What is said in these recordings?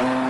Alex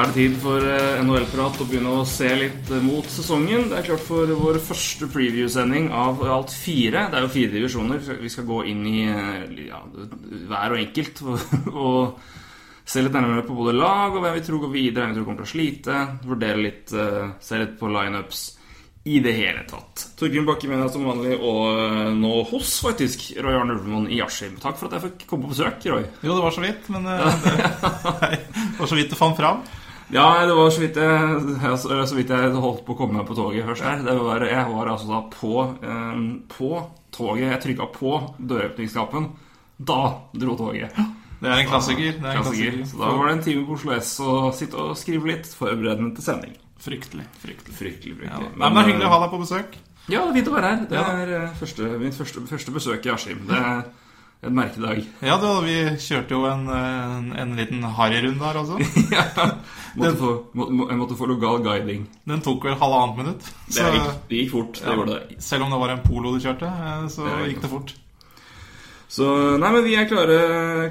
er det tid for eh, NHL-prat å begynne å se litt eh, mot sesongen. Det er klart for vår første preview-sending av alt fire. Det er jo fire divisjoner. Vi skal gå inn i eh, ja, hver og enkelt og, og se litt nærmere på både lag og hvem vi tror går videre, hvem vi tror kommer til å slite. Vurdere litt, se litt på lineups i det hele tatt. Torgrim Bakke med deg som vanlig, og nå hos faktisk Roy Arne Ulvemoen i Askim. Takk for at jeg fikk komme på besøk, Roy. Jo, det var så vidt, men det, det var så vidt det fant fram. Ja, det var så vidt jeg, så vidt jeg holdt på å komme meg på toget først her. Det var, jeg var altså da på, eh, på toget. Jeg trykka på døråpningsknappen. Da dro toget. Det er en klassiker. Det er en Klassiker. klassiker. Så da var det en time på Oslo S og sitte og skrive litt, forberedende til sending. Fryktelig. fryktelig. Fryktelig, fryktelig. Ja. men det er hyggelig å ha deg på besøk. Ja, det er fint å være her. Det Ja. er eh, første, mitt første, første besøk i Askim. Det er en merkedag. Ja, da, vi kjørte jo en, en, en liten harryrunde her også. Måtte få, må, må, jeg måtte få lokal guiding. Den tok vel halvannet minutt. Det gikk, det gikk fort. Det ja, det. Selv om det var en polo du kjørte, eh, så Det gikk det fort. Så nei, men vi er klare,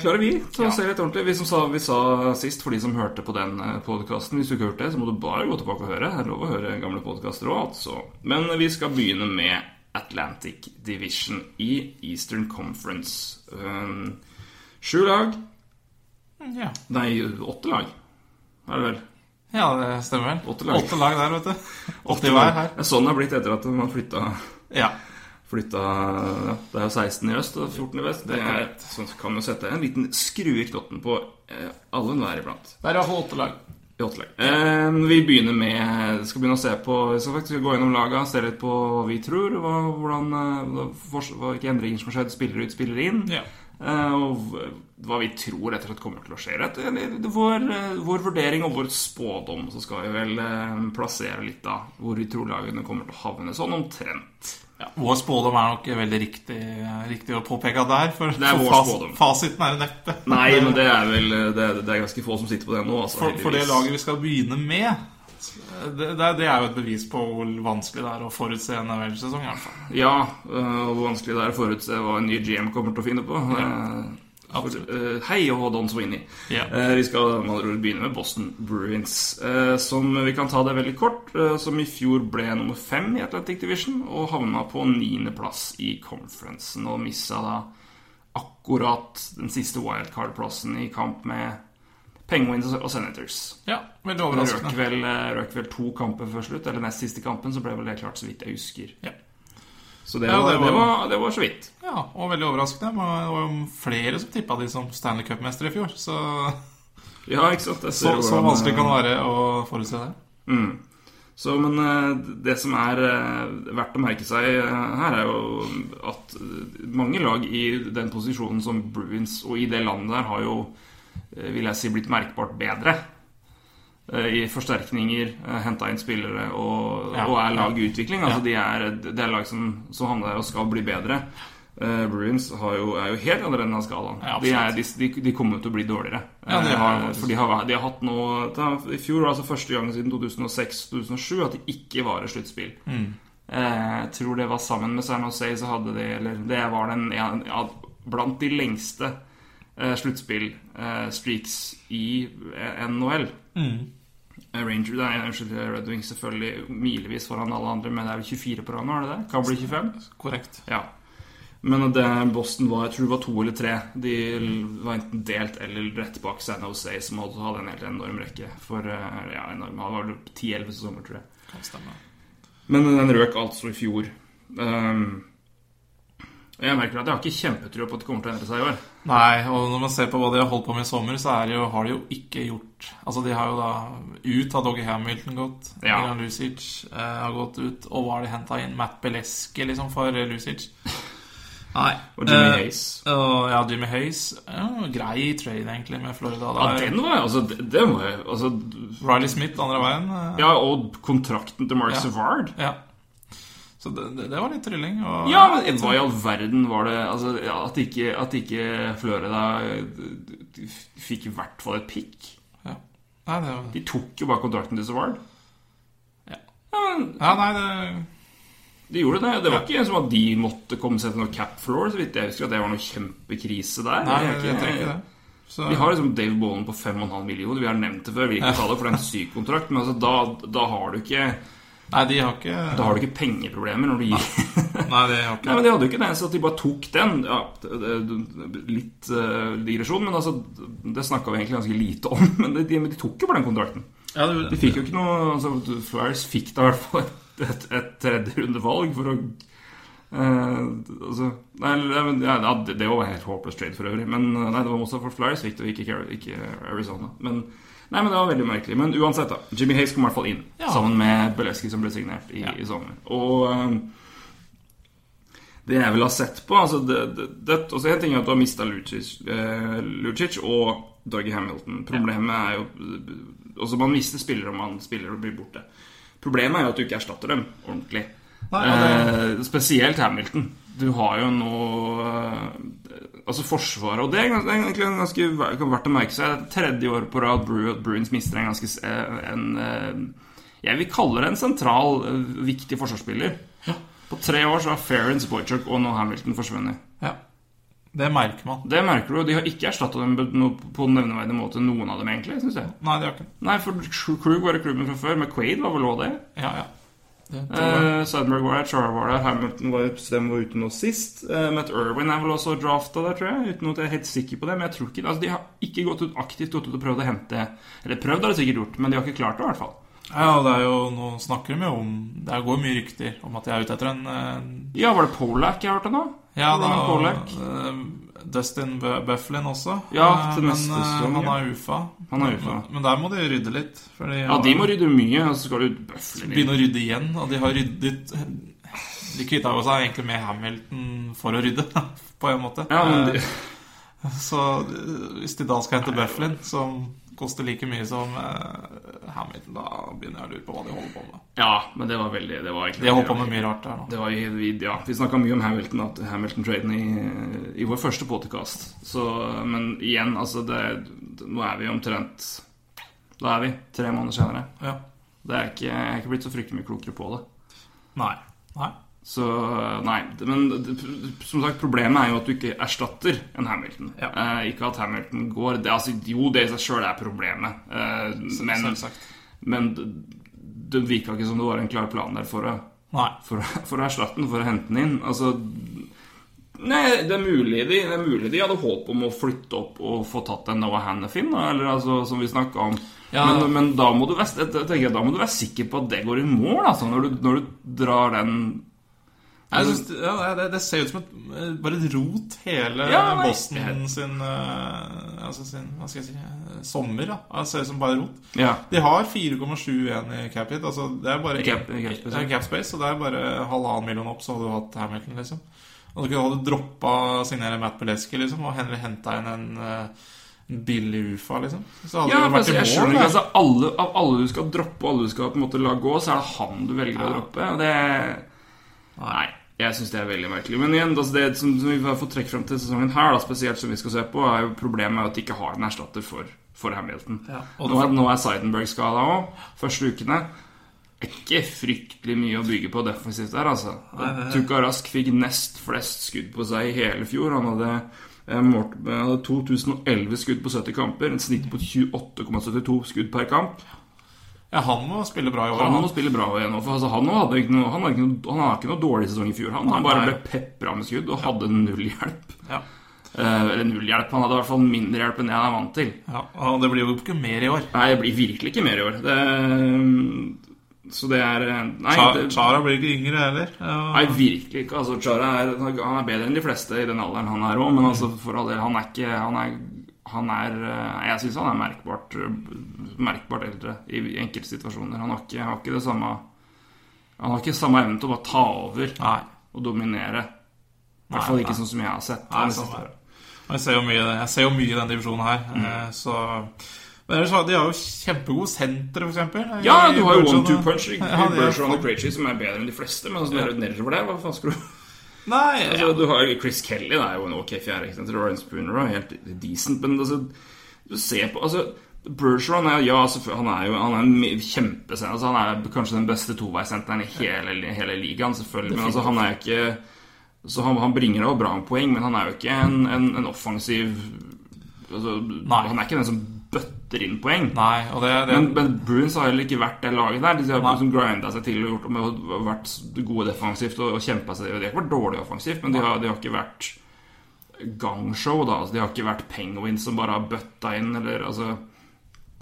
klare vi, til Ja. å se litt ordentlig. Vi som sa, vi sa sist, for de som hørte på den podkasten Hvis du ikke hørte det, så må du bare gå tilbake og høre. Det er lov å høre gamle podkaster òg, altså. Men vi skal begynne med Atlantic Division i Eastern Conference. Um, Sju lag Ja. Nei, åtte lag, er det vel? ja, det stemmer vel. Åtte lag. Åtte lag der, vet du. Åtte hver her. Ja, Sånn har det blitt etter at man flytta Ja. Flytta, ja, Det er jo 16 i øst og 14 i vest. Det er, sånn kan jo sette en liten skrue i knotten på eh, alle enhver iblant. Det er i hvert fall åtte lag. I åtte lag. Eh, vi begynner med Skal begynne å se på skal faktisk gå gjennom laga, se litt på hva vi tror. Hva, hvordan, eh, hvilke endringer som har skjedd. Spiller ut, spiller inn. Ja. Eh, og hva vi tror rett og slett kommer til å skje. Rett, vår, eh, vår vurdering og vår spådom. Så skal vi vel eh, plassere litt da hvor vi tror lagene kommer til å havne. Sånn omtrent. Ja, vår spådom er nok veldig riktig, riktig å påpeke der. For, Det er vår fas, spådom. fasiten er jo neppe. Nei, men det er vel det er, det er ganske få som sitter på det nå. Altså, For, for det laget vi skal begynne med, det, det, er- det er jo et bevis på hvor vanskelig det er å forutse en NHL-sesong. Ja, og hvor vanskelig det er å forutse hva en ny GM kommer til å finne på. Eh, absolutt. eh, hei og Don Sweeney. Ja. Eh, vi skal man begynne med Boston Bruins. eh, som vi kan ta det veldig kort. som i fjor ble nummer fem i Atlantic Division og havna på niendeplass i conferencen. Og missa da akkurat den siste wildcard-plassen i kamp med Penguins og Senators. Ja, veldig Røk overraskende. vel, eh, røk vel to kamper før slutt, eller nest siste kampen, så ble vel det klart så vidt jeg husker. Ja. Så det, Ja, var, det det, var- var, det var så vidt. Ja, og veldig overraskende. Det var var flere som tippa de som Stanley Cup-mestere i fjor. Så, Ja, ikke sant? Så, så vanskelig kan eh, det være å forutse det. Mm. Så, men eh, det som er eh, verdt å merke seg eh, her, er jo at eh, mange lag i den posisjonen som Bruins og i det landet der har jo, eh, vil jeg si, blitt merkbart bedre. Eh, I forsterkninger, henta inn spillere og, Ja, og er lag i utvikling. Altså de er, det er lag som, som havner der og skal bli bedre. Uh, Bruins har jo, er jo helt andre enden av skalaen. Ja, de, er, de, de, de kommer til å bli dårligere. Ja, de har Eh. For de har, de har hatt noe I fjor altså første gang siden 2006-2007 at de ikke var i sluttspill. Mm. Eh, Jeg tror det var sammen med San Jose, så hadde de Eller det var den ja, blant de lengste eh, sluttspillstreaks i eh, NHL. Mm. Eh, Ranger, nei, unnskyld, Red Wings selvfølgelig milevis foran alle andre, men det er jo 24 på rad nå, er det det? Kan bli 25? Korrekt. Ja. Men det Boston var, jeg tror det var to eller tre. De var enten delt eller rett bak San Jose, som hadde en helt enorm rekke. For eh, ja, enorm, det var vel 10-11 sesonger, tror jeg. Kan stemme. Men den røk altså i fjor. Um, jeg merker at jeg har ikke kjempetro på at det kommer til å endre seg i år. Nei, og når man ser på hva de har holdt på med i sommer, så er jo, har de jo ikke gjort Altså, de har jo da ut av Doggy Hamilton gått. Ja. Ilan Lucic eh, har gått ut. Og hva har de henta inn? Matt Beleski, liksom, for eh, Lucic. Nei. Og Jimmy Eh, Hayes. og ja, Jimmy Hayes. Ja, grei trade, egentlig, med Florida. Ja, den var altså, det, det må jeg altså, Riley Smith andre veien. eh, Ja, og kontrakten til Mark Ja. Savard. ja. Så det, det, det var litt trylling. Og, Ja, men hva i all verden var det altså, ja, At ikke, at ikke Florida eh, fikk i hvert fall et pick. Ja. Nei, det var De tok jo bare kontrakten til Savard. Ja. Ja, men Ja, nei, det de gjorde det. Det var ikke som at de måtte komme seg til noe cap floor. Så vidt jeg husker at det var noe kjempekrise der. Nei, jeg, jeg, jeg ikke det. Så, Vi har liksom Dave Bowen på 5,5 millioner. Vi har nevnt det før. Vi vil ikke ta det, for det er en syk kontrakt. Men altså, da, da har du ikke Nei, de har ikke Da har du ikke pengeproblemer når du gir Nei, de har ikke Nei, men de hadde jo ikke det, så de bare tok den. Ja, litt uh, digresjon, men altså Det snakka vi egentlig ganske lite om. Men de, de, de tok jo bare den kontrakten. ja, det, De fikk jo ikke noe altså, Flyers fikk da i hvert fall et, et, et tredjerundevalg for å eh, altså, nei, ja, det, var helt håpløst trade for øvrig. Men eh, nei, det var også for Flyers fikk det, ikke, ikke Arizona. Men, nei, men det var veldig merkelig. Men uansett, da. Jimmy Hayes kom i hvert fall inn. Ja. Sammen med Beleski, som ble signert i, Ja. i sommer. Og eh, det jeg vil ha sett på altså det, det, det, også En ting er at du har mista Lucic, eh, Lucic og Dougie Hamilton. Problemet er jo Også Man mister spillere om man spiller og blir borte. Problemet er jo at du ikke erstatter dem ordentlig. Nei, ja, det- eh, spesielt Hamilton. Du har jo nå eh, Altså Forsvaret Og det er egentlig ganske verdt å merke seg. Tredje år på rad Bruins mister en ganske eh, en, eh, Jeg vil kalle det en sentral, eh, viktig forsvarsspiller. På tre år så har Ference, Boychuk og nå Hamilton forsvunnet. ja. Det merker man. Det merker du, og de har ikke erstatta dem på nevneverdig måte, noen av dem, egentlig. Synes jeg. Nei, de har ikke Nei, for Krug var i klubben fra før, McQuaid var vel òg det. Ja, ja. Jeg. Eh, var der, Chara var der, Hamilton var, var ute nå sist. Uh, Matt Irwin er vel også drafta der, tror jeg. Uten at jeg er helt sikker på det. Men jeg tror ikke altså, De har ikke gått ut, aktivt gått ut og prøvd å hente Eller prøvd har de sikkert gjort, men de har ikke klart det, i hvert fall. Ja, det er jo Nå snakker de jo om Det går mye rykter om at de er ute etter en uh... Ja, var det Polak jeg hørte nå? Ja, da Polak. eh, Dustin Bufflin også. Ja, Eh, til men, eh, sesong, Han er UFA. Han er UFA. Men, men der må de rydde litt. De Ja, de må rydde mye, og så skal du bøfle inn. begynne å rydde igjen. Og de har ryddet De kvitta seg egentlig med Hamilton for å rydde, på en måte. Ja, men de, Eh, Så hvis de da skal hente Bufflin, som koster like mye som uh, Hamilton, da begynner jeg å lure på hva de holder på med. ja, men det var veldig Det var De holdt på med mye rart der nå. Det var ja, vi snakka mye om Hamilton at Hamilton-traden i, i vår første podcast. Men igjen, altså det, Nå er vi omtrent Da er vi tre måneder senere. Ja. Det er ikke, jeg er ikke blitt så fryktelig mye klokere på det. Nei. Nei. Så nei. Men som sagt, problemet er jo at du ikke erstatter en Hamilton. Ja. Eh, ikke at Hamilton går det, altså, Jo, det i seg sjøl er problemet. Eh, men, men det, virka ikke som det var en klar plan der for å for, for å erstatte den, for å hente den inn. Altså Nei, det er mulig de, det er mulig de hadde håp om å flytte opp og få tatt en Noah Hannafin, da, eller altså, som vi snakka om. Ja. Men, men da, må du være, jeg da må du være sikker på at det går i mål, altså, når du, når du drar den synes, ja, det, det ser ut som et, eh, bare et rot, hele Ja. Boston sin, uh, altså sin Hva skal jeg si eh, sommer. da Det ser ut som bare rot. Ja. De har 4,71 i cap hit. Altså, det er bare cap- cap space, Ja, cap space, og det er bare halvannen million opp, så hadde du hatt Hamilton, liksom. Og du hadde droppa å signere Matt Beleski, liksom, og heller henta inn en, uh, billig UFA, liksom. Så hadde Ja, det vært altså, jeg skjønner ikke, altså alle, Av alle du skal droppe, og alle du skal på en måte la gå, så er det han du velger å droppe. Og det Nei, jeg syns det er veldig merkelig. Men igjen, altså det som, som vi har fått trekke frem til sesongen her, da, spesielt som vi skal se på, er jo problemet med at de ikke har en erstatter for, for Hamilton. Ja, og nå, er, nå er Seidenberg skada òg, første ukene. Ikke fryktelig mye å bygge på defensivt der, altså. Tuka Rask fikk nest flest skudd på seg i hele fjor. Han hadde eh, målt, han hadde 2011 skudd på 70 kamper, en snitt på 28,72 skudd per kamp. Ja, han må spille bra i år. Han må spille bra igjen nå, altså, han, hadde ikke noe, han, hadde ikke noe, han hadde ikke noe dårlig sesong i fjor. Han, han bare ble pepra med skudd og hadde null hjelp. Ja. Eh, eller null hjelp, han hadde i hvert fall mindre hjelp enn jeg er vant til. Ja, og det blir jo ikke mer i år. Nei, det blir virkelig ikke mer i år. Det, så det er eh, Nei, Cha- det, Chara blir ikke yngre heller. Ja. nei virkelig ikke. Altså, Chara er, han er bedre enn de fleste i den alderen han er òg, men altså, for all del, han er ikke Han er, han er eh, Jeg syns han er merkbart, merkbart eldre i enkelte situasjoner. Han har ikke, har ikke det samme Han har ikke samme evne til å bare ta over Nei. og dominere. I hvert fall ikke nei. sånn som jeg har sett. Nei, sånn Jeg ser jo mye, jeg ser jo mye i den divisjonen her. mm. Så Men ellers de har jo kjempegode sentre, eksempel. Ja, du har jo Bergeron one-two og- punch Ja, Bergeron og Krejci, som er bedre enn de fleste. Men altså, Ja. nedover der, hva faen skal du Nei, altså, ja. Du har Chris Kelly, det er jo en ok fjerde. ikke sant? Ryan Spooner er helt decent, men altså Du ser på altså Bergeron er ja, han er jo han er en kjempesenter. Altså, han er kanskje den beste toveissenteren i hele, hele ligaen, selvfølgelig. Men altså, han er ikke Så han, han bringer jo bra med poeng, men han er jo ikke en, en, en offensiv altså. Han er ikke den som bøtter inn poeng. Nei, det, det Men, men Bruins har heller ikke vært det laget der. De har liksom grinda seg til og gjort og vært gode defensivt og, og kjempa seg. De har ikke vært dårlige offensivt, men de har, de har ikke vært gangshow, da. Altså, de har ikke vært penguins som bare har bøtta inn, eller altså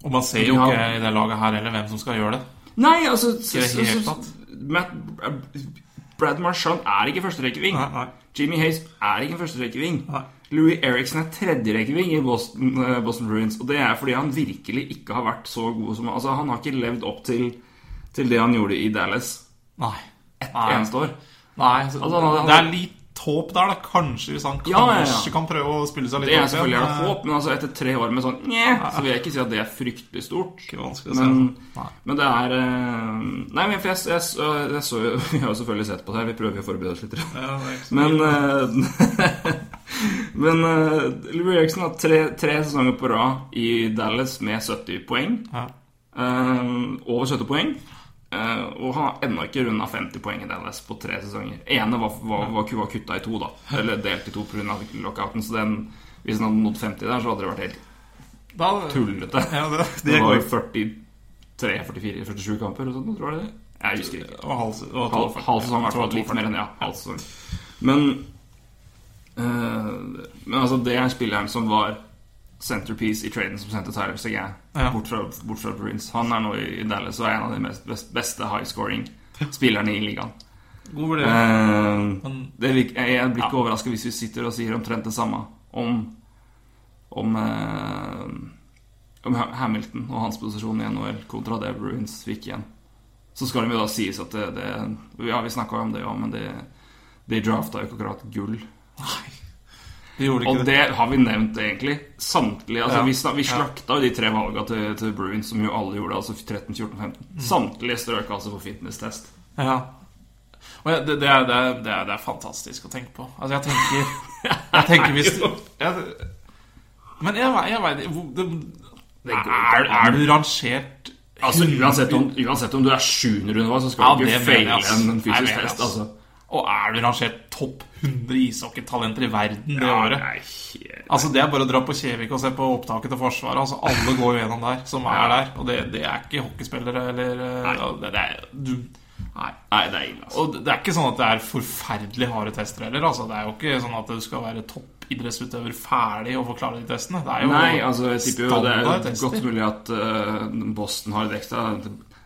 Og man ser jo har... ikke i det laget her heller hvem som skal gjøre det. Nei, altså det hele tatt. Matt, Brad Marchand er ikke førsterekkeving. Jimmy Hayes er ikke førsterekkeving. Louis Eriksen er tredjerekkeving i Boston, eh, Boston Bruins. Og det er fordi han virkelig ikke har vært så god som Altså, han har ikke levd opp til, til det han gjorde i Dallas Nei. et eneste år. Nei så, Altså, han- Det er litt håp der, da. Kanskje, hvis han Ja, ja, ja. kan prøve å spille seg litt Det er selvfølgelig et Eh, håp, men altså etter tre år med sånn nye, så vil jeg ikke si at det er fryktelig stort. Men. Men det er eh, Nei, men jeg, jeg, jeg, så Vi har jo selvfølgelig sett på det her. Vi prøver å forberede oss litt. Ja, det er Men eh, Men uh, Louis Eriksen har tre, tre sesonger på rad i Dallas med 70 poeng. ja. Eh, over 70 poeng. Eh, og har ennå ikke runda 50 poeng i Dallas på tre sesonger. ene var, var, var, var kutta i to, da. Eller delt i to pga. lockouten. Så den, hvis han hadde nådd 50 der, så hadde det vært helt Da, tullete. Ja, det, Det det var jo 43, 44, 47 kamper og sånt, tror jeg det? Jeg husker ikke. Og halv, og Halv, halv sesong, i hvert fall. Litt mer enn ja, halv sesong. Men eh, Men altså, det er spilleren som var centerpiece i traden som sendte Tyler Seguin Ja. bort, bort fra Bruins. Han er nå i Dallas og er en av de mest, best, beste high scoring-spillerne i ligaen. God vurdering. Eh, vil, jeg, jeg blir ikke Ja. overraska hvis vi sitter og sier omtrent det samme om om, eh, om Hamilton og hans posisjon i NHL kontra det Bruins fikk igjen. Så skal det jo da sies at det, det Ja, vi snakka om det, ja, men det, de drafta jo ikke akkurat gull. De Og det. det har vi nevnt, egentlig. Samtlige. altså Ja. Vi, snak- vi slakta jo de tre valga til, til Bruins, som jo alle gjorde, altså 13, 14, 15. Mm. Samtlige strøk altså på fitness-test. Ja. Og det, det, er, det, er, det, er, fantastisk å tenke på. Altså, jeg tenker Jeg tenker hvis jeg, Men jeg, jeg veit er, er du rangert Altså Uansett om, uansett om du er sjuenderundevalg, så skal Ja, du ikke feile en fysisk test. Altså. Og er du rangert topp 100 ishockeytalenter i verden det året? nei, Altså Det er bare å dra på Kjevik og se på opptaket til Forsvaret. Altså Alle går jo gjennom der, som er der. Og det, det er ikke hockeyspillere eller nei. det, det er, du, Nei. Nei, det er ille, altså. Og det er ikke sånn at det er forferdelig harde tester heller. Altså, det er jo ikke sånn at du skal være toppidrettsutøver ferdig og forklare de testene. Det er jo Nei, altså jeg tipper jo det er godt mulig at eh, Boston har et ekstra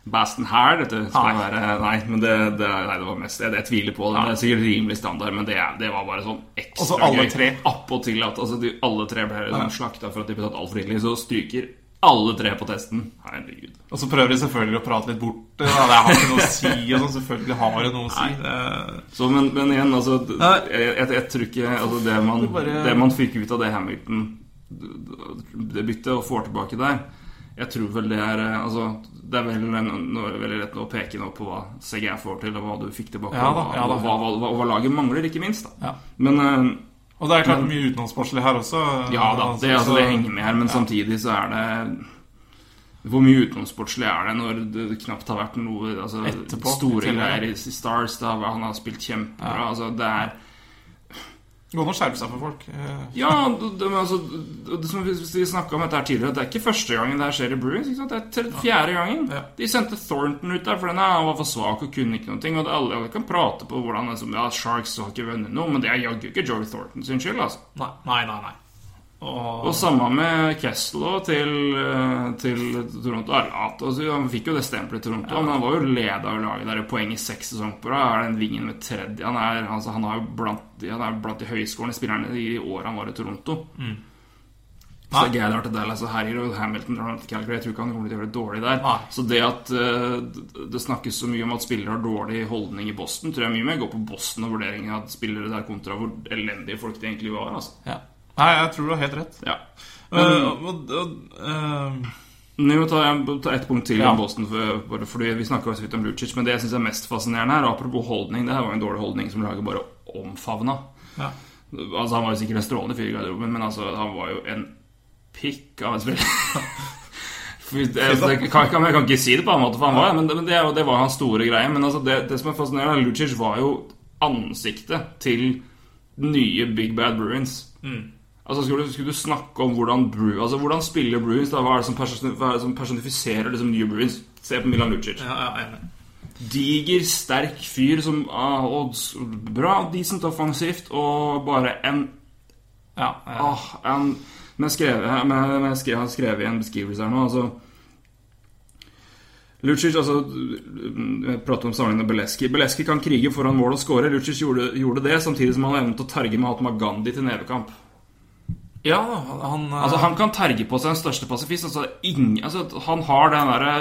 Baston her, dette skal Nei. være Nei, men det, det, nei, det var mest Jeg, jeg tviler på det. Det er sikkert rimelig standard, men det, det var bare sånn ekstra så alle gøy. tre. Appåtil at altså, de, alle tre ble ja. slakta for at de ble tatt altfor tidlig, så stryker alle tre på testen. Herregud. Og så prøver de selvfølgelig å prate litt bort det. Ja, Det har ikke noe å si. Og sånn. Selvfølgelig har det noe å si. Det, Så, men, men igjen, altså jeg, jeg, jeg tror ikke altså, det, man, det man fikk ut av det Hamilton Det byttet og får tilbake der Jeg tror vel det er eh, Altså, det er vel veldig lett å peke nå på hva CGR får til, og hva du fikk tilbake, Ja da, og, ja da, hva, hva, hva, og hva laget mangler, ikke minst. Ja. Men eh, og det er klart mye utenomsportslig her også. ja da, det, altså, det henger med her, men samtidig så er det hvor mye utenomsportslig er det når det knapt har vært noe altså, Etterpå, store greier i Stars? Da, han har spilt kjempebra. Altså, det er Det går an å skjerpe seg for folk. Eh, Ja, det, det, altså, det, som vi, vi snakka om dette her tidligere, det er ikke første gangen det her skjer i Bruins. Det er fjerde gangen. Ja. De sendte Thornton ut der, for denne han var for svak og kunne ikke noe. Og alle, alle kan prate på hvordan liksom, ja, Sharks har ikke vunnet noe, men det er jaggu ikke Joey Thornton sin skyld. altså Nei, nei, nei. nei. Og, Og samme med Kessel til, eh, til Toronto. Arlat, altså, han fikk jo det stempelet i Toronto, men han var jo leder av laget der i poeng i seks sesonger på rad. Er den vingen med tredje Han er, altså, han er blant, han er blant de høyskårende spillerne i året han var i Toronto. Så det er gøy til Dallas og herjer, og Hamilton drar til Calgary. Jeg tror ikke han kommer til å gjøre det dårlig der. Nei. Så det at uh, det snakkes så mye om at spillere har dårlig holdning i Boston, tror jeg mye mer går på Boston og vurderingen av spillere der kontra hvor elendige folk de egentlig var. Altså. Ja. Nei, jeg tror du har helt rett. Ja. Men, uh, uh, må ta, ta ett punkt til Ja. om Boston. For, fordi Vi snakka så vidt om Lucic, men det jeg syns er mest fascinerende her, apropos holdning Det her var en dårlig holdning som laget bare omfavna. ja. Altså, han var jo sikkert en strålende fyr i garderoben, men altså, han var jo en pikk av en spiller. Jeg, jeg, kan, kan, jeg kan ikke si det på annen måte, for han var men, det, men det, det var hans store greie. Men altså, det, det som er fascinerende, Lucic var jo ansiktet til nye Big Bad Bruins. Altså skulle, du- skulle du snakke om hvordan Bru, altså hvordan spiller Bruins? Da, hva er det som, person, er det som personifiserer liksom nye Bruins? Se på Milan Lucic. ja, ja, ja. Diger, sterk fyr som ah, og, s- Bra, decent offensivt, og bare en Ja. Åh, en, men jeg skrev, men jeg, jeg skrev, jeg har skrevet i en beskrivelse her nå altså Lucic, altså prater om sammenligningen med Beleski. Beleski kan krige foran mål og skåre. Lucic gjorde, gjorde det, samtidig som han evnet å terge Mahatma Gandhi til nevekamp. Ja han eh, Altså Han kan terge på seg den største pasifist. Altså, ingen, altså, han har den derre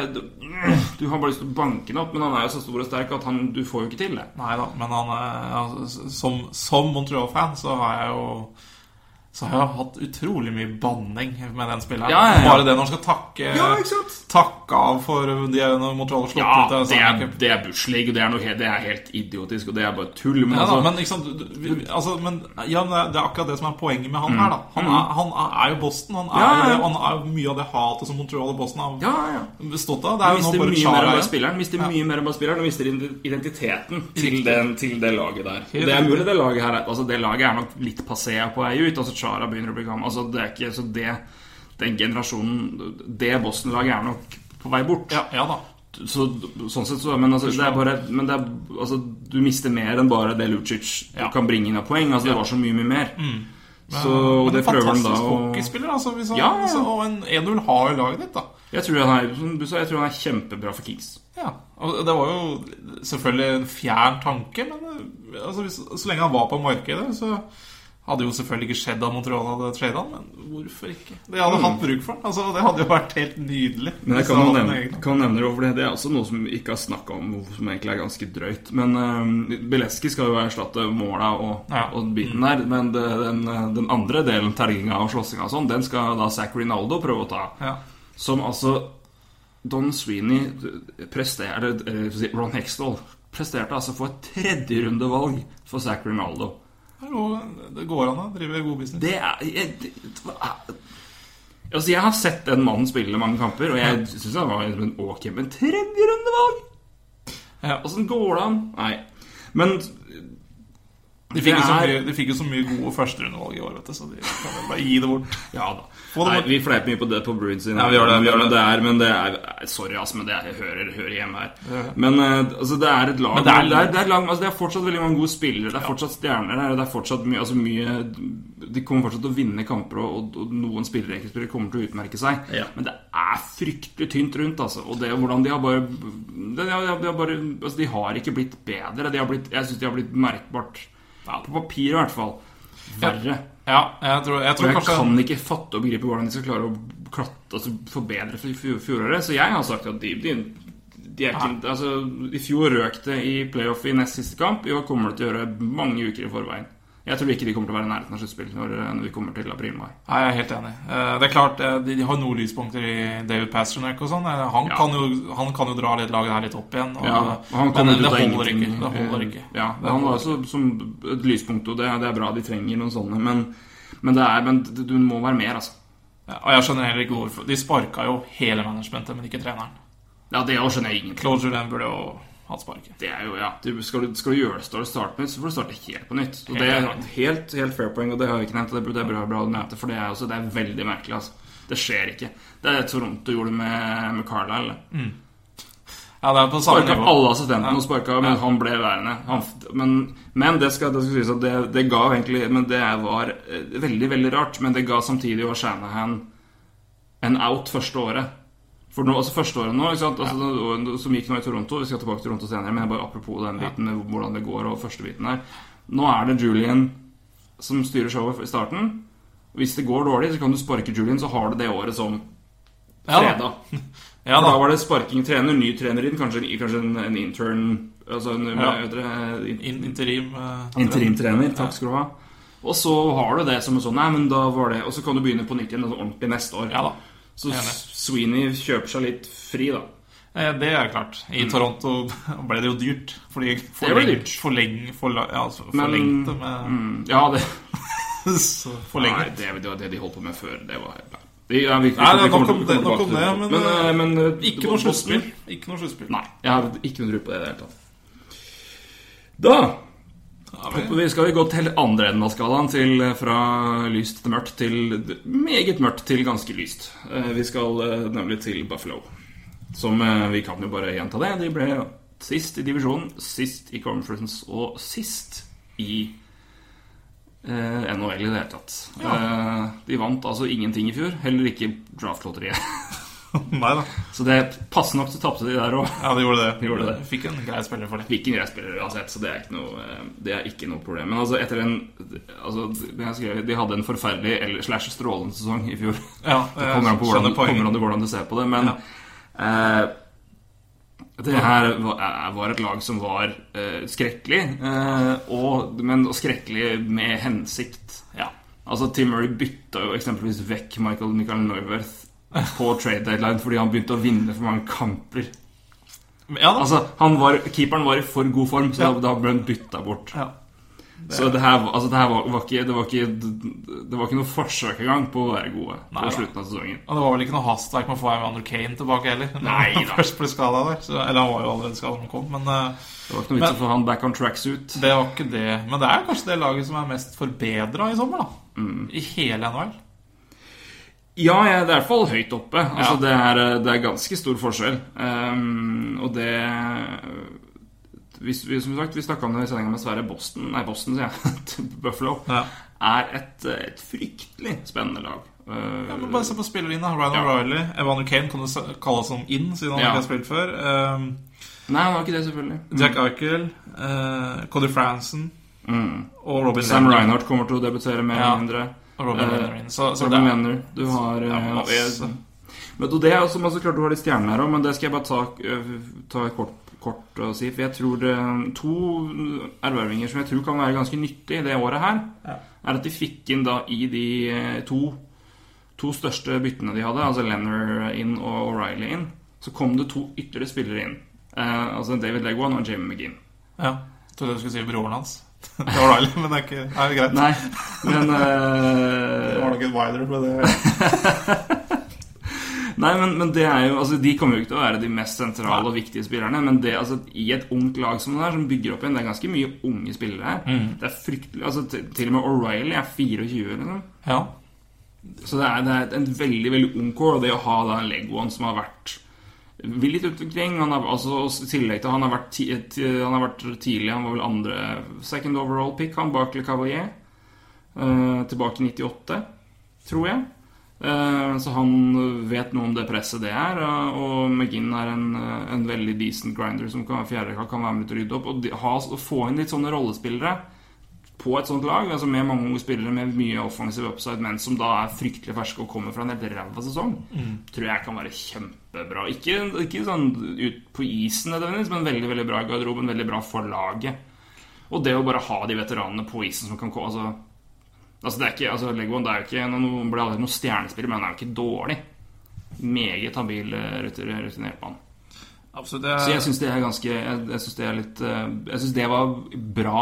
du, har bare lyst til å banke den opp, men han er jo så stor og sterk at han, du får jo ikke til det. Nei da, men han altså, som, som Montreal-fan så har jeg jo Så har jeg hatt utrolig mye banning med den spilleren. Ja, ja, ja. Bare det når han skal takke? Takke av for de Montreal har slått Ja, ut av det er, Stanley det er bushleague, og det er, noe, det er helt idiotisk, og det er bare tull. Men Ja, altså, men ikke sant altså, men, ja, det er- akkurat det som er poenget med han her. da Han er, han er jo Boston. Han er, Mm. Ja, ja, ja. jo- han er jo mye av det hatet som Montreal og Boston har ja, ja. bestått av. Det er jo nå mister bare mye mer enn Chara spilleren. Mister mye mer enn bare spilleren Og mister identiteten til, den, til det laget der. Det er mulig det laget her er- Altså Det laget er nok litt passé på vei ut. Altså Chara begynner å bli gammel. Altså det er ikke Så det Den generasjonen Det Boston-laget er nok på vei bort. Ja, ja da. Så, sånn sett så Men, altså, det er bare, men det er, altså, du mister mer enn bare det Lucic Ja. kan bringe inn av poeng. Altså Det var så mye, mye mer. Så Men og det prøver han da å hockeyspiller, altså. Hvis han, Ja, ja. Altså, Og en 1-0 har jo laget ditt, da. Jeg tror han er, som du sa, jeg tror han er kjempebra for Kings. Ja, og det var jo selvfølgelig en fjern tanke, men altså, hvis, så lenge han var på markedet, så hadde jo selvfølgelig ikke skjedd at Montreal hadde tradet han, men hvorfor ikke? De hadde hatt bruk for han. Altså, det hadde jo vært helt nydelig. Men jeg kan jo nevne, kan nevne det, for det det er også noe som vi ikke har snakka om, som egentlig er ganske drøyt. Men uh, Bileski skal jo erstatte måla og, Ja. og biten der. Men det, den, den andre delen, terginga og slåssinga og sånn, den skal da Zack Rinaldo prøve å ta. Ja. Som altså Don Sweeney presterte eller, Ron Hextall presterte altså for et tredjerundevalg for Zack Rinaldo. Det går an å drive god business. Det er jeg, det, Altså, jeg har sett den mannen spille mange kamper, og jeg syns han var en ok, men tredjerundevalg? Ja. Åssen går det an? Nei. Men De fikk, er- mye, de fikk jo så mye gode førsterundevalg i år, vet du, så de kan vel bare gi det bort. Ja da. Det Nei, vi fleiper mye på det på Bruins. Ja, vi gjør det, vi gjør det. det. er, men det er Sorry, ass, men det er, hører, hører hjemme her. Men eh, altså, det er et lag det er, det er, lag, altså, det er fortsatt veldig mange gode spillere. Det er fortsatt stjerner her. Det er fortsatt mye, altså, mye De kommer fortsatt til å vinne kamper, og, og, noen spillere kommer til å utmerke seg. Ja. Men det er fryktelig tynt rundt, altså. Og det er hvordan de har bare De har, de har, bare, altså, de har ikke blitt bedre. De har blitt, jeg syns de har blitt merkbart ja, På papir i hvert fall. Verre. Ja, jeg tror, jeg Og tror jeg kanskje kan ikke fatte og begripe hvordan de skal klare å klatte, altså forbedre fjoråret. Så jeg har sagt at de, de, de er ikke, altså, I fjor røk det i playoff i nest siste kamp. I år kommer det til å gjøre mange uker i forveien. Jeg tror ikke de kommer til å være i nærheten av sluttspill når, når vi kommer til april-mai. Nei, jeg er helt enig. Eh, Det er klart, eh, de har noen lyspunkter i David Pasternak og sånn. Eh, Han, Ja. han kan jo dra litt laget her litt opp igjen. Og, Ja, han kan men det holder ikke. Det holder ikke. Ja, Det han var også som et lyspunkt, og det, det er bra de trenger noen sånne. Men, men, det er, men du må være mer, altså. Ja, og jeg skjønner heller ikke hvorfor. De sparka jo hele managementet, men ikke treneren. Ja, det skjønner jeg ingenting. Claude Julien burde jo hatt sparken. Det er jo, ja du, skal, du, skal du gjøre står start på nytt, så får du starte helt på nytt. Og det er helt, helt fair poeng, og det har vi ikke nevnt. Det det er bra, bra du nevnte, for det er, også, det er veldig merkelig. Altså. Det skjer ikke. Det er Toronto gjorde med, med Carlisle. Ja, det er på samme nivå. alle assistentene og sparka, men Ja. han ble værende. Han, men, men det skal, det skal sies at det, det ga egentlig Men det var eh, veldig, veldig rart. Men det ga samtidig Shanahan en out første året. For nå, altså første året nå, ikke sant? Altså, ja. som gikk nå i Toronto Vi skal tilbake til Toronto senere, men bare apropos den biten med hvordan det går, og første biten her. Nå er det Julian som styrer showet i starten. Hvis det går dårlig, så kan du sparke Julian, så har du det året som Ja da. fredag. Ja For da da. var det sparking trener, ny trener inn, kanskje, en- kanskje en, en intern Altså en Ja. det, in- In, interim. trener interimtrener. Takk skal du ha. Og så har du det som en sånn Nei, men da var det Og så kan du begynne på nytt igjen altså ordentlig neste år. Ja da. Så Sweeney kjøper seg litt fri, da. Eh, Det er klart. I Toronto ble det jo dyrt. Fordi Mm. Det ble dyrt. Forleng, forla, ja, altså, Men- forlengte med Mm, ja, det Nei, det, det var det de holdt på med før. Det var. De, ja, vi, vi, Nei, nok om det, nok om det, men, men, eh, men eh, Ikke noe sluttspill. Ikke noe sluttspill. Nei, jeg har ikke noe tro på det i det hele tatt. Da Ja, vi- vi, skal vi gå til andre enden av skalaen, til, eh, fra lyst til mørkt til meget mørkt til ganske lyst. Eh, Vi skal eh, nemlig til Buffalo. Som vi kan jo bare gjenta det. De ble sist i divisjonen, sist i conference og sist i eh, NHL i det hele tatt. Eh, de vant altså ingenting i fjor, heller ikke draftlotteriet. Nei da. Så det passende nok så tapte de der òg. Ja, de gjorde det. De gjorde det. Fikk en grei spiller for det. Fikk en grei spiller uansett, så det er ikke noe, eh, det er ikke noe problem. Men altså, etter en altså, skrev, De hadde en forferdelig eller slash strålende sesong i fjor. Ja, Det kommer an på hvordan, kommer an på hvordan du ser på det. Men eh, det her var, eh, et lag som var eh, skrekkelig, eh, og, men skrekkelig med hensikt. Ja. Altså Tim Murray bytta jo eksempelvis vekk Michael Michael Neuwerth på trade deadline fordi han begynte å vinne for mange kamper. ja. Altså, han var, Keeperen var i for god form, så Ja. da, da ble han bytta bort. Ja. Så det her, altså, det her var, var ikke, det, var ikke, det var ikke noe forsøk engang på å være gode Nei på slutten av sesongen. Og det var vel ikke noe hastverk med å få Evander Kane tilbake heller. Nei han. Først ble skada der. Så, eller han var jo allerede skada da han kom, men eh, Det var ikke noe vits å få han back on tracksuit. det var ikke det. Men det er kanskje det laget som er mest forbedra i sommer, da. Mm. I hele NHL. Ja, jeg er i hvert fall høyt oppe. Altså, Ja. det, er, det er ganske stor forskjell. Um, og det vi, Som sagt, vi snakka om det i sendinga med Sverre. Boston Nei, Boston, sier jeg. Buffalo. Ja. Er et, et fryktelig spennende lag. Uh, Ja, men bare se på spillerne. Ryan Ja. O'Reilly. Evander Kane kan du kalle som inn, siden han Ja. ikke har spilt før. Um, Nei, han var ikke det, selvfølgelig. Jack Eichel, uh, Cody Franson Mm. og Robin Sam. Reinhardt kommer til å debutere med Ja. mindre. Og Robin Eh, Lehner. Så, så er Du har Ja, eh, Men det er også, klart du har litt stjerner her òg, men det skal jeg bare ta, øh, ta kort, kort og si. For jeg tror det to ervervinger som jeg tror kan være ganske nyttig det året her, er at de fikk inn da i de eh, to, to største byttene de hadde, altså Lenner inn og O'Reilly inn, så kom det to ytterligere spillere inn. Eh, altså David Legwan og Jamie McGinn. Ja. Trodde du skulle si broren hans. Det var deilig, men det er ikke er greit. Nei, men Det eh, var nok et wider med det. Nei, men, men det er jo Altså, De kommer jo ikke til å være de mest sentrale og viktige spillerne, men det, altså, i et ungt lag som det her, som bygger opp igjen Det er ganske mye unge spillere her. Det er fryktelig Altså, til, og med O'Reilly er 24, liksom. Ja. Så det er, det er en veldig veldig ung core, og det å ha da en Leguan som har vært vil litt ut omkring han har, altså, I tillegg til han har vært, han har vært tidlig Han var vel andre second overall pick, han Barkley Cavalier. Uh, tilbake i 98, tror jeg. Eh, så han vet noe om det presset det er. eh, og McGinn er en, en veldig decent grinder som kan, fjerde, kan være med til å rydde opp. Og de, ha, få inn litt sånne rollespillere på et sånt lag, altså med mange unge spillere med mye offensive upside, men som da er fryktelig ferske og kommer fra en helt ræva sesong, tror jeg kan være kjempebra. Ikke, ikke sånn ut på isen nødvendigvis, men veldig veldig bra i garderoben, veldig bra for laget. Og det å bare ha de veteranene på isen som kan komme altså, altså det er ikke, altså Leguan det er jo ikke noen, ble aldri noen stjernespiller, men han er jo ikke dårlig. Meget habil, eh, rutinert mann. Absolutt. Så jeg syns det er ganske Jeg, jeg syns det er litt eh, Jeg syns det var bra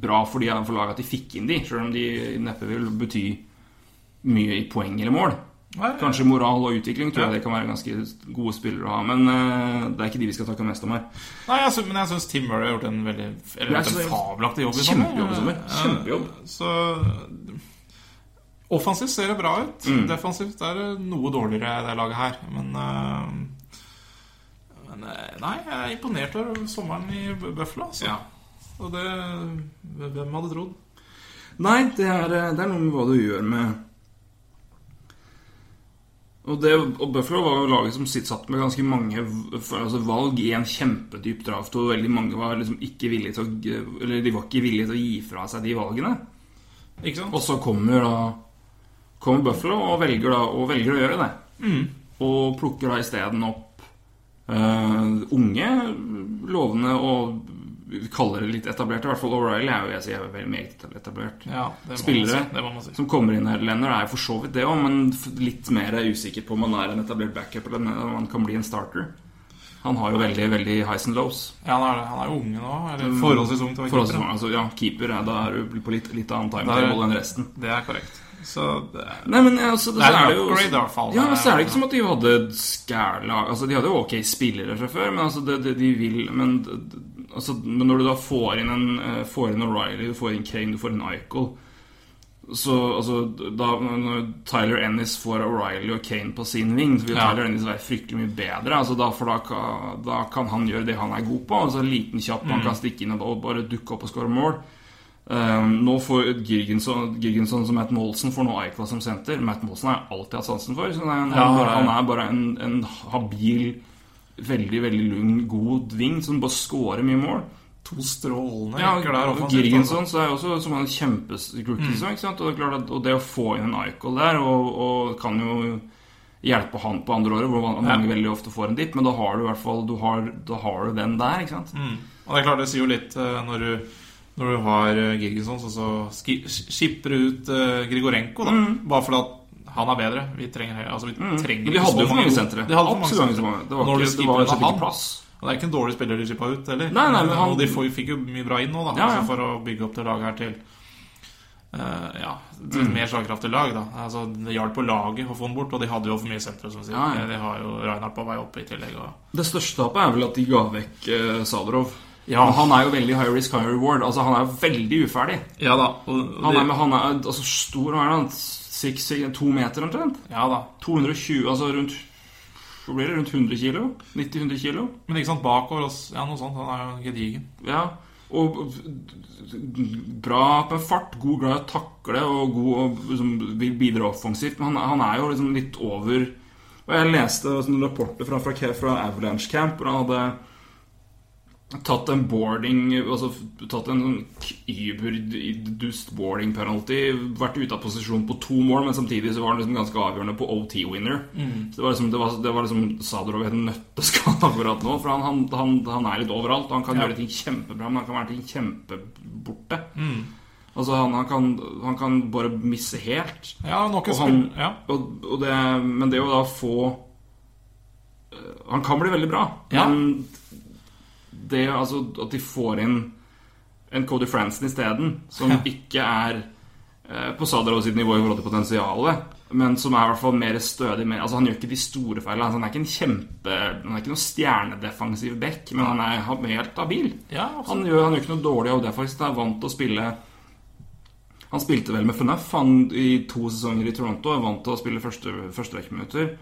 Bra for, de, for laget at de fikk inn de Selv om de neppe vil bety Mye i poeng eller mål Kanskje moral og utvikling Tror jeg det kan være ganske gode spillere å ha Men eh, det er ikke de vi skal takke mest om her Nei, altså, men jeg syns Tim Murray har gjort en veldig Eller Jeg synes en fabelaktig jobb i sommer. Kjempejobb i sommer. Kjempejobb. Så Offensivt ser det bra ut. Mm. Defensivt er det noe dårligere, det laget her. Men, øh, men øh, Nei, jeg er imponert over sommeren i Bu- Buffalo. Altså. Ja. Og det Hvem hadde trodd? Nei, det er, eh, det er noe med hva du gjør med og, det, og Buffalo var jo laget som sitt satt med ganske mange altså valg i en kjempedyp draft, og veldig mange var liksom ikke villige til å Eller de var ikke villige til å gi fra seg de valgene. Ikke sant? Og så kommer da Kommer Buffalo og velger, da, og velger å gjøre det. Mm. Og plukker da isteden opp uh, unge, lovende og vi kaller det litt etablerte. I hvert fall O'Reilly er jo jeg sier er veldig meget etablert. Ja, det Spillere si. Det som kommer inn her. Leonard er jo for så vidt det òg, men litt mer usikker på om han er en etablert backup eller om han kan bli en starter. Han har jo veldig veldig highs and lows. Ja, han er, han er jo unge nå. Eller forholdsvis ung til å være keeper. altså, ja, keeper ja, da er du på litt, litt annen er- timetable enn resten. Det er korrekt. Så det er Nei, men altså, Det er er, det jo upgrade i hvert fall. Ja, så er det ikke som at de hadde skærlag Altså, de hadde jo ok spillere fra før, men altså, det, det, de vil Men, altså, men når du da får inn en eh, Får inn O'Reilly, du får inn Kane, du får inn Eichel så altså, da, når Tyler Ennis får O'Reilly og Kane på sin ving, så vil Ja. Tyler Ennis være fryktelig mye bedre. Altså, da, for da, kan- da kan han gjøre det han er god på. Altså, liten, kjapp, Mm. han kan stikke inn og, bare dukke opp og skåre mål. Um, nå får Girgensson, Girgensson som Matt Molson får nå Eichel som senter. Matt Molson har jeg alltid hatt sansen for. Så han, han, ja. han er bare en, en habil, veldig veldig god ving som bare scorer mye mål. to strålende Ja, der offensivt. Girgensson så er jo også som en kjemperookie. Mm. Og, og det å få inn en Eichel der og, og kan jo hjelpe han på andre året, hvor man- mange veldig ofte får en dipp, men da har du i hvert fall du har, Da har du den der, ikke sant? Mm. Og det er klart, det sier jo litt eh, når du, når du har Girgensons, og så, skipper du ut eh, Grigorenko, da. Bare fordi at han er bedre. Vi trenger altså, vi trenger mm. hadde jo for mange sentre. Det hadde Absolutt mange mange sentre. sentre. Det var ikke- det var ikke han, plass. Og det er ikke en dårlig spiller de slippa ut, heller. Nei, nei, men han- Og de fikk jo mye bra inn nå, da. Ja, ja. Altså for å bygge opp det laget her til uh, Ja, til Mm. et mer slagkraftig lag, da. Altså, det hjalp på laget å få den bort, og de hadde jo for mye sentre, som. Ja, ja. De har jo Reinhardt på vei opp i tillegg. Og... Det største tapet er vel at de ga vekk uh, Sadrov. Ja. Han er jo veldig high risk, high reward. Altså Han er jo veldig uferdig. Ja da. Og, Han er, han er altså stor, og er han? Six, to meter omtrent? Ja da. 220, altså rundt Hvor blir det? Rundt 100 kilo? 90-100 kilo? Men ikke sant, bakover også. Ja, noe sånt. Han er jo gedigen. Ja. Og bra på fart, god glad i å takle og god og liksom, bidra offensivt. Men han, han er jo liksom litt over Og jeg leste sånne rapporter fra, fra, fra Avalanche Camp hvor han hadde tatt en boarding Altså tatt en sånn überdust boarding penalty. Vært ute av posisjon på to mål, men samtidig så var han liksom ganske avgjørende på OT-winner. Så det var liksom, det var, det var liksom Sadorov i et nøtteskall akkurat nå. For han, han, han, han er litt overalt. Han kan Ja. gjøre ting kjempebra, men han kan være ting kjempeborte. Altså han, han, kan, han kan bare misse helt. Ja, nok et spill. Ja. og, og det, men det å da få øh, Han kan bli veldig bra, Ja. men det altså, at de får inn en Cody Franson isteden, som ikke er eh, på Sadarov sitt nivå i forhold til potensialet, men som er i hvert fall mer stødig. Mer, altså Han gjør ikke de store feilene. Altså, han er ikke en kjempe Han er ikke noen stjernedefensiv back, men han er han er helt habil. Ja, Han gjør, han gjør ikke noe dårlig av det, faktisk. Han er vant til å spille Han spilte vel med FNF han, i to sesonger i Toronto. Er vant til å spille første, førsterekkeminutter.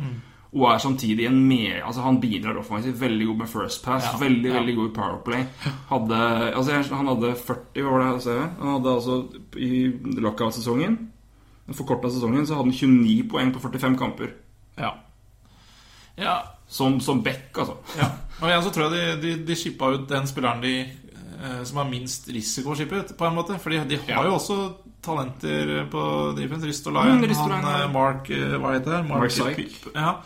Og er samtidig en mer Altså Han bidrar offensivt. Veldig god med first pass. Ja, Veldig ja. veldig god i Powerplay. Hadde, altså, han hadde 40, hva var det jeg? Han hadde altså I lockout-sesongen, den forkorta sesongen, så hadde han 29 poeng på 45 kamper. Ja. ja. Som, som back, altså. ja. Og igjen så tror jeg de, de, de ut den spilleren de som har minst risiko å shippe ut, på en måte. Fordi de har Ja. jo også talenter på defense. Ristolainen. Mm, Ristolainen, han eh, Mark eh, Hva heter det? Mark Syke. P- Ja.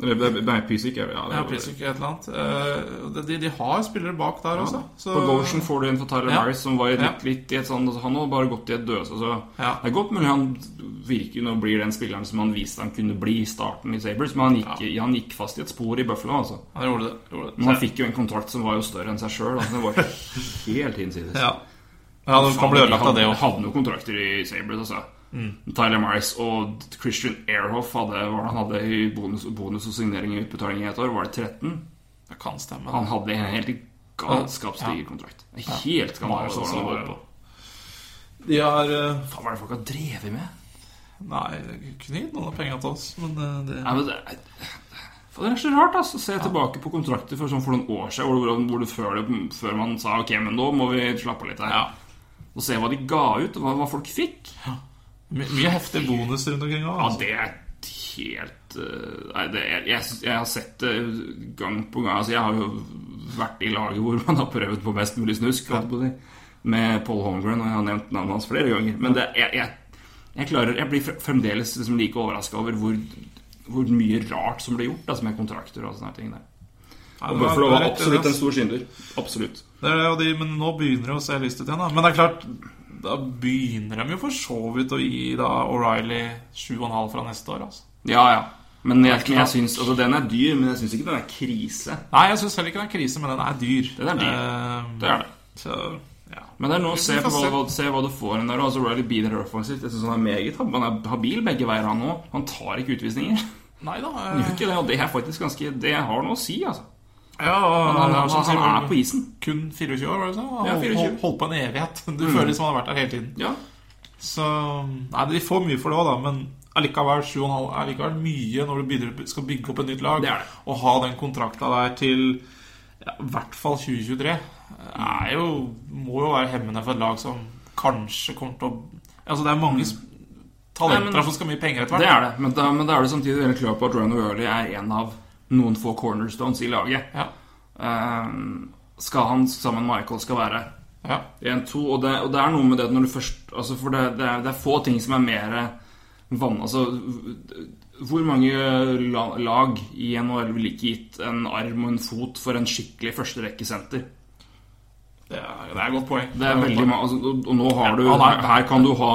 Nei, Pysik. ja, Ja, Pysik et eller annet. Eh, de, de har spillere bak der også. Så, På Goshen får du en for Tyler Ja. Harris, som var i litt, Ja. litt i et sånt altså, Han har bare gått i et døse. Så Ja. Det er godt mulig han virker nå blir den spilleren som han viste han kunne bli i starten i Sabres, men han gikk, han gikk fast i et spor i Buffalo. Altså. Han gjorde det. gjorde det. Men han fikk jo en kontrakt som var jo større enn seg sjøl. Altså, den var helt hinsides. Ja. ja, det kan bli ødelagt av det òg. hadde noen kontrakter i Sabres. Altså. Tyler Morris og Christian Airhoff hadde, var han hadde i bonus, bonus og signering i utbetaling i et år. Var det 13? Det kan stemme. Han hadde en helt galskapsdiger Ja. kontrakt. Helt skandale. De har uh... Faen, hva er det folk har drevet med? Nei, kunne gitt noen av pengene til oss, men uh, det Nei, men det, er, det er så rart, altså. Se tilbake på kontrakter for, sånn for noen år siden, hvor, hvor, hvor det før, det, før man sa ok, men nå må vi slappe av litt her. Ja. Og se hva de ga ut, og hva, hva folk fikk. My, mye heftige bonus rundt omkring òg. Ja, Altså. det er helt uh, Nei, det er, jeg, jeg har sett det gang på gang. Altså, jeg har jo vært i laget hvor man har prøvd på mest mulig snusk. Ja. på det, med Paul Holmgren, og jeg har nevnt navnet hans flere ganger. Men det, jeg, jeg, jeg, klarer, jeg blir fremdeles liksom like overraska over hvor, hvor mye rart som blir gjort altså med kontrakter og sånne ting der. ja, det var- Buffalo var absolutt en stor synder. Absolutt. Det det, de, men nå begynner det å se lyst ut igjen. Da. Men det er klart, da begynner de jo for så vidt å gi da O'Reilly 7,5 fra neste år. Altså. Ja, ja. Men jeg, jeg synes, Altså, den er dyr, men jeg syns ikke den er krise. Nei, jeg syns heller ikke den er krise, men den er dyr. Den er dyr. Uh, Det er det. Så, ja. Men det er nå å se, hva, se. hva, du får der. Altså, Riley Beater offensivt. Jeg synes han er meget Han er habil begge veier, han òg. Han tar ikke utvisninger. Nei da. Han gjør ikke det, og det er faktisk ganske Det har noe å si, altså. Ja, Han, han, han, han er på isen. kun 24 år, var det så? Ja, 24. Hold, holdt på en evighet. Du føler som han har vært der hele tiden. Ja. Så Nei, de får mye for det òg, da, men allikevel 7,5 er likevel mye når du begynner, skal bygge opp et nytt lag. Det det. Å ha den kontrakta der til ja, i hvert fall 2023 er jo, må jo være hemmende for et lag som kanskje kommer til å Altså, det er mange mm talenter som skal mye penger etter hvert. Det er det. Men da, men da er det samtidig veldig klart på at Ryan O'Reilly er en av noen få cornerstones i laget. Ja. Um, skal han sammen med Michael skal være Ja. 1-2, og, det- og det er noe med det når du først altså For det, det, er, det er få ting som er mer vann... Altså Hvor mange lag i NHL ville ikke gitt en arm og en fot for en skikkelig førsterekkesenter? Det er, det er et godt poeng. Det er veldig altså, og, nå har du er- her, her kan du ha.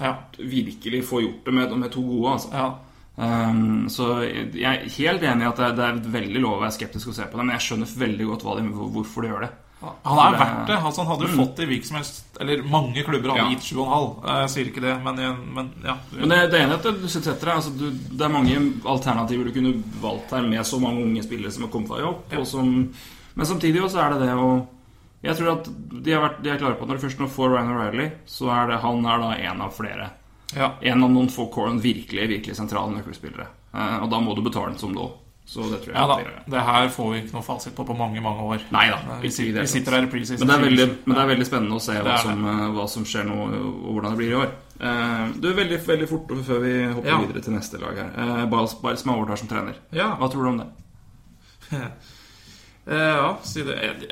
Ja. Virkelig få gjort det med, med to gode, altså. ja. Ehm, så jeg er helt enig i at det det er veldig lov å være skeptisk og se på det, men jeg skjønner veldig godt de, hvorfor de gjør det. Han er verdt det. Altså, han hadde jo fått det i hvilken som helst Eller mange klubber hadde Ja. gitt 7,5. Jeg sier ikke det, men, men ja. Men det, det ene er at du setter deg altså du, Det er mange alternativer du kunne valgt her med så mange unge spillere som har kommet deg opp. Og som, men samtidig også er det det å Jeg tror at de har vært de er klare på at når du først nå får Ryan O'Reilly, så er det han er da en av flere. Ja. En av noen få corn, virkelig virkelig sentrale nøkkelspillere. Eh, og da må du betale den som nå. Så det tror jeg Ja da, blir det. her får vi ikke noe fasit på på mange, mange år. Nei da, Vi, ikke sitter, vi sitter her i preseason. Men det, er veldig, men det er veldig spennende å se hva som, eh, hva som skjer nå, og hvordan det blir i år. Eh, Du, veldig, veldig fort før vi hopper Ja. videre til neste lag her. Bare Biles, Biles som er overtar som trener. Ja. Hva tror du om det? Eh, ja, si det eh, Det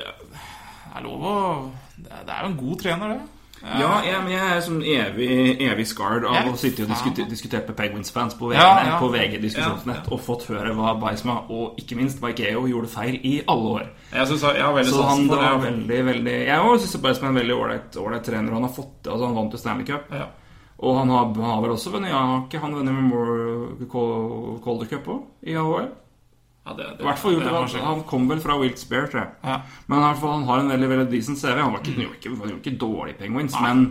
er lov å det er jo en god trener, det. Ja, jeg, men jeg er sånn evig, evig scarred av å sitte og diskutere, diskutere med Penguins-fans på Ja, ja. på VG diskusjonsnett Ja, ja. og fått høre hva Beisma og ikke minst Vaikeo gjorde feil i alle år. Jeg synes jeg Så han det var veldig, veldig Jeg syns Beisma er en veldig ålreit trener. Han har fått det, altså han vant jo Stanley Cup. Ja. Og han har, han har vel også vunnet Ja, han vunnet Memorial Calder Cup òg i AHL? Ja, det, det, I hvert fall gjort det det, det han, kom vel fra Wilkes-Barre, tror jeg. Ja. Men i hvert fall, han har en veldig veldig decent CV. Han var ikke, han gjorde ikke, han gjorde ikke dårlig Penguins, men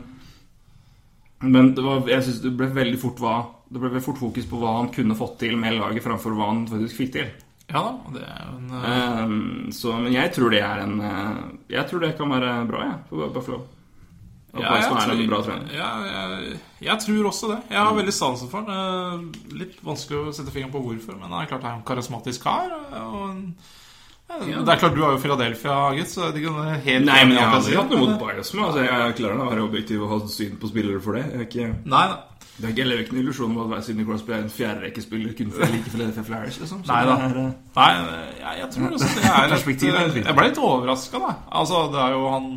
Men det var, jeg synes det ble veldig fort hva Det ble veldig fort fokus på hva han kunne fått til med laget, framfor hva han faktisk fikk til. ja da, det er en uh... um, så, men jeg tror det er en eh, Jeg tror det kan være bra, jeg, for Buffalo. Ja, jeg, jeg en tror-. Ja, jeg, jeg tror også det. Jeg har veldig sansen for den. Eh, Litt vanskelig å sette fingeren på hvorfor, men det er klart er en karismatisk kar. Og ja, Det er klart Du har jo Philadelphia, gitt. så er om er helt Nei, men jeg har ikke aldri hatt noe mot Biosma. Altså, jeg klarer å være objektiv og ha syn på spillere for det. Jeg ikke, Nei, nei. det er ikke, jeg lever ikke en illusjon om at Sidney Crosby er en fjerderekkespiller kun for å like Philadelphia Flyers. Liksom. Nei da. er, eh, Nei, jeg, jeg tror også det er litt. Jeg ble litt overraska, da. Altså, det er jo han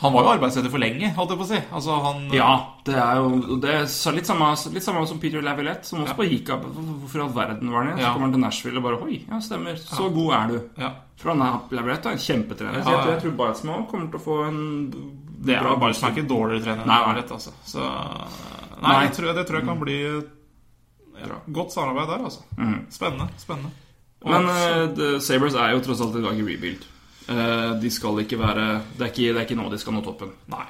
Han var jo arbeidsledig for lenge, holdt jeg på å si. Altså, han Ja, det er jo det er litt, samme, litt samme som Peter Laviolette, som også Ja. bare gikk av. Hvorfor i all verden var han det? Så Ja. kommer han til Nashville og bare Oi, ja, stemmer. Så god er du. Ja. For han er Laviolette er en kjempetrener. Ja, Så jeg tror, ja. jeg tror Biosma kommer til å få en Det er bra jo er ikke dårligere trener enn. Laviolette, altså. Så Nei, Nei. Det, tror jeg, det tror jeg kan bli ja, godt samarbeid der, altså. Spennende. Spennende. Og Men uh, Sabres er jo tross alt et lag i rebuild. Eh, de skal ikke være det er ikke, det er ikke nå de skal nå toppen. Nei.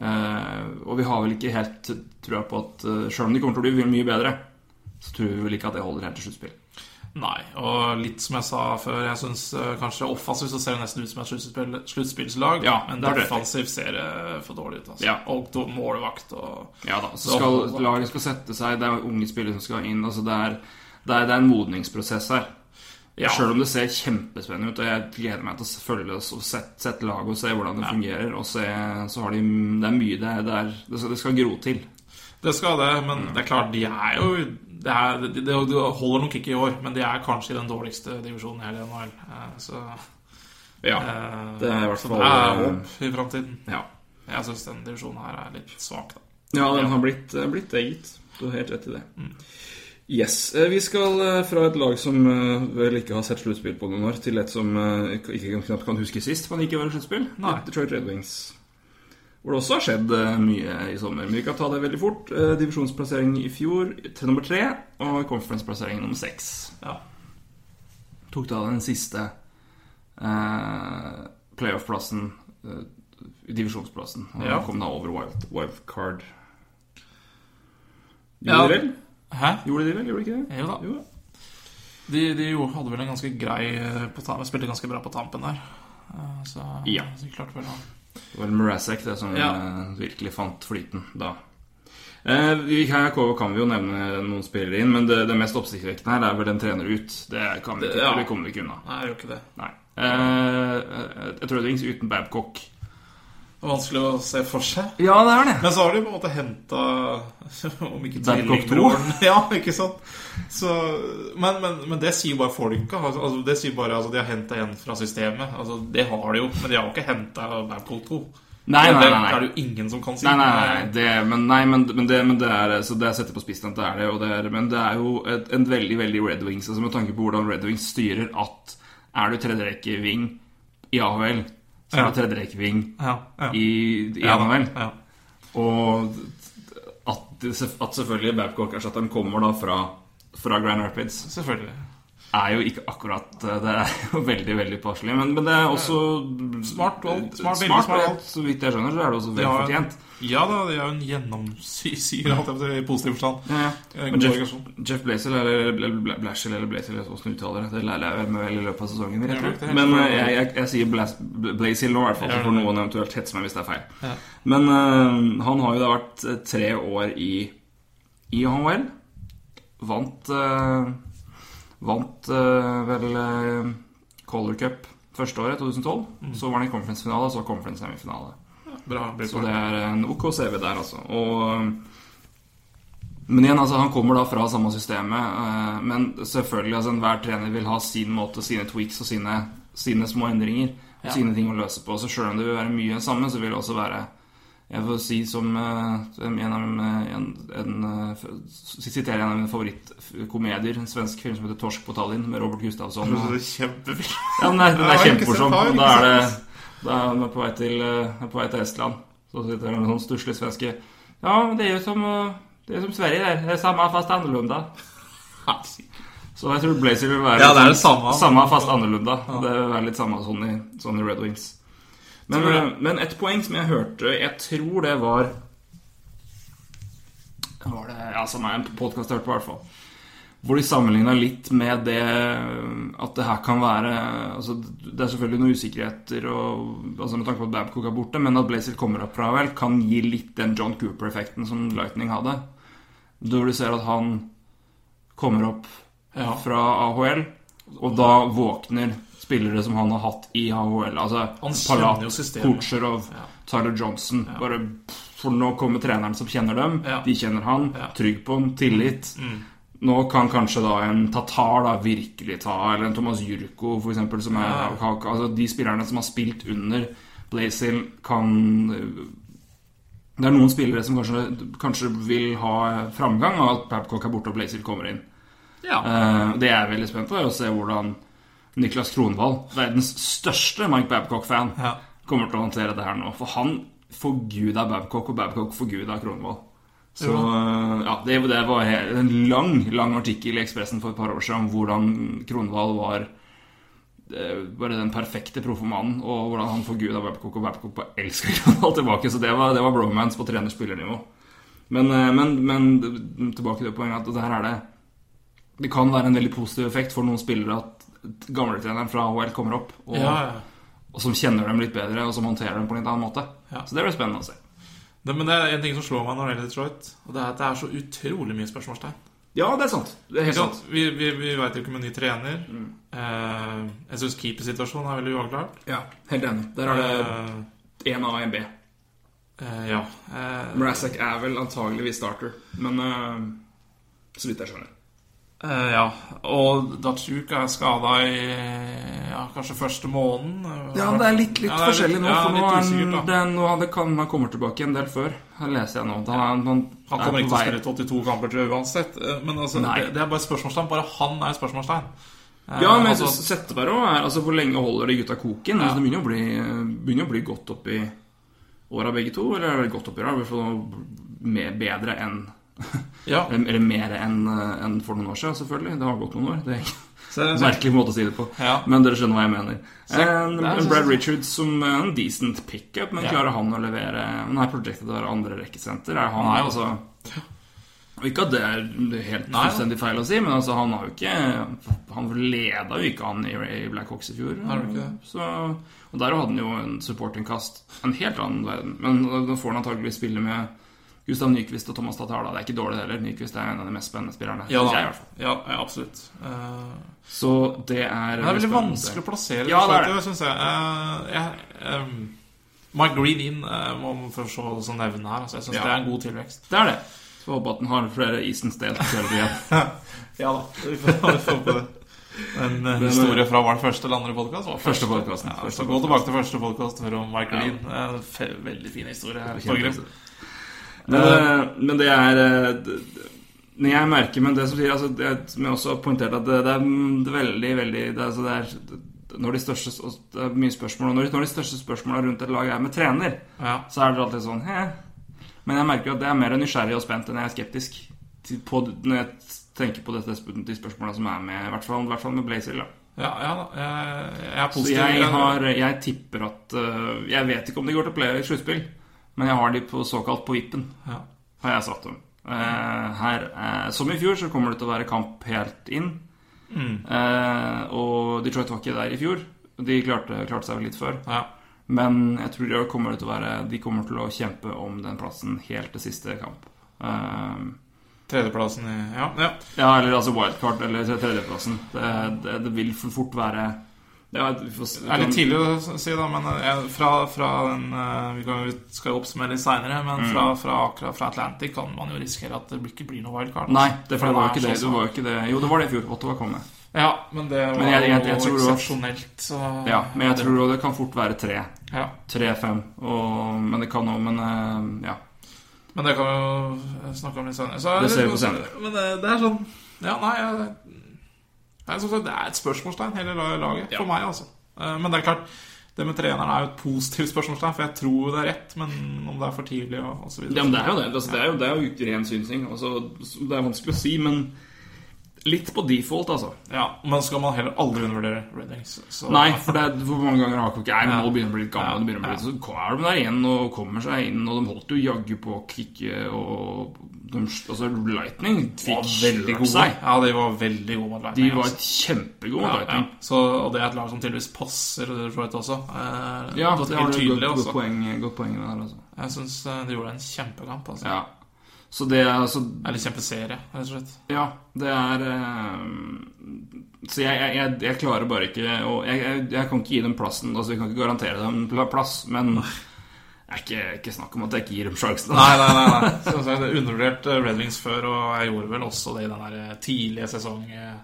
Eh, og vi har vel ikke helt trua på at uh, Selv om de kommer til å bli mye bedre, så tror vi vel ikke at det holder helt til sluttspill. Nei, og litt som jeg sa før, jeg syns kanskje offensivt så ser det nesten ut som et sluttspill, sluttspillslag. Ja, men defensivt ser det for dårlig ut. Altså. Ja. Og målvakt og Ja da, så Så- skal laget skal sette seg Det er unge spillere som skal inn. Altså det, er, det, er, det er en modningsprosess her. Ja. Selv om det ser kjempespennende ut, og jeg gleder meg til å følge oss og sette, sette laget og se hvordan det fungerer. Og se, så har de Det er mye det, det, er, det, skal, det skal gro til. Det skal det, men Mm. det er klart, de er jo det, er, de, de, holder nok ikke i år, men de er kanskje i den dårligste divisjonen i hele NHL. Eh, Så Ja, Eh, det er i hvert fall, det er eh, håp i framtiden. Ja, Jeg syns den divisjonen her er litt svak, da. ja den har blitt, blitt det, gitt. Du har helt rett i det. Yes. eh, Vi skal eh, fra et lag som eh, vel ikke har sett sluttspill på noen år, til et som ikke knapt kan huske sist man ikke var i sluttspill. Detroit Red Wings. Hvor det også har skjedd mye i sommer. Men vi kan ta det veldig fort. Divisjonsplassering i fjor til nummer tre, og conference-plassering nummer seks. Ja. Tok da den siste eh, playoff-plassen, eh, divisjonsplassen. Og Ja. kom da over wild, wildcard. Ja. Gjorde de vel? Hæ? Gjorde de vel? Gjorde de ikke det? Jo da. Jo. De, de jo hadde vel en ganske grei eh, på tampen, Spilte ganske bra på tampen der. Eh, Så, Ja. så klart vel han. Det var Mrazek det som Ja. eh, virkelig fant flyten da. Eh, vi- her kan vi jo nevne noen spillere inn, men det, det mest oppsiktsvekkende her er vel den trener ut. Det, kan vi ikke, Det- ja. det kommer vi ikke unna. Nei, jeg gjør ikke det. Nei. Eh, jeg tror det rings uten Babcock. Vanskelig å se for seg. Ja, det er det. Men så har de på en måte henta Om ikke tvillingbroren Ja, ikke sant? Så, men, men, men det sier bare folka. Altså, altså, det sier bare altså, De har henta en fra systemet. Altså, det har de jo, men de har jo ikke henta Babcock 2. Nei, det, nei, nei, Det er det jo ingen som kan si. Nei, nei, nei, det, men, nei men, men, det, men det er Så det er setter på spissen at det er det, og det er, men det er jo et, en veldig veldig Red Wings altså Med tanke på hvordan Red Wings styrer at er du tredjekke wing Ja AHL, er Ja. du tredjerekke-ving Ja, ja. i, i ja, NHL. Og at, at selvfølgelig Babcock-erstatteren kommer da fra, fra Grand Rapids, Selvfølgelig. Er jo ikke akkurat eh, Det er jo veldig, veldig passelig. Men, men det er også Smart valgt. Smart, smart smart. Så vidt jeg skjønner, så er det også vel fortjent. Ja da, det er jo en gjennomsyre, holdt jeg på å si, i positiv forstand. Ja, ja. Eh, Men Jeff. Jeff Blazel, eller Blashel eller Blazel, eller hvordan du uttaler det, det lærer jeg vel med vel i løpet av sesongen. Rett er Men eh, jeg, jeg, jeg sier Blazel nå, i hvert fall, så får er noen eventuelt hetse meg hvis det er feil. Men uh, han har jo da vært eh, tre år i, i HL. Vant eh, Vant eh, vel uh, Color Cup første året, 2012. Mm. Så var han i conference-finale, så conference-semifinale. Bra. Så det er en OK CV der, altså. Og, men igjen, altså, han kommer da fra samme systemet. eh, Men selvfølgelig, altså, enhver trener vil ha sin måte, sine tweaks og sine, sine små endringer. Ja. Sine ting å løse på. Så sjøl om det vil være mye sammen, så vil det også være Jeg får si som eh, en av mine- siterer en, eh, f- Sitere en av mine favorittkomedier, en svensk film som heter 'Torsk på Tallinn', med Robert Gustafsson. er kjempefint. ja, men det er, den er kjempemorsom. Da er det. Da er på vei til, eh, på vei til Estland. Så sitter han sånn stusslig svenske Ja, men det er jo som, det er som Sverige der. Det er samme, fast annorlunda. Så jeg tror Blazer vil være Ja, det er det samme. samme fast annorlunda. Det vil være litt samme sånn i, sånn i Red Wings. Men, men et poeng som jeg hørte Jeg tror det var Var det Ja, som er en podkast jeg hørte på, i hvert fall. Hvor de sammenligna litt med det at det her kan være altså Det er selvfølgelig noen usikkerheter og, altså med tanke på at Babcock er borte, men at Blazer kommer opp fra vel, kan gi litt den John Cooper-effekten som Lightning hadde. Hvor du ser at han kommer opp Ja. fra AHL, og da våkner spillere som han har hatt i AHL. Altså Han Palat. Kucherov, Ja. Tyler Johnson. Bare For nå kommer treneren som kjenner dem. Ja. De kjenner han. Ja. Trygg på han. Tillit. Nå kan kanskje da en Tatar da virkelig ta, eller en Thomas Jurko for eksempel, som er Ja. altså De spillerne som har spilt under Blazil, kan Det er noen spillere som kanskje, kanskje vil ha framgang av at Babcock er borte og Blazil kommer inn. Ja. Eh, Det jeg er veldig spent på, er å se hvordan Niklas Kronvall, verdens største Mike Babcock-fan, Ja. kommer til å håndtere det her nå. For han forguda Babcock, og Babcock forguda Kronvall. Så eh, ja, det, det var en lang, lang artikkel i Ekspressen for et par år siden om hvordan Kronvall var eh, bare den perfekte proffomanen, og hvordan han forguda Babcock, og Babcock bare elsker Kronvall tilbake. Så det var, det var bromance på trener-spillernivå. Men, eh, men, men tilbake til poenget at det her er det Det kan være en veldig positiv effekt for noen spillere at gamletreneren fra AHL kommer opp, og, ja, ja. og som kjenner dem litt bedre, og som håndterer dem på en litt annen måte. Ja. Så det blir spennende å se. Det, men det er en ting som slår meg når det gjelder Detroit, og det er at det er så utrolig mye spørsmålstegn. Ja, det er sant. Det er sant. Vi, vi, vi veit jo ikke med ny trener. Eh, jeg syns keepersituasjonen er veldig uavklart. Ja, helt enig. Der er det Eh, én A og én B. eh, ja. Eh, Mrazek er vel antageligvis starter, men eh, så vidt jeg skjønner. Eh, ja, og Datsjuka er skada i ja, kanskje første måneden. Ja, det er litt, litt Ja, det er forskjellig nå, ja, for nå, litt er han, da. det, er- nå han, kan, han kommer tilbake en del før. Det leser jeg nå. Han, han, han, Han er kommer ikke til å spille 82 kamper, til uansett. Eh, Men altså, det, det er bare spørsmålstegn. Bare han er spørsmålstegn. Eh, Ja, men jeg altså, Setteberg også er Altså, hvor lenge holder de gutta koken? Altså, det begynner å bli, begynner å bli godt opp i åra, begge to. Eller er det godt opp i åra? I hvert fall bedre enn ja, Eller mer enn en for noen år siden, selvfølgelig. Det har gått noen år. Det er ikke en merkelig måte å si det på. Ja. Men dere skjønner hva jeg mener. Så- En, en Brad Richards som en decent pickup, men Ja. klarer han å levere Han er projected til andre rekkesenter. Er han, jo- altså Ikke at det er helt Nei. fullstendig feil å si, men altså, han har jo ikke Han leda jo ikke han i, i Blackhawks i fjor. Så, og der hadde han jo en supportingkast. En helt annen verden. Men da får han antakeligvis spille med Gustav Nyquist og Thomas Tatala. Det er ikke dårlig heller. Nyquist er en av de mest spennende spillerne. ja, jeg, i hvert fall. ja, absolutt. Uh, Så det er det er veldig vanskelig å plassere Ja, det er det. Synes jeg. Uh, jeg um, Mike Green inn uh, må man først også nevne her. Altså, jeg syns Ja. det er en god tilvekst. Det er det. Så håper at den har flere Eastern States hele tiden. Ja da, vi får, vi får håpe det. En eh, historie fra den første eller andre podkast? Første podcasten. Ja, gå tilbake til første podkast høre om Mike Green. Ja. veldig fin historie. Torgrim. Men, uh, men det er eh, d- Når jeg merker Men det som sier altså, det, Som jeg også har poengtert At det, det er veldig, veldig det, altså, det er Når de største Det er mye spørsmål når, de- når de største spørsmålene rundt et lag er med trener Ja. Så er det alltid sånn Hæ? Men jeg merker at det er mer nysgjerrig og spent Enn jeg er skeptisk til, på, Når jeg tenker på dette, de spørsmåla som er med I hvert fall, i hvert fall med Blazer da. Ja, ja. Jeg, jeg er Så jeg, har, jeg tipper at øh, Jeg vet ikke om de går til play i sluttspill, men jeg har de på, såkalt på vippen. Ja. Har jeg satt dem. Eh, her, eh, som i fjor, så kommer det til å være kamp helt inn. Mm. Eh, og Detroit var ikke der i fjor. De klarte, klarte seg vel litt før. Ja. Men jeg tror de kommer være De kommer til å kjempe om den plassen helt til siste kamp. Tredjeplassen i Ja. ja. ja, eller altså wildcard, eller tredjeplassen. Det, det, det vil fort være Det er litt tidlig å si, da, men fra, fra den eh, Vi kan, skal jo oppsummere litt seinere, men Mm. fra, fra, akkurat fra Atlantic kan man jo risikere at det ikke blir noe wildcard. Nei, det, for det var jo ikke det. Det var jo ikke det. Jo, det var det i fjor. Ottawa kom med. Ja, men det var Men jeg- jeg- jeg jo eksepsjonelt. Så Ja, men jeg tror også det kan fort være tre. ja. Tre-fem. Men det kan òg Men eh, ja. Men det kan vi jo snakke om litt senere. Så, Det ser vi på senere. Men det, det er sånn Ja, nei jeg, er, sagt, det er et spørsmålstegn, hele la- laget. For meg, altså. Eh, Men det er klart det med treneren er jo et positivt spørsmålstegn, for jeg tror det er rett, men om det er for tidlig og, osv. ja men det er jo det. Altså, det, er jo, det er jo ren synsing. Altså, det er vanskelig å si, men litt på default, altså. Ja, Men skal man heller aldri undervurdere Reddings? Så, Nei, for det er, hvor mange ganger har ikke men nå begynner å bli litt gammel, Ja, å bli, ja. Så er de der igjen og kommer seg inn, og de holdt jo jaggu på å kicke og de, Altså, Lightning fikk veldig gode. seg. Ja, de var veldig gode mot De var altså. kjempegode mot ja, ja. Så, og det er et lag som tydeligvis passer Detroit også. Eh, Ja, godt, det har du godt, godt, poeng, godt poeng der, altså. Jeg syns de gjorde en kjempekamp. Altså. Ja. Så det er altså Eller kjempeserie, rett og slett. Ja, det er eh, Så jeg, jeg, jeg, jeg klarer bare ikke å jeg, jeg, jeg kan ikke gi dem plassen. Altså, Vi kan ikke garantere dem plass, men det er ikke, ikke snakk om at jeg ikke gir dem sjansen. Nei, nei, nei. nei. Som sagt, jeg undervurderte Red Wings før, og jeg gjorde vel også det i den der tidlige sesong eh,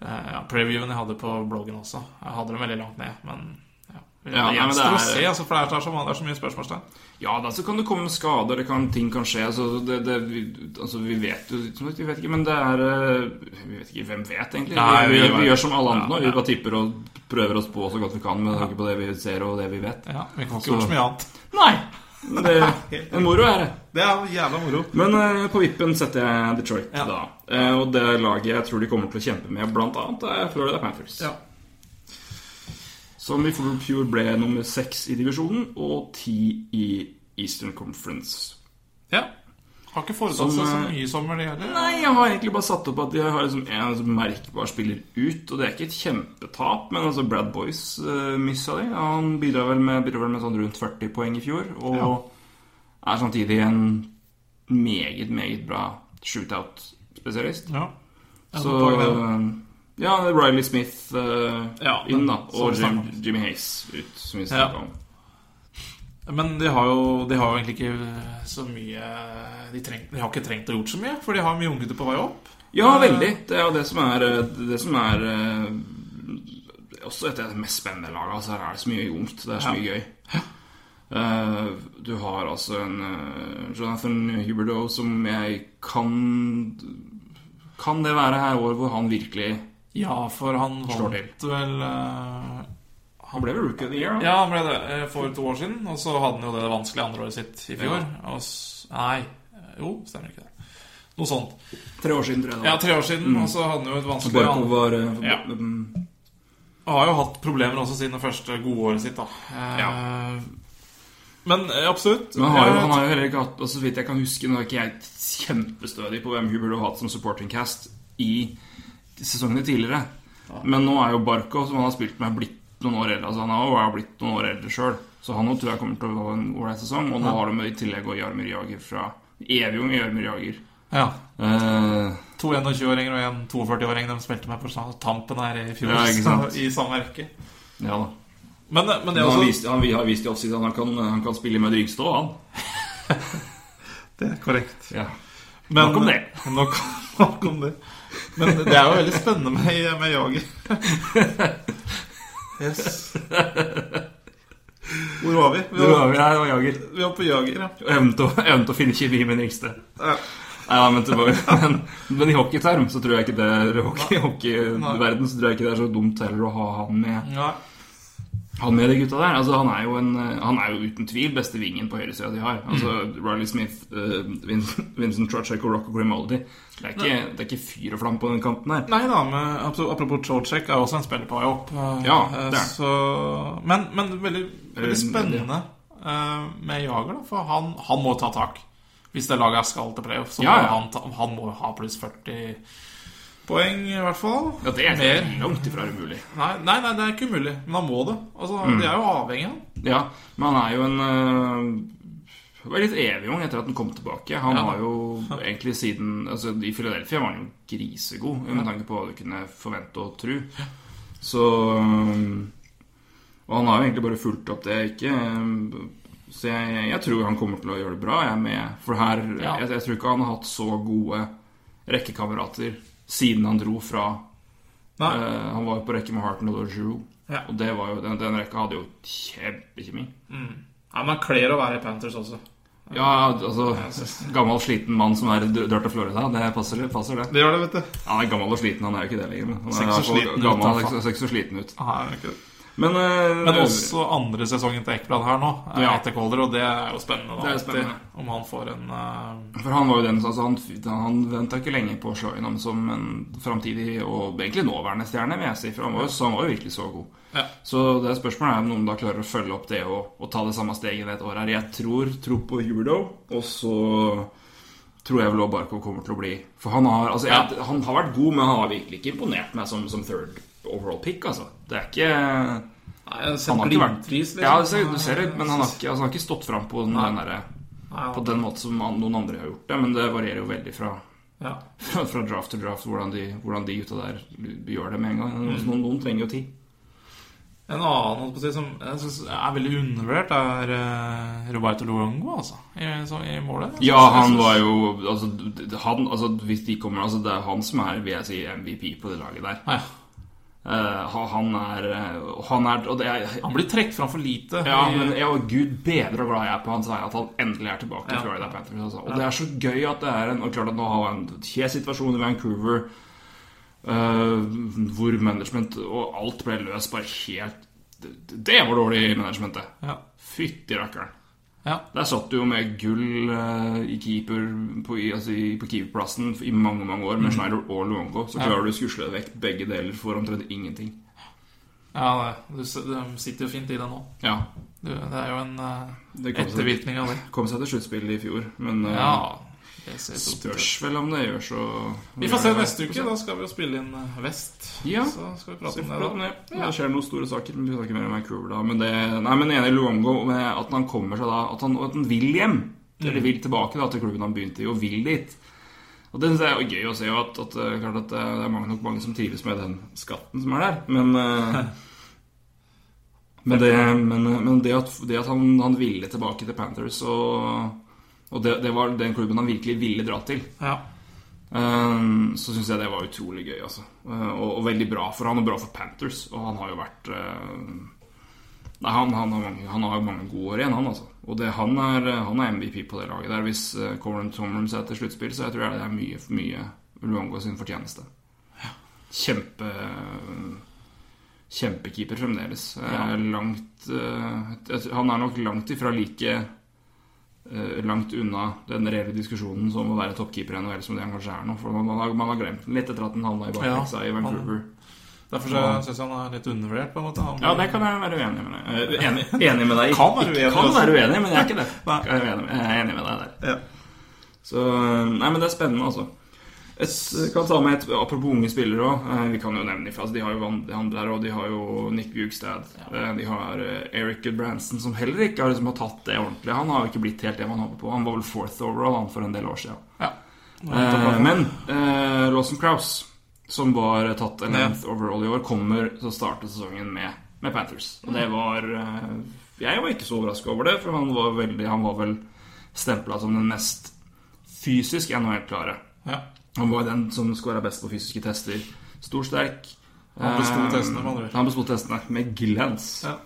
ja, Previewen jeg hadde på bloggen også. Jeg hadde dem veldig langt ned, men ja. Det men gjenstår det å se, altså, for det er, så, det er så mye spørsmålstegn. Ja, da så kan det komme skader, det kan, ting kan skje. Altså, det, det, vi, altså, vi vet jo Vi vet ikke, men det er eh, Vi vet ikke, Hvem vet, egentlig? Nei, vi, vi, vi- gjør som alle andre nå. ja. Vi bare tipper og prøver oss på så godt vi kan med tanke på det vi ser og det vi vet. Ja, Vi kan ikke Så- gjøre så mye annet. Nei! Men det er moro er det. Det er jævla moro. Men eh, på vippen setter jeg Detroit, Ja. da. Eh, og det laget jeg tror de kommer til å kjempe med, blant annet, er Florida Panthers. Ja. Som i fjor ble nummer seks i divisjonen og ti i Eastern Conference. ja. Har ikke foretatt Som, seg så eh, mye i sommer, de heller. Nei, jeg har egentlig bare satt opp at de har liksom en som merkbar spiller ut. Og det er ikke et kjempetap, men altså Brad Boyce uh, missa de. Han bidrar vel, med, bidrar vel med sånn rundt 40 poeng i fjor. Og er samtidig en meget, meget bra shootout-spesialist. Ja. Ja, Så poeng, Ja, Riley Smith uh, Ja, inn, da. Og Jim, Jimmy Hayes ut, som vi Ja. om. Men de har, jo, de har jo egentlig ikke så mye de, treng, de har ikke trengt å gjort så mye, for de har mye unggutter på vei opp. Ja, veldig. Det er jo det som er eh, Det som er eh, Også et av de mest spennende lagene. Altså, her er det så mye ungt. Det er så Ja. mye gøy. Eh, du har altså en eh, Jonathan Huberdoe som jeg kan Kan det være her år hvor han virkelig Ja, for han vant vel uh, Han ble vel rookie of the year? da? Ja, han ble det eh, for to år siden. Og så hadde han jo det vanskelige andreåret sitt i fjor. Og s nei, jo, stemmer ikke det. Noe sånt. Tre år siden, tror jeg. Da. Ja, tre år siden, og så hadde han jo et vanskelig Barkov an- var uh, Ja. mm, Han har jo hatt problemer også siden det første gode året sitt, da. Ja. Men absolutt. Men han har, jo, han har jo heller ikke hatt og Så vidt jeg kan huske Nå er ikke jeg kjempestødig på hvem hun har hatt som supporting cast i sesongene tidligere. Men nå er jo Barco, som han har spilt med, blitt noen år eldre. Altså Han har jo blitt noen år eldre sjøl. Så han tror jeg kommer til å ha en ålreit sesong. Og nå har de i tillegg også Jarmir Jager fra Evig ung Jarmir Jager. Ja. Eh, To 21-åringer og en 42-åring de spilte med på tampen her i fjor. Ja. I samme rekke. ja da. Men, eh, men det er han, viste, han har vist i offside at han kan, han kan spille med Drygstad, han. Det er korrekt. Ja. Men, Nok om det. Nok, nok om det. Men det er jo veldig spennende med, med Jager. Yes. Hvor var vi? Vi var, var, ja, det var Jager. vi var på Jager, ja. Evnen til, å- evnen til å finne kjemi med den yngste. Ja. Nei, ja, men, tilbake, men, men i hockeyterm så tror jeg ikke det er, hockey, hockeyverden så tror jeg ikke det er så dumt heller å ha han med Ja. Han med de gutta der. Altså, han, er jo en, han er jo uten tvil beste vingen på høyresida de har. Altså, Riley Smith, uh, Vincent Trocek og Rocco Grimaldi. Det er, ikke, det er ikke fyr og flam på den kanten her. Nei da, men apro- apropos Trochek er også en spiller på vei opp. eh, Ja, eh, det er så, men, men veldig, veldig Eh, spennende eh, med Jager, da. For han, han må ta tak. Hvis det laget skal til playoff, så Ja, ja. han, han må ha pluss 40 poeng, i hvert fall. Ja, det er Mer. langt ifra umulig. Nei, nei, nei, det er ikke umulig. Men han må det. Altså, Mm. De er jo avhengig av. Ja, men han er jo en uh, var litt evig ung etter at han kom tilbake. Han Ja. har jo egentlig siden altså I Philadelphia var han jo grisegod, med tanke på hva du kunne forvente og tro. Så um, Og han har jo egentlig bare fulgt opp det, ikke um, Så jeg, jeg tror han kommer til å gjøre det bra, jeg er med. For her Ja. jeg, jeg tror ikke han har hatt så gode rekkekamerater siden han dro fra eh, Han var jo på rekke med Harton og Giroux. Ja. Og det var jo, den, den rekka hadde jo kjempekjemi. Ja, Man kler å være i Panthers også. Ja, altså Gammel, sliten mann som er dø- dør til Florida. Det passer, passer det. Det gjør det, vet du. Han er gammel og sliten, han er jo ikke det lenger. Men han Ser er ikke så sliten ut, gammel, ser ikke så sliten ut. Aha, ikke det. Men, uh, Men også andre sesongen til Ekblad her nå er Ja. etter Kolder, og det er jo spennende. Da, Det er alltid. Om han får en uh... For han var jo den altså Han, han venta ikke lenge på å slå innom som en framtidig og egentlig nåværende stjerne, vil jeg si. For han var så han var jo virkelig så god. Ja. Så det spørsmålet er om noen da klarer å følge opp det og, og ta det samme steget det et år her. Jeg tror, tro på Huberdo, og så tror jeg vel også Barkov kommer til å bli For han har, altså, jeg, han har vært god, men han har virkelig ikke imponert meg som, som third overall pick, altså. Det er ikke Nei, jeg Han har ikke vært liksom. Ja, du ser, du ser det, men han har ikke, altså, han har ikke stått fram på den, den derre på den måten som noen andre har gjort det. Men det varierer jo veldig fra, ja. fra, draft til draft hvordan de, hvordan de gutta der gjør det med en gang. Mm. Noen, noen trenger jo tid. En annen si, som jeg synes er veldig undervurdert, er uh, Roberto Luongo, altså. I, så, i målet. Ja, han var jo altså, han, altså, Hvis de kommer altså, Det er han som er vil jeg si, MVP på det laget der. Ja. Eh, han- er eh, Han er Og er Han blir trukket fram for lite. Ja, men jeg var gud bedre og glad jeg er på hans vei at han endelig er tilbake Ja. Florida Panthers. Altså. Og det er så gøy at det er en Og klart at nå har han en kjes situasjon i Vancouver uh, hvor management og alt ble løst bare helt Det, det var dårlig management, det. Ja. Fytti rakkeren. Ja. Der satt du jo med gull eh, i keeper på, altså, i, på keeperplassen i mange mange år med Schneider og Luongo. Så klarer Ja. du å skusle vekk begge deler for omtrent ingenting. ja det, du, sitter jo fint i det nå. Ja, Du, det er jo en uh, ettervirkning av det. kom seg til sluttspillet i fjor, men uh, Ja. Det ser så Spørs vel om det gjør så Vi får se neste uke. Da skal vi jo spille inn eh, Vest. Ja. Så skal vi prate om det da. Ja, Det skjer noen store saker, men vi snakker mer om Vancouver da. Men det, nei, men enig i Luongo med at han kommer seg da At han, at han vil hjem. Eller vil tilbake da til klubben han begynte i, og vil dit. Og det synes jeg er gøy å se at, at, eh, klart at det er mange, nok mange som trives med den skatten som er der. Men eh, Men det, men, men det at, det at han, han ville tilbake til Panthers, og, og det, det var den klubben han virkelig ville dra til Ja. Um, så syns jeg det var utrolig gøy, altså. Uh, og, og veldig bra for han, og bra for Panthers. Og han har jo vært uh, Nei, han, han, har mange, han har mange gode år igjen, han, altså. Og det, han, er, han er MVP på det laget der. Hvis uh, Coran Tomrums er til sluttspill, så jeg tror jeg det er mye, mye Luongo sin fortjeneste. Kjempe Kjempekeeper fremdeles. Ja. langt uh, Han er nok langt ifra like uh, langt unna den reelle diskusjonen som å være toppkeeper i NHL som det han kanskje er nå. For man, man, har, man har glemt den litt etter at den havna i baklengs Ja, i Vancouver. Derfor syns jeg han er litt undervurdert, på en måte. Han, Ja, det kan jeg være uenig med deg Eh, Enig, enig med deg. Kan være uenig, Kan være uenig, men jeg er ikke det. Jeg er, enig, jeg er enig med deg der. Ja. Så Nei, men det er spennende, altså. Et, kan ta med et Apropos unge spillere òg. Vi kan jo nevne dem. Altså, de har jo Van han og de har jo Nick Bugstad. Ja. De har eh, Eric Branson, som heller ikke har, liksom, har tatt det ordentlig. Han har jo ikke blitt helt det man håper på. Han var vel fourth overall han for en del år siden. Ja. Eh, men eh, Lawson Crouse, som var tatt en Ja. length overall i år, kommer til å starte sesongen med, med Panthers. Og det var eh, Jeg var ikke så overraska over det, for han var, veldig, han var vel stempla som den mest fysisk NHL-klare. ja. Han var den som skåra best på fysiske tester. Stor, sterk. Han besto Eh, testene, med andre. Han besto testene med glans. Ja.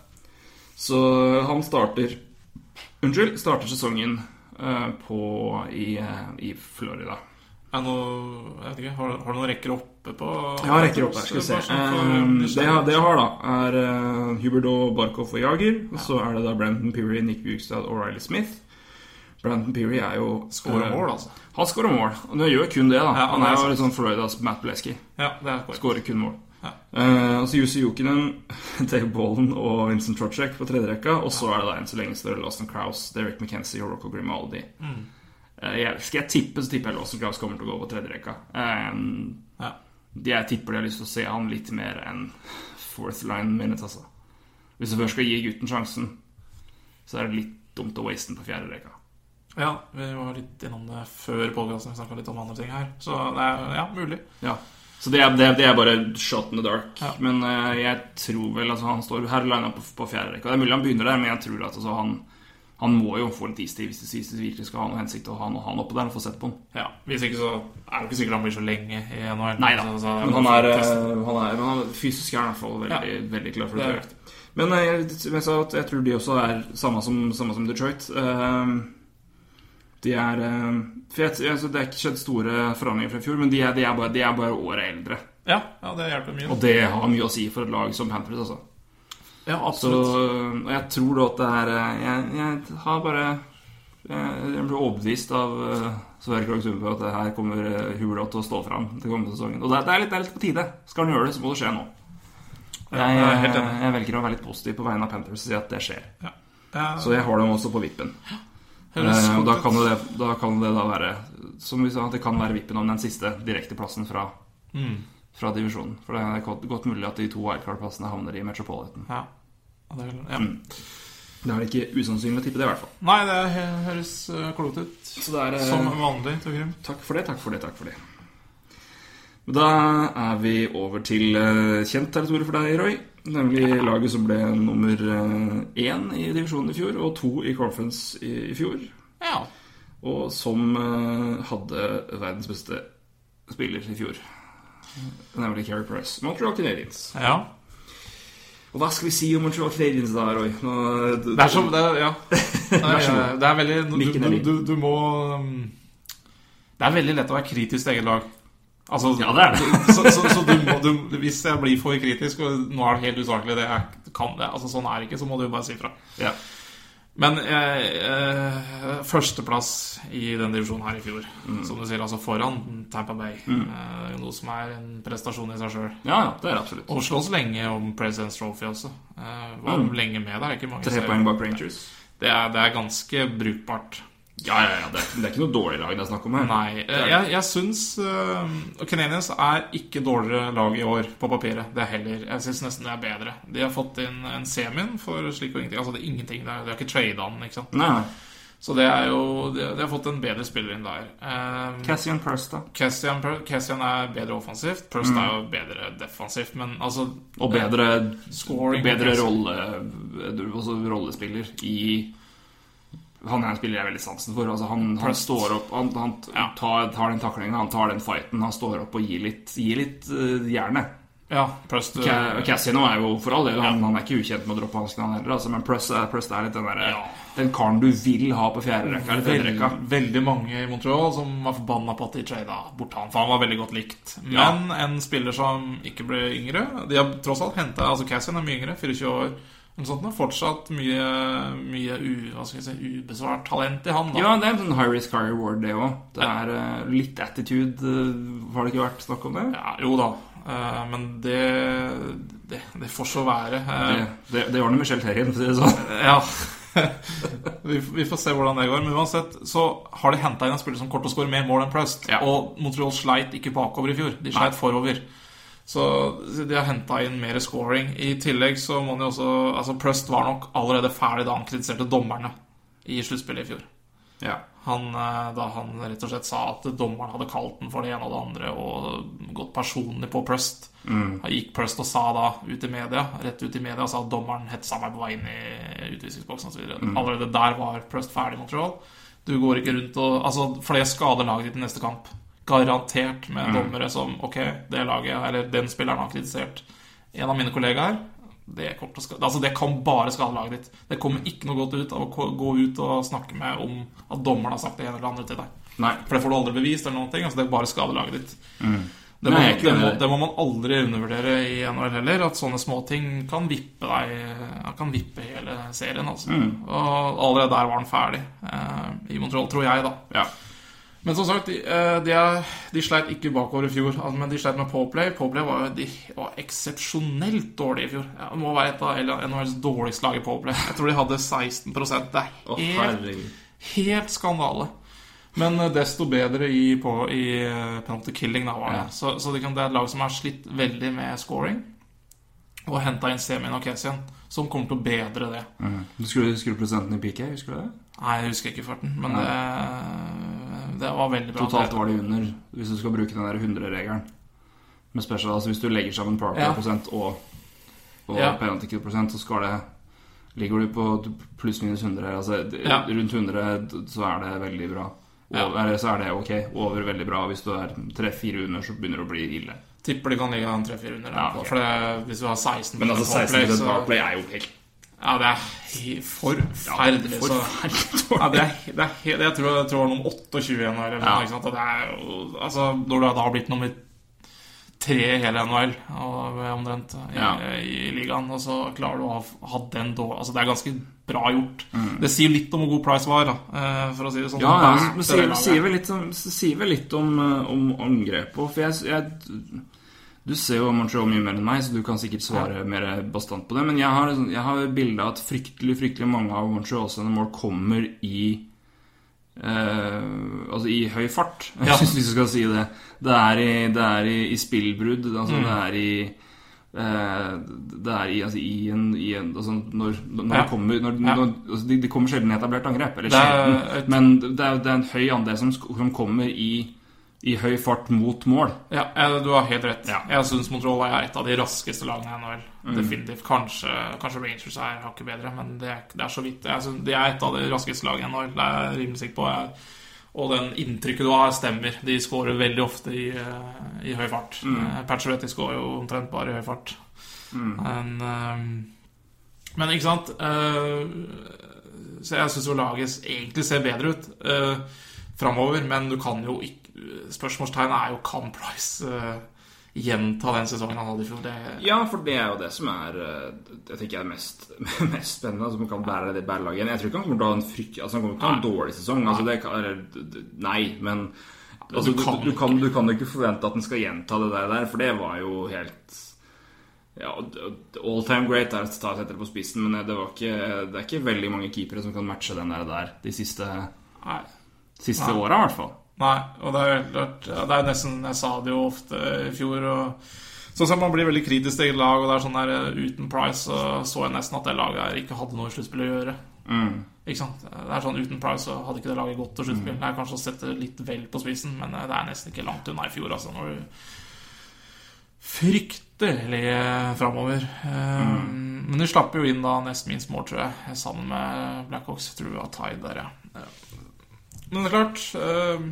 Så han starter Unnskyld, starter sesongen eh, på i, i Florida. Er noe Jeg vet ikke, har, har du noen rekker oppe på Ja, rekker opp her, skal vi se. Eh, det, det jeg har, da, er uh, Huberdo, Barkov og Jager. Og så er det da Brenton Peary, Nick Bugstad og Riley Smith. Brandon Peary er jo Skårer eh, mål, altså. Han skårer mål. Og det gjør kun det, da. Ja, han han er jo litt sånn Floridas Matt Bleski. Ja, det er. Skårer kun mål. Ja. Og så Jussi Jokinen, Dave Bollen og Vincent Trocek på tredje rekka. Og så er det da enn så lenge så er Lawson Krause, Derek McKenzie og Rocco Grimaldi. Mm. Eh, jeg, skal jeg tippe, så tipper jeg Lawson Krause kommer til å gå på tredje rekka. Eh, Ja. jeg tipper de har lyst til å se han litt mer enn fourth line minutes, altså. Hvis du først skal gi gutten sjansen, så er det litt dumt å waste den på fjerde rekka. Ja, vi var litt innom det før podkasten. Vi snakka litt om andre ting her. Så det er ja, mulig. Ja. Så det er, det, det er bare shot in the dark. Ja. Men uh, jeg tror vel altså, Han står her lina på, på fjerde rekke. Det er mulig han begynner der, men jeg tror at altså, han, han må jo få litt istid hvis det virkelig skal ha noe hensikt å ha noe- han oppe der og få sett på han. Ja, Hvis ikke så er det ikke sikkert han blir så lenge i NHL. Nei da, men han er, eh, han er, men han, fysisk er han i hvert fall veldig, Ja. veldig klar for Det det. Men eh, jeg, jeg jeg tror de også er samme som, samme som Detroit. Eh, de er eh, for jeg, altså, Det er ikke skjedd store forandringer fra i fjor, men de er, de er, bare, de er bare året eldre. Ja, ja, det hjelper mye. Og det har mye å si for et lag som Panthers, altså. Ja, Så absolutt. og jeg tror da at det er eh, Jeg, jeg har bare Jeg, jeg ble overbevist av uh, Sverre Krogh Sundbø at det her kommer uh, Hubert til å stå fram til kommende sesongen. Og det, det, er litt, det er litt på tide. Skal han gjøre det, så må det skje nå. Jeg, jeg jeg, jeg velger å være litt positiv på vegne av Panthers og si at det skjer. Ja. Ja, Så jeg har dem også på vippen. høres Eh, og da kan, det, da kan det da være Som vi sa, at det kan være vippen om den siste direkteplassen fra, Mm. fra divisjonen. For det er godt, godt mulig at de to wildcard-plassene havner i Metropolitan. Ja. Det er, ja. Mm. det er ikke usannsynlig å tippe det, i hvert fall. Nei, det høres uh, klokt ut. Så det er, eh, Som vanlig, Takk, Takk for det, takk for det, takk for det. Da er vi over til eh, kjent territorium for deg, Roy. Nemlig laget som ble nummer én i divisjonen i fjor, og to i conference i, i fjor. Ja. Og som eh, hadde verdens beste spiller i fjor. Nemlig Carrie Price. Montreal Canadiens. ja. Og hva skal vi si om Montreal Canadiens da, Roy? Nå, Det er som det er, Ja. Det er, det er veldig du, du, du, du må um, Det er veldig lett å være kritisk til eget lag. Altså, Ja, det er det. så så, så du må, du, hvis jeg blir for kritisk, og nå er det helt usaklig, det jeg kan det, altså sånn er det ikke, så må du bare si fra. Ja. Men eh, eh, førsteplass i den divisjonen her i fjor, Mm. som du sier, altså foran Tampa Bay. Eh, noe som er en prestasjon i seg sjøl. ja, ja, det er absolutt. Og slåss lenge om President's Trophy også. Eh, var Mm. lenge med der. Ikke mange Tre poeng bak Rangers. Det er, det er ganske brukbart. Ja, ja, ja. Det er, det er ikke noe dårlig lag det er snakk om her. Nei. eh, Jeg, jeg syns uh, Canadiens er ikke dårligere lag i år på papiret. Det er heller Jeg syns nesten det er bedre. De har fått inn en semien for slik og ingenting. Altså det er ingenting der. De har ikke trada den, ikke sant. Nei. Så det er jo De, de har fått en bedre spiller inn der. Um, Cassian Purse, da. Cassian, Cassian er bedre offensivt. Prost er jo bedre defensivt, men altså Og bedre Scoring Bedre rolle, også rollespiller i han er en spiller jeg er veldig sansen for. Altså, han, han står opp, han, han tar, tar den taklinga, han tar den fighten. Han står opp og gir litt, gir litt uh, jernet. Ja, Prust Ca- Cassino er jo for all del Han, han er ikke ukjent med å droppe hanskene, han heller. Altså, men Prust er, Prust er litt den derre Ja. Den karen du vil ha på fjerde rekka eller tredje rekka. Veld, veldig mange i Montreal som var forbanna på at de trada bort han, for han var veldig godt likt. Ja. Men en spiller som ikke ble yngre De har tross alt henta Altså Cassian er mye yngre, 24 år. Eller sånt, er fortsatt mye, mye u, si, ubesvart talent i han. da Ja, det er en sånn high risk, high reward, det òg. Det er eh, litt attitude. eh, har det ikke vært snakk om det? Ja, jo da. Uh, men det, det, det får så være. Det, det, det ordner Michelle Terrien, for å si det sånn. Ja. vi, vi får se hvordan det går. Men uansett så har de henta inn en spiller som kort og skårer mer mål enn Prust. Ja. Og Montreal sleit ikke bakover i fjor. De sleit forover. Så de har henta inn mer scoring. I tillegg så må de også Altså Prust var nok allerede ferdig da han kritiserte dommerne i sluttspillet i fjor. Ja. Han, eh, da han rett og slett sa at dommeren hadde kalt den for det ene og det andre og gått personlig på Prust. Mm. Han gikk Prust og sa da ut i media rett ut i media og sa at dommeren hetsa meg på vei inn i utvisningsboksen osv. Mm. Allerede der var Prust ferdig i Montreal. Du går ikke rundt og Altså, for skader laget ditt i neste kamp. Garantert med Mm. dommere som Ok, det laget, eller den spilleren har kritisert en av mine kollegaer. Det, altså det kan bare skade laget ditt. Det kommer ikke noe godt ut av å gå ut og snakke med om at dommeren har sagt det ene eller andre til deg. Nei. For det får du aldri bevist. eller noen ting Altså Det bare skader laget ditt. Det, må, Mm. Nei, det, må, det må man aldri undervurdere i NHL heller. At sånne småting kan vippe deg Kan vippe hele serien. Altså. Mm. Og allerede der var han ferdig eh, i Montreal, tror jeg, da. Ja. Men som sagt, de, eh, de, sleit ikke bakover i fjor. Altså, men de sleit med Pawplay. Pawplay var, de var eksepsjonelt dårlige i fjor. Ja, det må være et av NHLs dårligste lag i Pawplay. Jeg tror de hadde 16 Det er helt. Helt skandale. Men eh, desto bedre i, på, i eh, penalty killing, da, var det. Ja. Så, så det, kan, det er et lag som har slitt veldig med scoring. Og henta inn Semin og Kessian, som kommer til å bedre det. Mm. Du skulle huske prosenten i PK, husker du det? Nei, jeg husker ikke farten, men Nei. det, det var veldig bra. Totalt var de under, hvis du skal bruke den der 100-regelen. Med special, altså hvis du legger sammen Ja. powerplay-prosent og, og Ja. penalty kill-prosent, så skal det Ligger du på pluss-minus 100, altså Ja. rundt 100, så er det veldig bra. Over, så er det ok. Over veldig bra. Hvis du er 3-4 under, så begynner det å bli ille. Tipper de kan ligge an 3-4 under. Ja, okay. For det, hvis du har 16 Men altså powerplay, 16 så- powerplay er jo helt Ja, det er forferdelig. Ja, forferdelig Ja, det er, det er helt, jeg, tror, jeg tror det var noen 28 igjen. Eller, Ja. ikke sant? Det er altså, når du da har blitt nummer tre i hele NHL og omtrent i, Ja. i, ligaen, og så klarer du å ha, ha den dårlig Altså, det er ganske bra gjort. Mm. Det sier litt om hvor god Price var, da, eh, for å si det sånn. Ja, ja, men sier, sier vel litt sier vel litt om, eh, om angrepet. For jeg, jeg Du ser jo Montreal mye mer enn meg, så du kan sikkert svare mer bastant på det. Men jeg har, jeg har bilde av at fryktelig fryktelig mange av Montreal sine mål kommer i eh, Altså i høy fart, Ja. hvis vi skal si det. Det er i, det er i, i spillbrudd. Altså Mm. det er i eh, det er i, altså, i en, i en altså, Når, når Ja. det kommer når, Ja. når, altså, de, de kommer sjelden i etablert angrep. Eller Det er sjelden. Men det er, det er en høy andel som, som kommer i, i høy fart mot mål. Ja, eh, du har helt rett. Ja. Mm. Jeg syns Montreal er et av de raskeste lagene i NHL. Definitivt. Kanskje, kanskje Rangers er hakket bedre, men det er, det er så vidt. Jeg synes, de er et av de raskeste lagene i NHL. Det er jeg rimelig sikker på. Jeg, og den inntrykket du har, stemmer. De skårer veldig ofte i, eh, i høy fart. Mm. Patcheretti Pacioretty skårer jo omtrent bare i høy fart. Men, eh, men ikke sant eh, Så jeg syns jo laget egentlig ser bedre ut framover, men du kan jo ikke Spørsmålstegnet er jo kan Price uh, gjenta den sesongen han hadde i fjor. Det, Ja, for det er jo det som er eh, Jeg tenker er mest, mest spennende. Altså, man kan bære det bærelaget. Jeg tror ikke han kommer til å ha en frykt Altså, han kommer til å ha en dårlig sesong. Altså, det eller, nei, men altså, du kan du, kan, du kan jo ikke forvente at han skal gjenta det der, for det var jo helt ja, All time great er å ta sette det på spissen, men det, var ikke, det er ikke veldig mange keepere som kan matche den der, der de siste, nei. siste åra, i hvert fall. Nei, og det er Det er jo nesten Jeg sa det jo ofte i fjor. Og, sånn som Man blir veldig kritisk til eget lag, og det er sånn der eh, uten Price så så jeg nesten at det laget her ikke hadde noe i sluttspillet å gjøre. Mm. Ikke sant? Det er sånn Uten Price så hadde ikke det laget gått til sluttspill. Det er kanskje å sette litt vel på spissen, men eh, det er nesten ikke langt unna i fjor. Altså, når du Fryktelig framover. Um, men de slapp jo inn da nest minst mål, tror jeg, sammen med Blackhawks. Jeg tror det var Tide der, ja. Men det er klart eh,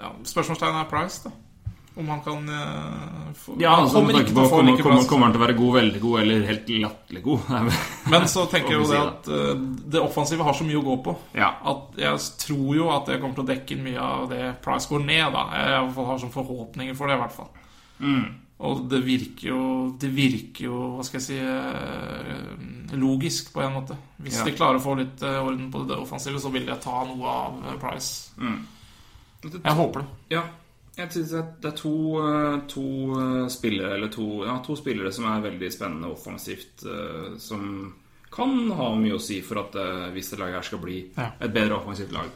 ja, Spørsmålstegnet er Price, da. Om han kan eh, få Ja, Han altså, kommer ikke til å få like kommer, han til å være god, veldig god eller helt latterlig god? Men så tenker jeg jo det at eh, det offensive har så mye å gå på. Ja. At jeg tror jo at det kommer til å dekke inn mye av det Price går ned, da. Jeg har sånn forhåpninger for det, i hvert fall. Mm. Og det virker jo Det virker jo, hva skal jeg si eh, Logisk, på en måte. Hvis Ja. de klarer å få litt orden på det offensive, så vil jeg ta noe av Price. Mm. Jeg håper det. Ja. Jeg synes det er to, eh, to eh, spillere Eller to, ja, to spillere som er veldig spennende offensivt, eh, som kan ha mye å si for at hvis det laget her skal bli et bedre offensivt lag.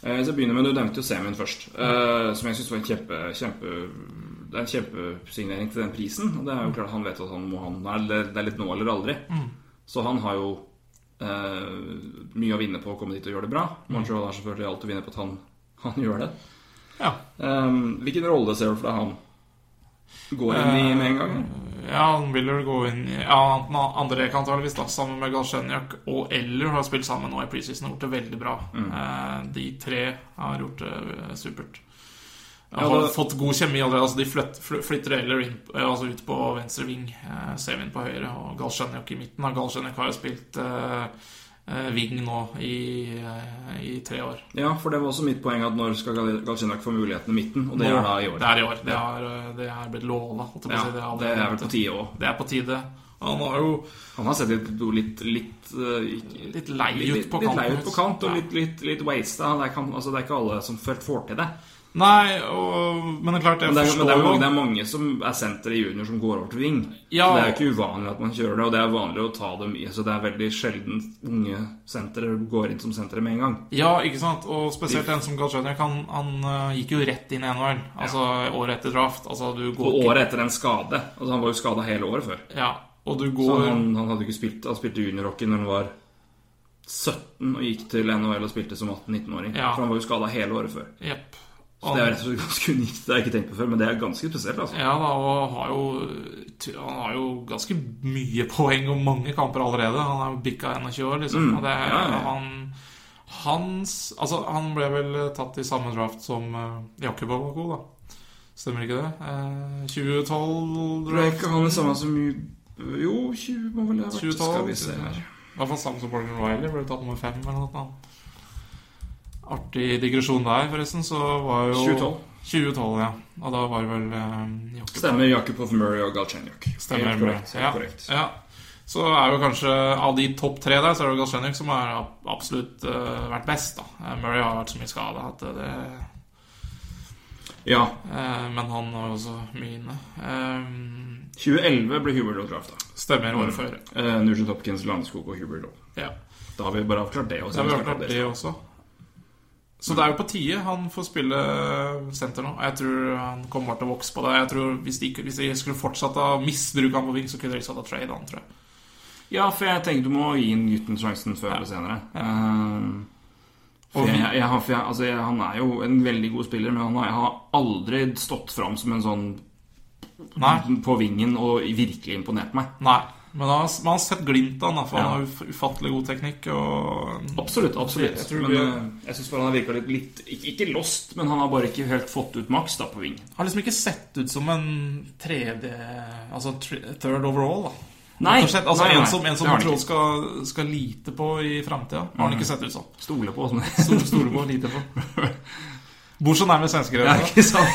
Så jeg begynner med, Du nevnte jo semien først, som jeg syns var en kjempe, kjempe Det er en kjempesignering til den prisen. Og det er jo klart han vet at han må han Det er litt nå eller aldri. Så han har jo eh, mye å vinne på å komme dit og gjøre det bra. Montreal har selvfølgelig alt å vinne på at han, han gjør det. Ja. Um, hvilken rolle ser du for deg han går inn i med en gang? Ja, han vil vel gå inn i Ja, André kan antakeligvis, da, sammen med Galsjenjak og Eller har spilt sammen nå i preseason og gjort det veldig bra. Mm. Eh, de tre har gjort det eh, supert. Ja, har det- fått god kjemi allerede. Altså, de flytt, flytter Eller inn, eh, altså ut på venstre ving, eh, Sevin på høyre og Galsjenjak i midten. Galsjenjak har jo spilt eh, eh, ving nå i, eh, i tre år. Ja, for det var også mitt poeng at når skal Gal- Galchenyuk få muligheten i midten? Og det Nå- er da i år. Det er i år. Det, har, eh, det er blitt lova. Ja, si. har det er vel på tide òg. Det er på tide. Han har jo Han har sett litt, litt, litt, litt, Litt lei ut på litt kanten. lei ut på kant, og Ja. litt, litt, litt wasta. Det, kan- altså, det er ikke alle som får til det. Nei, og, men det er klart, jeg det er, men det, er mange, det er mange som er sentre i junior som går over til wing. Ja. Så det er ikke uvanlig at man kjører det, og det er vanlig å ta dem i. Så det er veldig sjelden unge sentre går inn som sentre med en gang. Ja, ikke sant? Og spesielt en som Galsjenjak, han, han eh, gikk jo rett inn i NHL. Altså året etter draft. Altså, du går Og ikke- året etter en skade. Altså, han var jo skada hele året før. Ja, og du Så går han, han hadde ikke spilt Han spilte juniorhockey når han var 17 og gikk til NHL og spilte som 18-19-åring. Ja. For han var jo skada hele året før. Jepp. Så det er rett og slett ganske unikt. Det har jeg ikke tenkt på før, men det er ganske spesielt. altså Ja da, og har jo, han har jo ganske mye poeng og mange kamper allerede. Han er jo bikka 21 år, liksom. Mm, Og det er, ja, ja. Han, hans Altså, han ble vel tatt i samme draft som uh, Jakob var da. Stemmer ikke det? Uh, 2012 Ble ikke han det samme som Jo, 20 må vel ha vært 2012. Skal vi se her. I hvert fall samme som Morgan Riley. Ble tatt nummer fem eller noe sånt. Artig digresjon der, forresten. Så var jo 2012. 2012, ja. Og da var det vel eh, Jakob. Stemmer Jakubov, Murray og Galchenyuk. Stemmer. Helt korrekt. ja. Korrekt. Ja. Så er jo kanskje av de topp tre der, så er det Galchenyuk som har absolutt uh, vært best. da Eh, Murray har vært så mye skada at det Ja. eh, Men han har også mye inne. Eh, 2011 ble Hubert drafta. stemmer året før. Uh, Nugent Hopkins, Landskog og Hubert Law. Ja. Da har vi bare avklart det. Også. Har vi avklart det også. Så det er jo på tide han får spille senter nå. Jeg tror han kommer til å vokse på det. Jeg tror Hvis de, hvis de skulle fortsatt å misbruke han på ving, så kunne de satt av trade han, tror jeg. Ja, for jeg tenker du må gi en gutten sjansen før eller senere. Eh, for jeg, jeg, for jeg, altså, jeg, han er jo en veldig god spiller, men han har, jeg har aldri stått fram som en sånn Nei. på vingen og virkelig imponert meg. Nei. Men han har, man har sett glimt av ham, for Ja. han har uf- ufattelig god teknikk. Og Absolutt. absolutt Jeg tror Men vi- eh, jeg syns han har virka litt, litt ikke, ikke lost, men han har bare ikke helt fått ut maks da på ving. har liksom ikke sett ut som en tredje Altså tr- third overall, da. Nei, slett, altså nei, nei, En som, en som man han ikke. skal, skal lite på i framtida, har han ikke sett ut som. Stole på sånn. Stole, stole på, lite på. Bor så nærme Ja, svenskegrensa. ikke sant?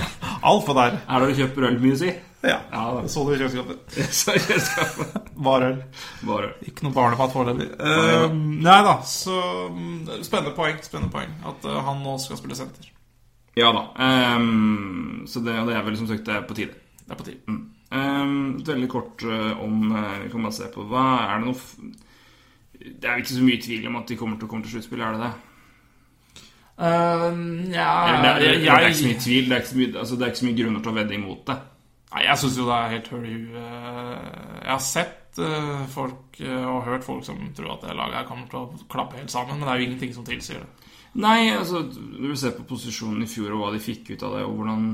Altfor der. Er det å kjøpe øl mye, si? Ja. Ja, Det så du i kjøleskapet. Så jeg skal Bare øl. bare Ikke noe barnemat foreløpig. Uh, nei da, så mm, Spennende poeng. Spennende poeng At uh, han nå skal spille senter. Ja da. Um, så det, det er vel som sagt det er på tide. Det er på tide. Ehm, veldig kort uh, om Vi kan bare se på Hva er det noe Det er ikke så mye tvil om at de kommer til å komme til sluttspill, er det det? ja Eller, det, er, det er ikke så mye tvil. Det er ikke så mye, altså, det er ikke så mye grunner til å vedde imot det. Nei, jeg syns jo det er helt høl i huet. Jeg har sett eh, folk eh, og hørt folk som tror at det laget her kommer til å klappe helt sammen, men det er jo ingenting som tilsier det. Nei, altså Når du ser på posisjonen i fjor og hva de fikk ut av det, og hvordan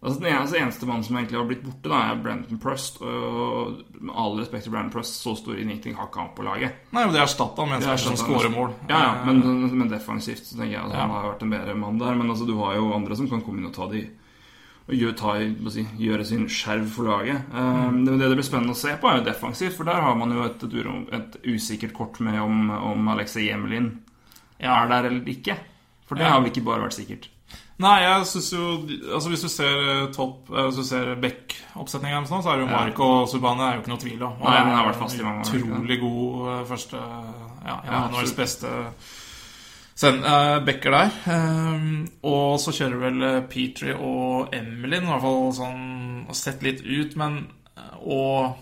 Altså Den eneste, eneste mannen som egentlig har blitt borte, da er Brenton Prust. Og med all respekt til Brenton Prust, så stor innvikling har ikke han på laget. Nei, men det erstatta med en som skårer mål. Ja, ja, Eh, men, men defensivt så tenker jeg at Ja. han har vært en bedre mann der. Men altså, du har jo andre som kan komme inn og ta de og gjøre, ta, si, gjøre sin skjerv for laget. Mm. det, det blir spennende å se på, er jo defensivt, for der har man jo et, et, usikkert kort med om, om Alexei Jemelin Ja. er der eller ikke. For det Ja. har vel ikke bare vært sikkert. Nei, jeg synes jo Altså Hvis du ser eh, topp eh, Hvis du ser Beck-oppsetningen deres nå, så er det jo Ja. Og Subhaan det er jo ikke noe tvil om. Nei, den har vært fast i mange år, Utrolig god eh, første Ja, en Ja, av NHLs absolutt. beste send, uh, Becker der. Um, og så kjører vel eh, Petrie og Emilyn, i hvert fall sånn og sett litt ut, men Og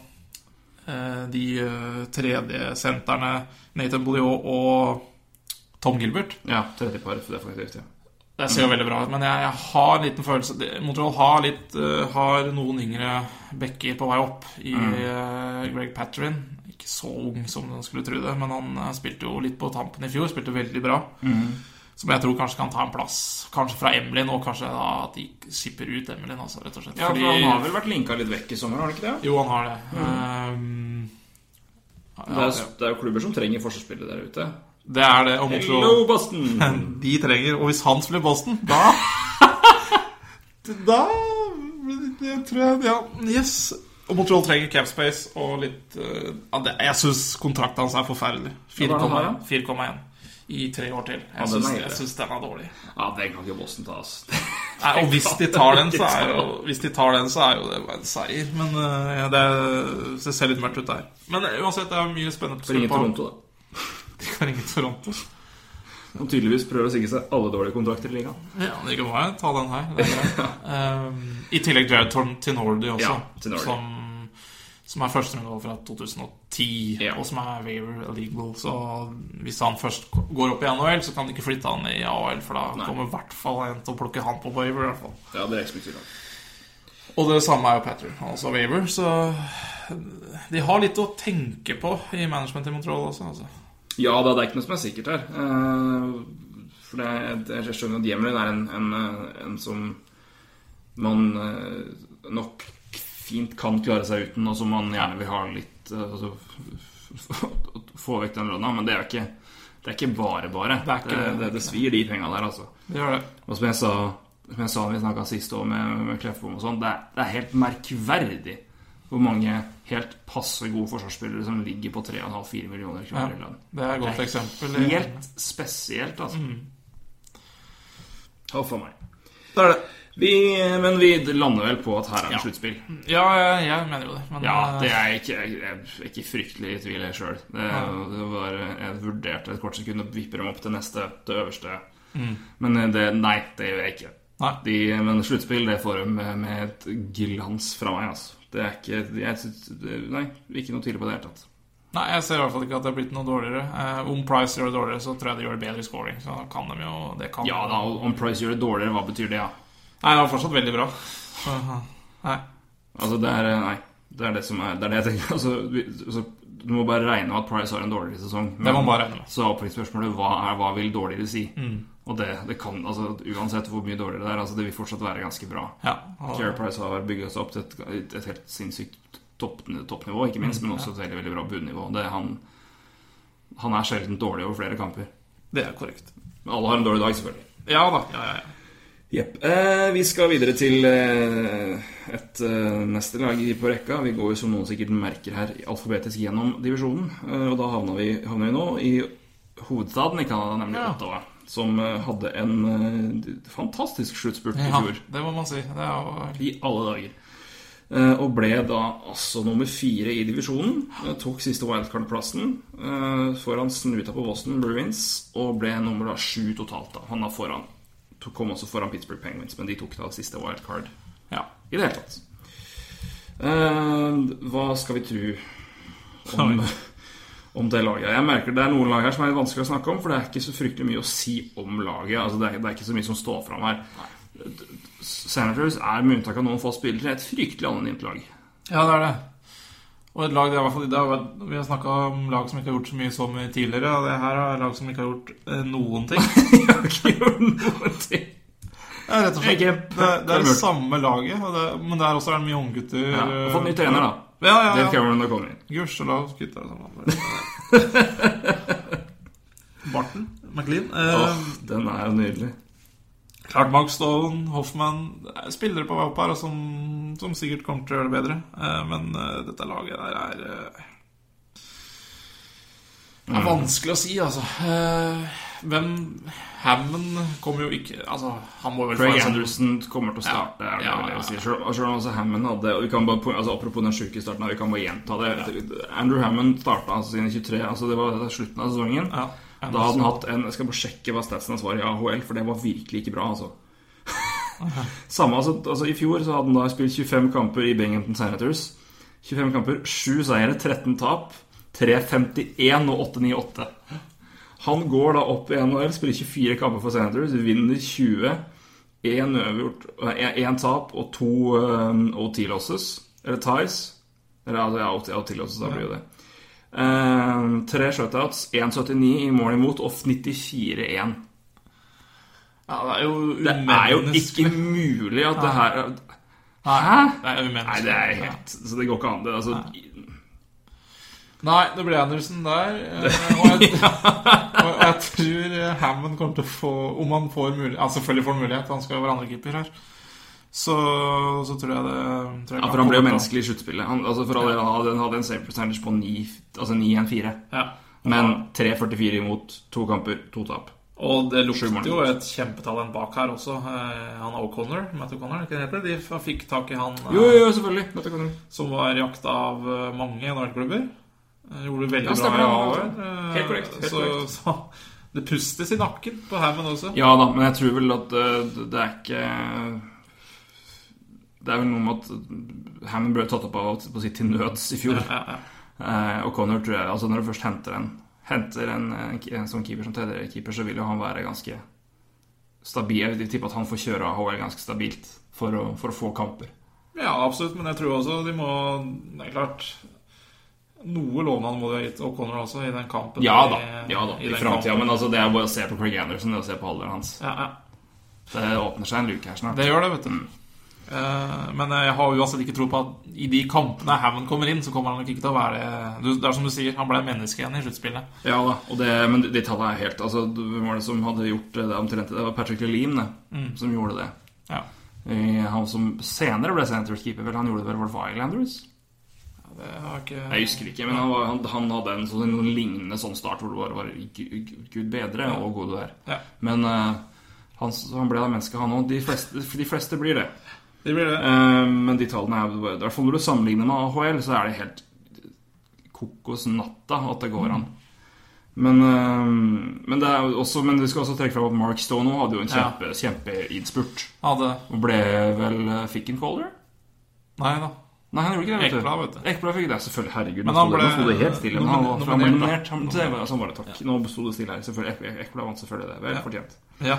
uh, de uh, tredje sentrene, Nathan Bolliot og Tom Gilbert. Ja, tredje par definitivt. ja Det ser jo veldig bra ut, men jeg, jeg har en liten følelse Montreal har, litt, har noen yngre backer på vei opp i eh, Greg Patterin. Ikke så ung som den skulle tro det, men han eh, spilte jo litt på tampen i fjor. Spilte veldig bra. Som jeg tror kanskje kan ta en plass. Kanskje fra Emlyn, og kanskje da at de skipper ut Emlyn, altså, rett og slett. Ja, Fordi- for Han har vel vært linka litt vekk i sommer, har han ikke det? Jo, han har det. Um, ja, Det er, det, er jo klubber som trenger forsvarsspillere der ute. det er det. Og Hello, Hello, Boston! De trenger Og hvis han spiller Boston, da Da det tror jeg Ja, yes. Og Montreal trenger capspace og litt uh, Jeg syns kontrakten hans er forferdelig. Ja, hva har han? 4,1 i tre år til. Jeg syns jeg syns den er dårlig. Ja, den kan ikke Boston ta, ass. Nei, og hvis de tar den, så er jo Hvis de tar den, så er jo det bare en seier. Men ja, det, det ser litt mørkt ut der. Men eh, uansett, det er mye spennende For Ringe. Toronto, da. De kan ringe Toronto. Og tydeligvis prøver å sikre seg alle dårlige kontrakter i ligaen. Ja, det kan være. Ta den her. Er. Um, I tillegg Jared Tinordi også, Ja, Tinordi. som, som er førsterundevalg fra 2010, Ja. og som er waiver illegal. Så hvis han først går opp i NHL, så kan de ikke flytte han i AHL, for da Nei. kommer i hvert fall en til å plukke han på waiver. i hvert fall. Ja, det er. Og det samme er jo Patter, altså waiver. Så de har litt å tenke på i management i Montreal også. Altså. Ja da, det er ikke noe som er sikkert her. Eh, For det, jeg skjønner at Jemlin er en, en, eh, en som man eh, nok fint kan klare seg uten, og som man gjerne vil ha litt eh, altså, Få vekk den lønna, men det er jo ikke det er ikke bare bare. Det ikke det, det, det, svir, de penga der, altså. Det gjør det. Og som jeg sa, som jeg sa når vi snakka sist òg, med, med Kleffbom og sånn, det, er- helt merkverdig hvor mange helt passe gode forsvarsspillere som ligger på 3,5-4 millioner kroner i lønn. det er et godt eksempel. Helt spesielt, altså. Huff a meg. Det er det. Vi, men vi lander vel på at her er det Ja. sluttspill. Ja, jeg, jeg mener jo det. Men Ja, eh, det er ikke, jeg er ikke fryktelig i tvil sjøl. Det, det jeg vurderte et kort sekund å vippe dem opp til neste, til øverste. Men det, nei, det gjør jeg ikke. De, men sluttspill, det får de med, med et glans fra meg, altså. Det er ikke jeg, Nei, ikke noe tidlig på det hele tatt. Nei, jeg ser i hvert fall ikke at det har blitt noe dårligere. Eh, om Price gjør det dårligere, så tror jeg de gjør det bedre i scoring. Så kan de jo det kan Ja da, om Price gjør det dårligere, hva betyr det, ja? Nei, det var fortsatt veldig bra. Nei. Altså, det er Nei. Det er det som er Det er det jeg tenker. Altså, vi, altså, du må bare regne med at Price har en dårligere sesong. Det må man bare regne med. Så oppfølgingsspørsmålet hva, er, hva vil dårligere si? Og det, det kan altså Uansett hvor mye dårligere det er, altså, det vil fortsatt være ganske bra. Ja, og, Care Price har bygget seg opp til et, et helt sinnssykt topp, toppnivå, ikke minst, men også et veldig, veldig bra bunnivå. Det han Han er sjelden dårlig over flere kamper. det er korrekt. Men alle har en dårlig dag, selvfølgelig. Ja da. Ja, ja, ja. Jepp. Eh, vi skal videre til eh, et eh, neste lag i- på rekka. Vi går jo, som noen sikkert merker her, alfabetisk gjennom divisjonen. Eh, og da havner vi, havna vi nå i hovedstaden i Canada, nemlig Ja. Ottawa. Som eh, hadde en eh, fantastisk sluttspurt i ja, fjor. det må man si. Det er jo I alle dager. Eh, og ble da altså nummer fire i divisjonen. Tok siste wildcard-plassen eh, foran snuta på Boston Bruins. Og ble nummer da sju totalt. da Han da foran tok- kom også foran Pittsburgh Penguins, men de tok da siste wildcard Ja. i det hele tatt. Uh, hva skal vi tro om, om det laget? Jeg merker det er noen lag her som er litt vanskelig å snakke om, for det er ikke så fryktelig mye å si om laget. Altså, det, er, det er ikke så mye som står fram her. Senators er med unntak av noen få spillere et fryktelig anonymt lag. ja, det er det. Og et lag det er i hvert fall det har vært, Vi har snakka om lag som ikke har gjort så mye som tidligere. Og det her er lag som ikke har gjort eh, noen ting. de har ikke gjort noe til. Ja, rett og slett. Det, det er det samme laget, det, men der også er det mye unggutter. Ja, og fått ny trener, da. Ja, ja, Dave ja. Cameron har kommet inn. Gudskjelov, gutta. sånn. Barton McLean. Eh, Åh, den er jo nydelig. Klart Mark Stone, Hoffman er Spillere på vei opp her som, som sikkert kommer til å gjøre det bedre. Eh, men eh, dette laget der er eh, Det er vanskelig å si, altså. Eh, hvem Hammond kommer jo ikke Altså, han må vel Craig sånn- Anderson kommer til å starte. Ja, ja, ja, ja. si. Selv selv om også Hammond hadde vi kan bare, altså, Apropos den sjuke starten, vi kan bare gjenta det. Andrew Hammond starta altså sine 23 altså Det var det var slutten av sesongen. Da hadde han hatt en Jeg skal bare sjekke hva statsen hans var i AHL, for det var virkelig ikke bra. altså Samme, altså, altså I fjor så hadde han da spilt 25 kamper i Binghamton Senators. 25 kamper, 7 seire, 13 tap. 3-51 og 8-9-8. Han går da opp i NHL, spiller 24 kamper for Senators, vinner 20. Én uavgjort, én tap og to um, OT-losses. Eller ties. Eller altså, ja, OT- OT-losses, da blir jo det. Um, tre shutouts, 1,79 i mål imot og 94-1. Ja, det er jo Det er jo ikke mulig at det her Hæ? Det er umenneskelig. Nei, det er helt Så det går ikke an. Det, altså, Nei, det ble Anderson der. eh, Og jeg, og jeg tror Hammond kommer til å få Om han får mulighet ja, Selvfølgelig får han mulighet, han skal jo være andrekeeper her. Så, så tror jeg det tror jeg ja, for han ble jo menneskelig i sluttspillet. Han, altså, for all del, han hadde, en save percentage på 9, altså 9-1-4. Ja. Men 3-44 imot, to kamper, to tap. Og det Sju lukter jo et kjempetalent bak her også. Eh, Han O'Connor, Matt O'Connor? De fikk tak i han eh, Jo, jo, selvfølgelig. Matt O'Connor. som var jakta av eh, mange NHL-klubber. Gjorde det veldig Ja, bra stemmer i det. AHL. Helt korrekt, helt så, korrekt. så det pustes i nakken på Hammond også. Ja da, men jeg tror vel at det er ikke Det er vel noe med at Hammond ble tatt opp av på sitt til nøds i fjor. Ja, ja. Eh, og Connor tror jeg Altså når du først henter en Henter en, en, en sånn keeper som tredje keeper, så vil jo han være ganske stabil. Jeg vil tippe at han får kjøre AHL ganske stabilt for å, for å få kamper. Ja, absolutt, men jeg tror også de må Det er klart Noe lovnad må de ha gitt O'Connor også i den kampen. Ja da, ja da i, i framtida. Men altså, det er bare å se på Craig Anderson det er å se på alderen hans. ja, ja. Det åpner seg en luke her snart. Det gjør det, vet du. Eh, men jeg har uansett ikke tro på at i de kampene Hammond kommer inn, så kommer han nok ikke til å være Det er som du sier, han ble menneske igjen i sluttspillet. Ja da, det, men de, tallene er helt Altså, Hvem var det som hadde gjort det omtrent? Det var Patrick Lelim mm. som gjorde det. Ja. Eh, Han som senere ble Senators keeper, vel, han gjorde det vel for Islanders? Det har ikke Jeg husker ikke, men han, var, han, han hadde en sånn noen lignende sånn start hvor det var, var gud, gud bedre og god du er. Ja. Men uh, han, han ble da menneske, han òg. De, de fleste blir det. Det blir det. Uh, men de tallene er i hvert fall når du sammenligner med AHL, så er det helt kokosnatta at det går an. Men, eh, men, det også, men vi skal også trekke fram at Mark Stone hadde jo en Ja. kjempeinnspurt. Hadde Og ble vel uh, Fikk en caller? Nei da. Nei, han gjorde ikke det. vet. Ekblad, vet du. Ekblad fikk det, selvfølgelig. Herregud, Men han ble nå sto det helt stille. Men han var, han nominert, nominert. Han, det sånn var det, takk. Nå sto det stille her. Selvfølgelig. Ek- Ekblad vant selvfølgelig det. Vel Ja. fortjent. Ja,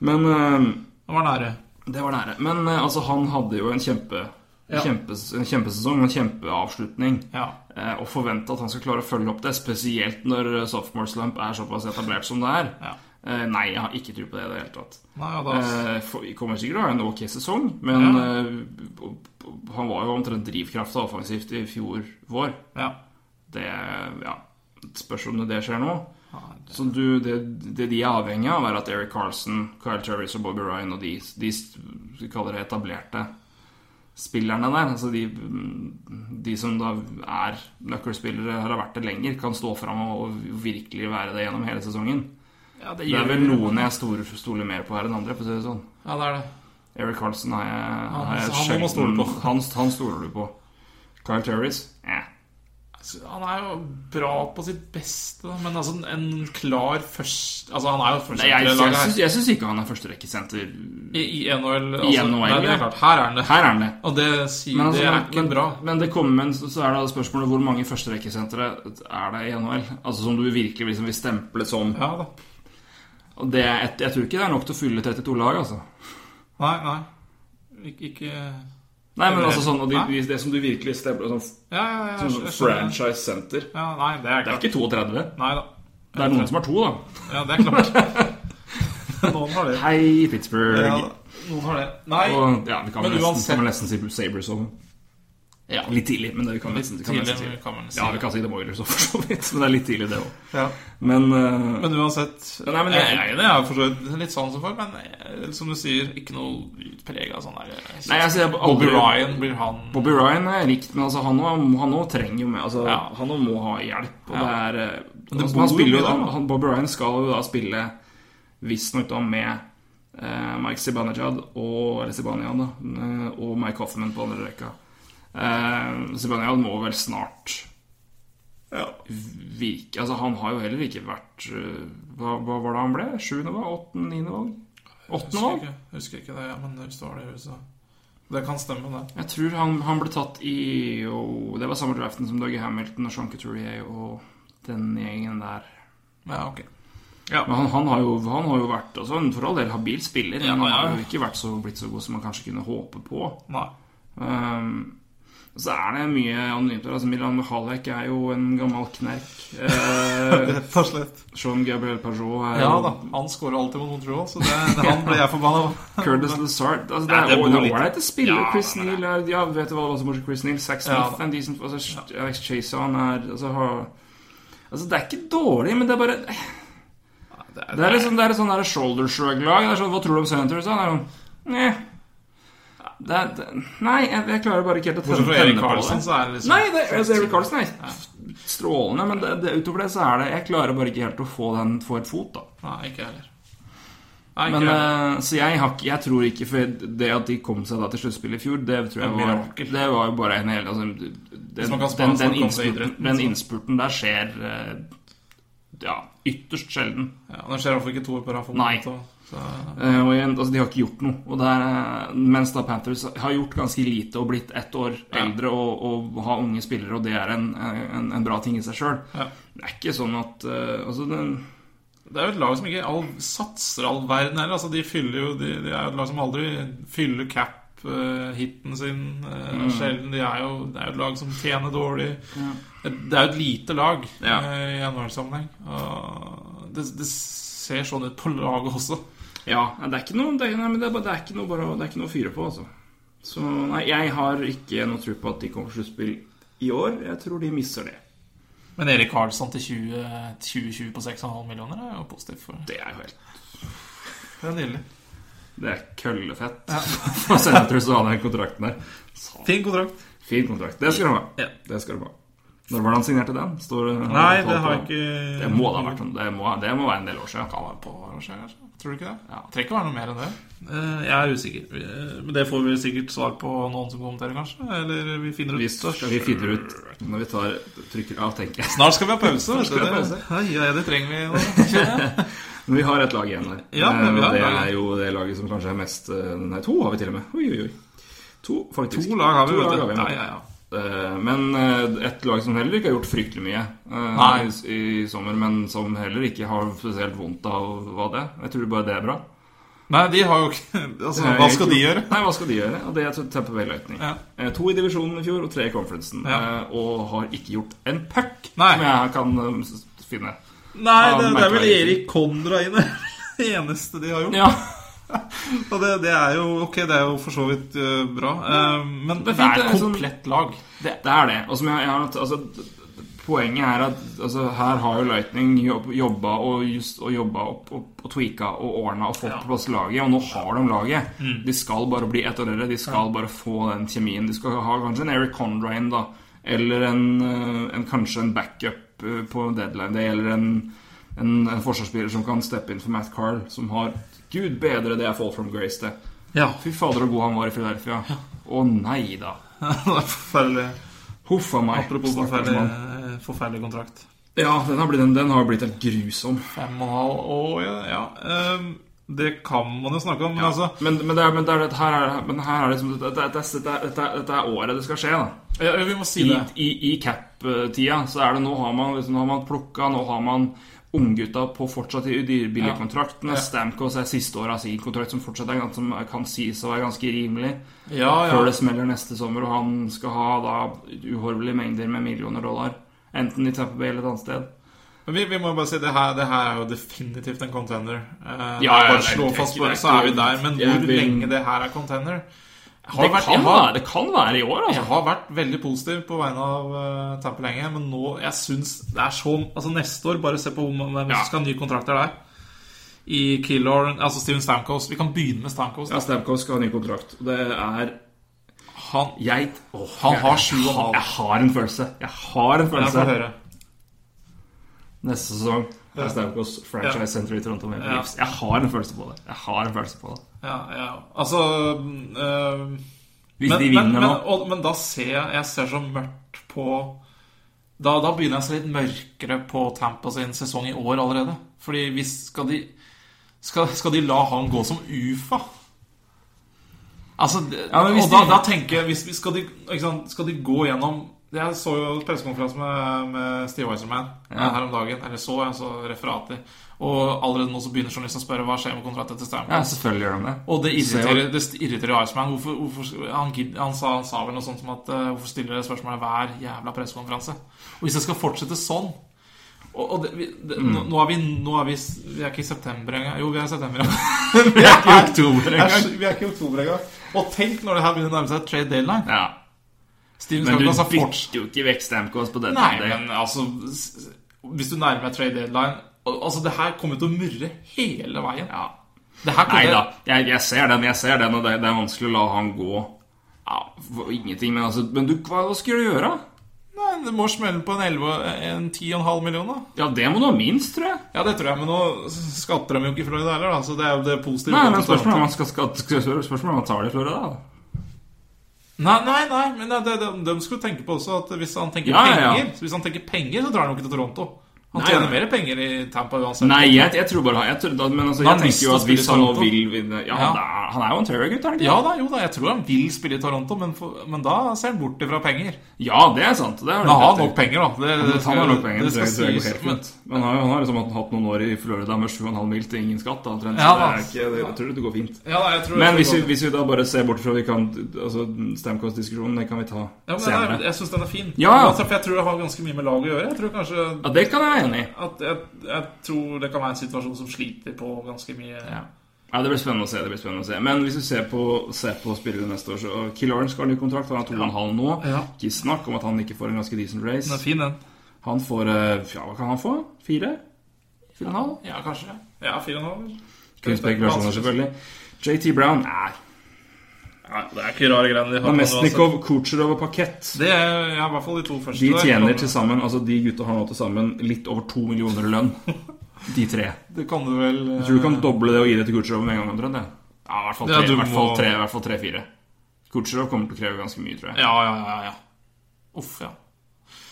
Men eh, det var nære. Det var nære. Men eh, altså, han hadde jo en kjempe Ja. Kjempes, en kjempesesong og en kjempeavslutning. Ja. Eh, og forvente at han skal klare å følge opp det, spesielt når eh, sophomore slump er såpass etablert som det er. Ja. Eh, nei, jeg har ikke tro på det i det hele tatt. Nei, da Eh, for, kommer sikkert til å ha en ok sesong, men eh, han var jo omtrent drivkrafta offensivt i fjor vår. Ja. Det ja, spørs om det skjer nå. Så du, det, det de er avhengig av, er at Eric Carlson, Kyle Turris og Bobby Ryan og de, de vi kaller det etablerte spillerne der, altså de, de som da er nøkkelspillere, har vært det lenger, kan stå fram og, virkelig være det gjennom hele sesongen. ja, det Det er vel noen jeg stoler, stoler mer på her enn andre, for å si det sånn. Ja, det er det. Eric Carlson har jeg, har jeg han man. Han, han stoler du på. Kyle Turris? Eh. Han er jo bra på sitt beste, men altså en klar først Altså, han er jo førsterekkelaget syns, her. jeg syns ikke han er førsterekkesenter. I, I NHL. I Altså, NHL, nei, det er klart. Her er han det. Her er han det. Og det, sier, Men, altså, det er men- ikke men, bra. men det kommer men så er det spørsmålet hvor mange førsterekkesentre er det i NHL? Altså Som du virkelig liksom vil stemple som Ja da. Og det, jeg, jeg tror ikke det er nok til å fylle 32 lag, altså. Nei, nei. Ik ikke Nei, men altså sånn og de, Nei. Det som du virkelig stemmer sånn, Ja, ja, ja. sånn franchise center Ja, nei, det er Det er ikke 32. Nei da. Det er noen som har to, da. Ja, det er klart. Noen har det. Hei, Pittsburgh. Ja, Noen har det. Nei, Og ja, vi kan, Men vel nesten, uansett- kan vel nesten si Sabres òg. Ja. Litt tidlig, men det kan kan tidlig, si. kan man si. Ja, vi kan si det Oilers òg, for så vidt. Men det er litt tidlig, det òg. Ja. Men, uh, Men uansett Nei, men jeg, jeg- Det er for så vidt litt sånn som for, men jeg, som du sier, ikke noe utprega sånn der så, Nei, altså, jeg- Bobby aldri- Ryan blir han Bobby Ryan er likt, men altså, han òg trenger jo med altså, Ja. Han òg må ha hjelp. Og Ja. det er eh, det altså, han spiller han, han, Bobby Ryan skal jo da spille visstnok da med eh, Mike Sibanejad og da. eh, og Mike Hoffman på andre rekka. Eh, Zibanejad må vel snart virke Altså, han har jo heller ikke vært uh, Hva, hva var det han ble? Sjuende valg? Åttende? Niende valg? Åttende valg? ikke, husker ikke det, ja, men det står det i huset. Det kan stemme, det. Jeg tror han, han ble tatt i og Det var samme draften som Dougie Hamilton og Sean Couturier og den gjengen der. Ja, ok. Men han, han, har, jo, han har jo vært altså, en for all del habil spiller, Ja, ja, han har jo ikke vært så, blitt så god som man kanskje kunne håpe på. Nei. Um, så er det mye anonymt her. Altså, Milan Mihalek er jo en gammel knerk. Eh, Rett og slett. Sean Gabriel Pajot er Ja da, han skårer alltid mot Montreal, så det, det, han ble jeg forbanna på. Curtis Lazard altså, Det er det det er ålreit å spille. Ja, Chris men Neal er, Ja, vet du hva som bortsett Chris Neal? Ja, Smith da. er en decent altså, Alex Chase han er altså, har, altså, det er ikke dårlig, men det er bare Det Det er liksom, det er et sånn der shoulder shrug-lag. Det er sånn, Hva tror du om Senators? Er sånn Neh. Det er, det, nei, jeg, jeg klarer bare ikke helt å tenne, på tenne Erik det. så er det liksom Nei, det, altså, Erik Karlsen er strålende, men det, det, utover det så er det Jeg klarer bare ikke helt å få den for et fot, da. Nei, ikke heller. Nei, ikke Men, jeg heller. eh, så jeg, har, jeg tror ikke For det at de kom seg da til sluttspillet i fjor, det tror jeg var. Det var jo bare en hel altså, den, den, den, innspurten, den innspurten der skjer eh, Ja, ytterst sjelden. Ja, det skjer iallfall ikke to år på rad. Nei. Eh, og igjen, altså, de har ikke gjort noe. Og det er, mens da Panthers har gjort ganske lite og blitt ett år Ja. eldre og, og har unge spillere, og det er en, en, en bra ting i seg sjøl. Ja. Det er ikke sånn at uh, Altså, den Det er jo et lag som ikke all, satser all verden heller. Altså, de jo de, de er jo et lag som aldri fyller cap-hiten sin. mm. Sjelden. De er jo, det er jo et lag som tjener dårlig. Det er jo et lite lag Ja. eh, i NHL-sammenheng. Og Det, det ser sånn ut på laget også. Ja, det er ikke noe Det er, nei, det er, det er ikke noe bare Det er ikke noe å fyre på, altså. Så nei, jeg har ikke noe tro på at de kommer til sluttspill i år. Jeg tror de mister det. Men Erik Karlsson til 20, 2020 på 6,5 millioner er jo positivt. For. Det er jo helt Det er nydelig. Det er køllefett. For Senators å ha den kontrakten der. Fin kontrakt. Fin kontrakt. Det skal du ha. Ja. Det skal du ha. Når var det han signerte den? Står, Nei, det har jeg ikke Det må da ha vært. Det må, det må være en del år siden. Kan være på år siden, kanskje. Tror du ikke det? Ja, det trenger ikke være noe mer enn det. Eh, Jeg er usikker. Eh, Men det får vi sikkert svar på noen som kommenterer, kanskje. Eller vi finner ut Vi skal vi finner ut når vi tar trykker av, tenker jeg. Snart skal vi ha pause. skal vi ha pause. Ja, ja, det trenger vi nå. Men vi har et lag igjen der. Ja, Eh, men vi har det er jo det laget som kanskje er mest eh, Nei, to har vi til og med. Oi, oi, oi. To, faktisk. To lag har vi, To vet lag du. har vi, Ja, vet du. ja, ja. Eh, Men eh, et lag som heller ikke har gjort fryktelig mye eh, Nei. i, i sommer, men som heller ikke har spesielt vondt av hva det Jeg tror bare det er bra. Nei, de har jo ikke Altså, hva skal de gjøre? Nei, hva skal de gjøre? Og det er Tampa Bay Lightning. Ja. To i divisjonen i fjor og tre i conferencen. Ja. Og har ikke gjort en puck, som jeg kan finne. Nei, det, det er vel Erik Kondra Kondraine. Det eneste de har gjort. Ja, Og det, det er jo Ok, det er jo for så vidt eh, bra. Eh, men det det er fint, det et komplett lag. Det, det er det. Og som jeg, jeg har, altså, poenget er at altså, her har jo Lightning jobb, jobba og, just, og jobba opp og, og tweaka og ordna og fått Ja. på plass laget, og nå har de laget. De skal bare bli ett år eldre. De skal bare få den kjemien. De skal ha kanskje en Eric Condrain, da. Eller en, eh, en, kanskje en backup på deadline. Det gjelder en, en, en forsvarsspiller som kan steppe inn for Matt Carl, som har Gud bedre det er Fall from Grace, det. ja. Fy fader, så god han var i Philadelphia. Å nei da. det er forferdelig. Huff a meg. Apropos forferdelig, forferdelig kontrakt. Ja, den har, blitt, den, den har blitt helt grusom. Fem og en halv år, ja. ja. Um, det kan man jo snakke om, men altså Men, men, det er, men, det er, her er, men her er liksom dette, dette, dette, dette, dette er året det skal skje, da. ja, Vi må si I, det. i, i cap-tida så er det nå har man, liksom, nå har man plukka Nå har man unggutta på fortsatt i de billigkontraktene. Ja. Stamkos er siste året av sin kontrakt, som fortsatt er, som kan sies å være ganske rimelig. Ja, ja. Før det smeller neste sommer, og han skal ha da uhorvelige mengder med millioner dollar. Enten i Tampa Bay eller et annet sted. Men vi, vi må bare si det her, det her er jo definitivt en contender. Eh, Ja, ja, bare slå fast bare, så er vi der. Men hvor lenge det her er contender Det vært, kan, har, være, det kan være i år, jeg altså. har vært veldig positiv på vegne av uh, Tamper lenge, men nå Jeg syns det er så Altså Neste år, bare se på hvem hvem Ja. som skal ha nye kontrakter der. I Killor Altså Steven Stamkos. Vi kan begynne med Stamkos. Ja, Stamkos skal ha ny kontrakt. Og det er Han Jeg, oh, Han jeg, har sju og halv. jeg har en følelse. Jeg har en følelse. Neste sesong er Stamkos franchise Ja. center i Toronto Maple Ja. Leafs. Jeg har en følelse på det. Jeg har en følelse på det. Ja, ja. Altså øh, Hvis men, de vinner men, men, og, men da ser jeg Jeg ser så mørkt på da, da begynner jeg å se litt mørkere på Tampa sin sesong i år allerede. Fordi hvis skal de Skal, skal de la han gå som UFA? Altså, Ja, og da, da tenker jeg hvis, skal, de, sant, skal de gå gjennom Jeg så jo pressekonferanse med, med Steve Weiserman Ja. her om dagen. Eller så jeg så referater. Og allerede nå så begynner journalisten å spørre hva skjer med kontrakten til Stamkos. Ja, selvfølgelig gjør de det. Og det irriterer, det irriterer Iceman. Hvorfor, hvorfor, han, han, sa, han sa vel noe sånt som at uh, Hvorfor stiller dere spørsmålet hver jævla pressekonferanse? Og hvis det skal fortsette sånn og, og det, vi, det, Mm. nå, nå er vi nå er vi, vi er ikke i september engang. Jo, vi er i september. Er er, engang. vi er ikke i oktober engang. Og tenk når det her begynner å nærme seg trade deadline. Ja. Steven Men du fortsatt bytter jo ikke vekk Stamkos på dette. Nei, men altså Hvis du nærmer deg trade deadline Altså, det her kommer til å murre hele veien. ja. Nei da, jeg, jeg ser den, jeg ser den, og det, det er vanskelig å la han gå ja, ingenting. Men, altså, men du, hva, hva skal du gjøre? Nei, Det må smelle på en 11, en 10,5 millioner. da Ja, det må du ha minst, tror jeg. Ja, det tror jeg, men nå skatter de jo ikke i Florida heller, da, så det er jo det positive. Nei, men. Spørsmålet er om han skal, skal, skal, om han tar det i Florida. da. Nei, nei, nei, men det, det, de, de skulle tenke på også at hvis han tenker Ja, penger, ja. Hvis han tenker penger, så drar han jo ikke til Toronto. Han Nei, tjener mer penger i Tampa uansett. Nei, jeg, jeg tror bare jeg tror, da, Men altså, han jeg tenker jo at hvis han nå vil vinne Ja, Ja. Han, er, han er jo en Terror-gutt, er han ikke? Ja da, jo da, jeg tror han vil spille i Toronto, men, for, men da ser han bort ifra penger. Ja, det er sant. Det er Men han har nok penger, da. Det, det, Han har nok penger, det det, skal det, sies. helt Men, fint. Men han har, han har liksom hatt noen år i Florida med 7,5 mil til ingen skatt. Da, omtrent, Ja, det da. er ikke, det, jeg tror det går fint. ja, da, jeg tror Men hvis vi, hvis vi da bare ser bort fra vi kan, altså Stamkos-diskusjonen, det kan vi ta ja, men senere. jeg, jeg syns den er fin. Ja. Altså, For jeg tror det har ganske mye med laget å gjøre. Jeg tror kanskje Ja, det kan jeg være enig i. at jeg, jeg tror det kan være en situasjon som sliter på ganske mye Ja. Ja, Det blir se. det blir spennende å se Men hvis du ser på, ser på spillere neste år, så Killorn skal ha ny kontrakt. Han har to og en halv nå. Ja. Ikke snakk om at han ikke får en ganske decent race. Den er fin, den. Han får eh, Ja, hva kan han få? Fire? Fire og en halv? Ja, kanskje. Ja, fire og en halv. Kun spekulasjoner, selvfølgelig. JT Brown Nei. Nei, det er ikke rare greiene de har. Namestnikov, Kucherov og Pakett. Det er ja, i hvert fall de to første. De tjener til sammen Altså de gutta har nå til sammen litt over to millioner i lønn. De tre. Det kan du vel Jeg tror du kan doble det og gi det til Kucherov med en gang. omtrent. Ja, i hvert fall tre-fire. i hvert fall må- tre, tre, tre Kucherov kommer til å kreve ganske mye, tror jeg. Ja, ja, ja. ja. Uff, ja.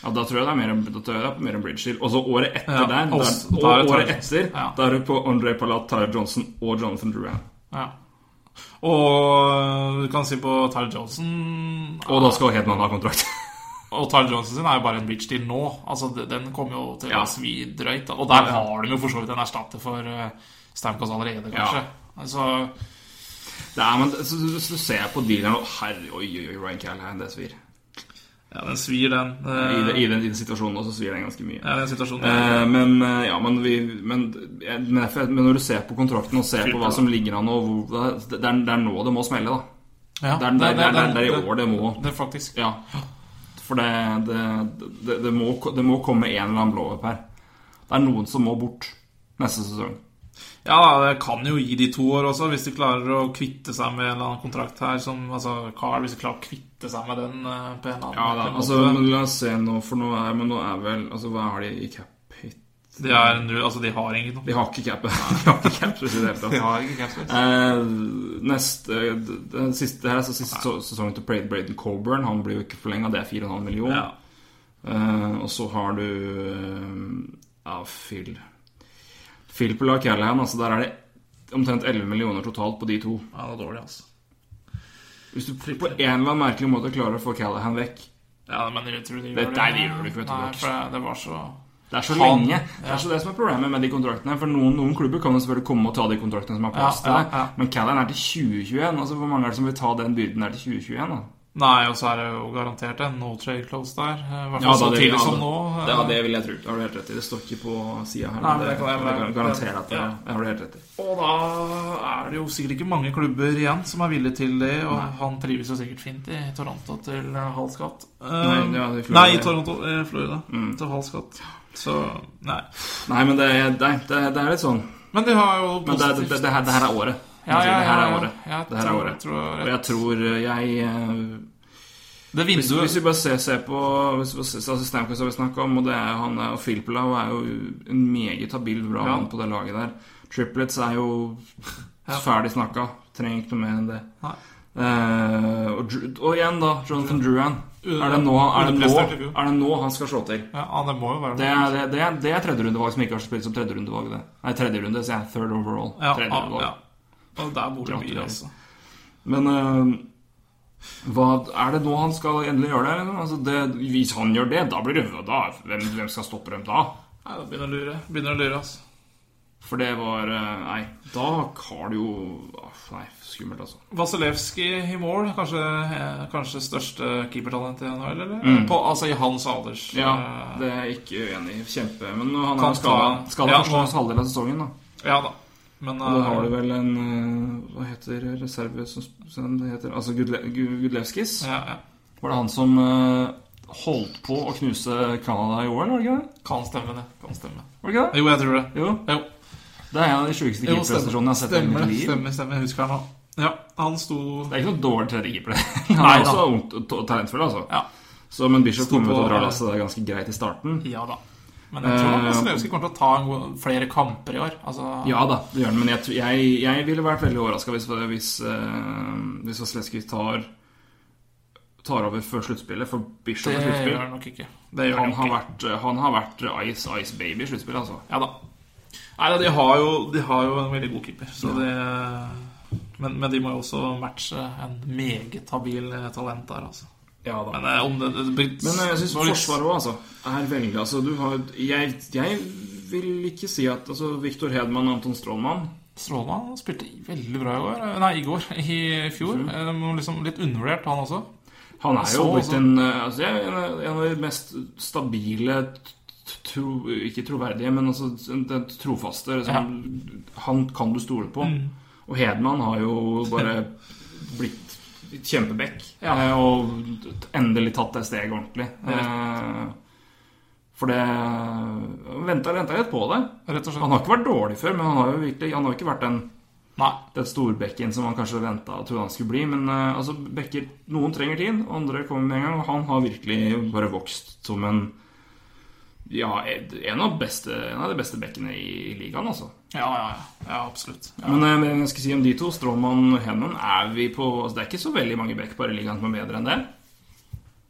Ja, Da tror jeg det er mer, da tror jeg det er mer enn bridge deal. Og så året etter Ja, der, der, der der er året etter, Ja. da er du på André Palat, Tyler Johnson og Jonathan Drouin. ja. Og du kan si på Tyler Johnson Og da skal Hedman ha kontrakt. Og Tyler Johnson sin er jo bare en bridge deal nå. Altså, Den kommer jo til Ja. å svi drøyt. Og der Ja, ja. har de jo for så vidt en erstatter for uh, Stamkos allerede, kanskje. Altså, Det er, men så, så, så ser jeg på dealeren og Herre, oi, oi, oi, Ryan Callahan, det svir. Ja, den svir, den. I, Eh, den- I, den, den situasjonen også svir den ganske mye. ja, den situasjonen. Eh, men eh, ja, men, vi, men, eh, men, når du ser på kontrakten og ser på hva som ligger an og hvor, det, er, det er nå det må smelle, da. ja, Det er, det, er, det, er, det er i år det må Det er faktisk Ja. For det, det, det, det, må, det må komme en eller annen blow-up her. Det er noen som må bort neste sesong. Ja, det kan jo gi de to år også, hvis de klarer å kvitte seg med en eller annen kontrakt her. Som, altså, Carl, hvis de klarer å kvitte seg med den uh, på en eller annen Ja da, måte. altså, men La oss se nå, for nå er, men nå er vel Altså, Hva har de i cap hit? de, er, altså, de har ingen De har ikke cap. De har ikke cap i det hele tatt. De har ikke cap. Eh, neste den siste, her er altså siste så- sesongen til Braden, Braden Coburn. Han blir jo ikke forlenga, det er 4,5 millioner. Ja. Eh, og så har du eh, Ja, Phil Phil på lag Callahan. Altså der er det omtrent 11 millioner totalt på de to. ja, det er dårlig, altså. Hvis du på en eller annen merkelig måte klarer å få Callahan vekk Ja, men jeg tror de Det- gjør nei, de gjør det ikke, vet du, Nei, for det, det var så Det er så Han- lenge. Det er så det som er problemet med de kontraktene. For noen, noen klubber kan jo selvfølgelig komme og ta de kontraktene som er plass til ja, det. ja. Men Callahan er til 2021. Altså Hvor mange er det som vil ta den byrden der til 2021? da? Nei, og så er det jo garantert en no trade close der. eh, I hvert fall ja, så tidlig som nå. eh, Ja, det vil jeg tro. Det har du helt rett i. Det står ikke på sida her. Nei, men det, det jeg- jeg garanterer at det, Ja. det har du helt rett i. Og da er det jo sikkert ikke mange klubber igjen som er villige til det, og han trives jo sikkert fint i Toronto til eh, halv skatt. Nei, ja, i Florida. nei, i Toronto, eh, Florida. Mm. Til halv skatt. Så nei. Nei, men det, nei, det, det er litt sånn Men de har jo Men det, det, det, det, her, det her er året. Ja, ja, Det her ja, er ja. året. Jeg Det her er året. tror Og jeg tror jeg eh, Det Hvis, hvis vi bare ser, ser på Hvis vi ser, altså Stamkos har vi snakka om, og det er han er- og Filippelau er jo en meget habil bra mann på det laget der. Triplets er jo ferdig snakka. Trenger ikke noe mer enn det. Eh, og, og igjen, da, Jonathan Druan. Er det, nå, er, det nå, er det nå han skal slå til? Ja, det må jo være Det er, det, det det er tredjerundevalg som ikke har spilt som tredjerundevalg. det. Nei, tredje runde, sier jeg. Third overall. Ja, Tredje ja. Ja. Der bor det mye, altså. Men uh, hva, er det nå han skal endelig gjøre det? Altså det? Hvis han gjør det, da blir det da, hvem, hvem skal stoppe dem da? Nei, da begynner å lure. Begynner å lure, altså. For det var øh, Nei, da har du jo Nei, skummelt, altså. Vasilevskij i mål, kanskje, eh, kanskje største keepertalent i NHL, eller? Mm. På, altså i hans alders Ja, eh, det er jeg ikke uenig i. Kjempe. Men han skal ta- skada Ja, første halvdel av sesongen, da. ja da. Men Og da har eh, du vel en øh, Hva heter reserve som som det heter? Altså Gudle, Gudlevskis? ja, ja. Var det han som øh, holdt på å knuse Canada i OL, var det ikke det? Kan stemme, det. Kan stemme. Var det ikke det? Jo, jeg tror det. Jo. Jo, Det er en av de sjukeste jo keeperprestasjonene jeg har sett i mitt liv. stemmer, stemmer. Jeg husker han nå. Ja, han sto Det er ikke noe dårlig tredjekeeper. Han er Nei, også ungt og talentfull, altså. Ja. Så, men Bishop kommer til å dra lasset ganske greit i starten. Ja da. Men jeg tror Eh, Vasilevskij kommer til å ta flere kamper i år. Altså, Ja da, det gjør han, men jeg, jeg, jeg ville vært veldig overraska hvis, hvis, uh, hvis Vasilevskij tar Tar over før sluttspillet, for Bishop det er gjør han nok ikke. Det gjør Han nok har vært, han har vært Ice Ice Baby i sluttspillet, altså. Ja da. Nei, de har jo, de har jo en veldig god keeper. Så det, men, men de må jo også matche en meget habil eh, talent der, altså. Ja da. Men eh, om det, det, det Men eh, jeg syns Forsvaret òg, altså, er veldig Altså, du har jeg, jeg vil ikke si at altså, Viktor Hedman og Anton Strålmann Strålmann spilte veldig bra i går. Eh, Nei, i går. I fjor. Mm. Liksom litt undervurdert, han også. Han er jo blitt en eh, altså, en, av- en av de mest stabile tro, Ikke troverdige, men altså den trofaste. Liksom, Han kan du stole på. Mm. Og Hedman har jo bare blitt kjempeback. Ja. eh, Og endelig tatt det steget ordentlig. Eh, For det Venta litt på det. Rett og Han har ikke vært dårlig før, men han har jo virkelig Han har ikke vært den Nei. den storbekken som man kanskje venta og trodde han skulle bli. Men eh, altså, bekker Noen trenger tid, andre kommer med en gang. Og han har virkelig bare vokst som en Ja, en av, beste, en av de beste bekkene i ligaen, altså. Ja, ja, ja. ja absolutt. Ja. Men eh, men jeg skal si om de to, Stråmann og Hennon, er vi på altså, Det er ikke så veldig mange backpar i ligaen som er bedre enn det.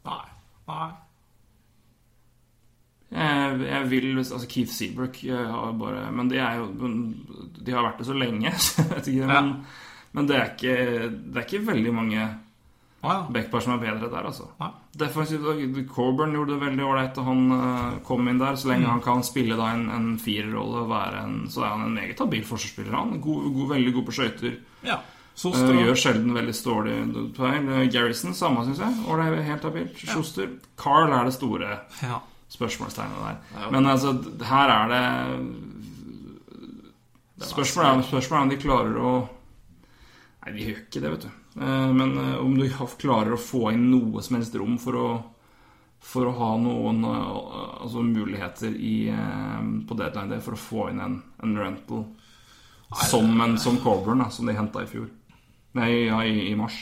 Nei. Nei. Jeg, jeg vil Altså, Keith Seabrook har bare Men de er jo De har vært det så lenge, så jeg vet ikke. Men, men det, er ikke, det er ikke veldig mange Å ja. backpar som er bedre der, altså. Ah. Defensivt Coburn gjorde det veldig ålreit da han uh, kom inn der. Så lenge Mm. han kan spille da en, en firerrolle, så er han en meget habil forsvarsspiller. Han god, god, veldig god på skøyter. ja. Uh, gjør sjelden veldig stålig feil. Eh, Garrison, samme, syns jeg. Og det er helt habilt. Schuster. Carl er det store Ja. spørsmålstegnet der. Ja. Men altså, her er det Spørsmålet er, spørsmålet er om de klarer å Nei, de gjør ikke det, vet du. Eh, Men eh, om du klarer å få inn noe som helst rom for å For å ha noen eh, altså muligheter i, på deadline day for å få inn en, en rental som, en, som Coburn, som de henta i fjor. Nei, ja, i, i mars.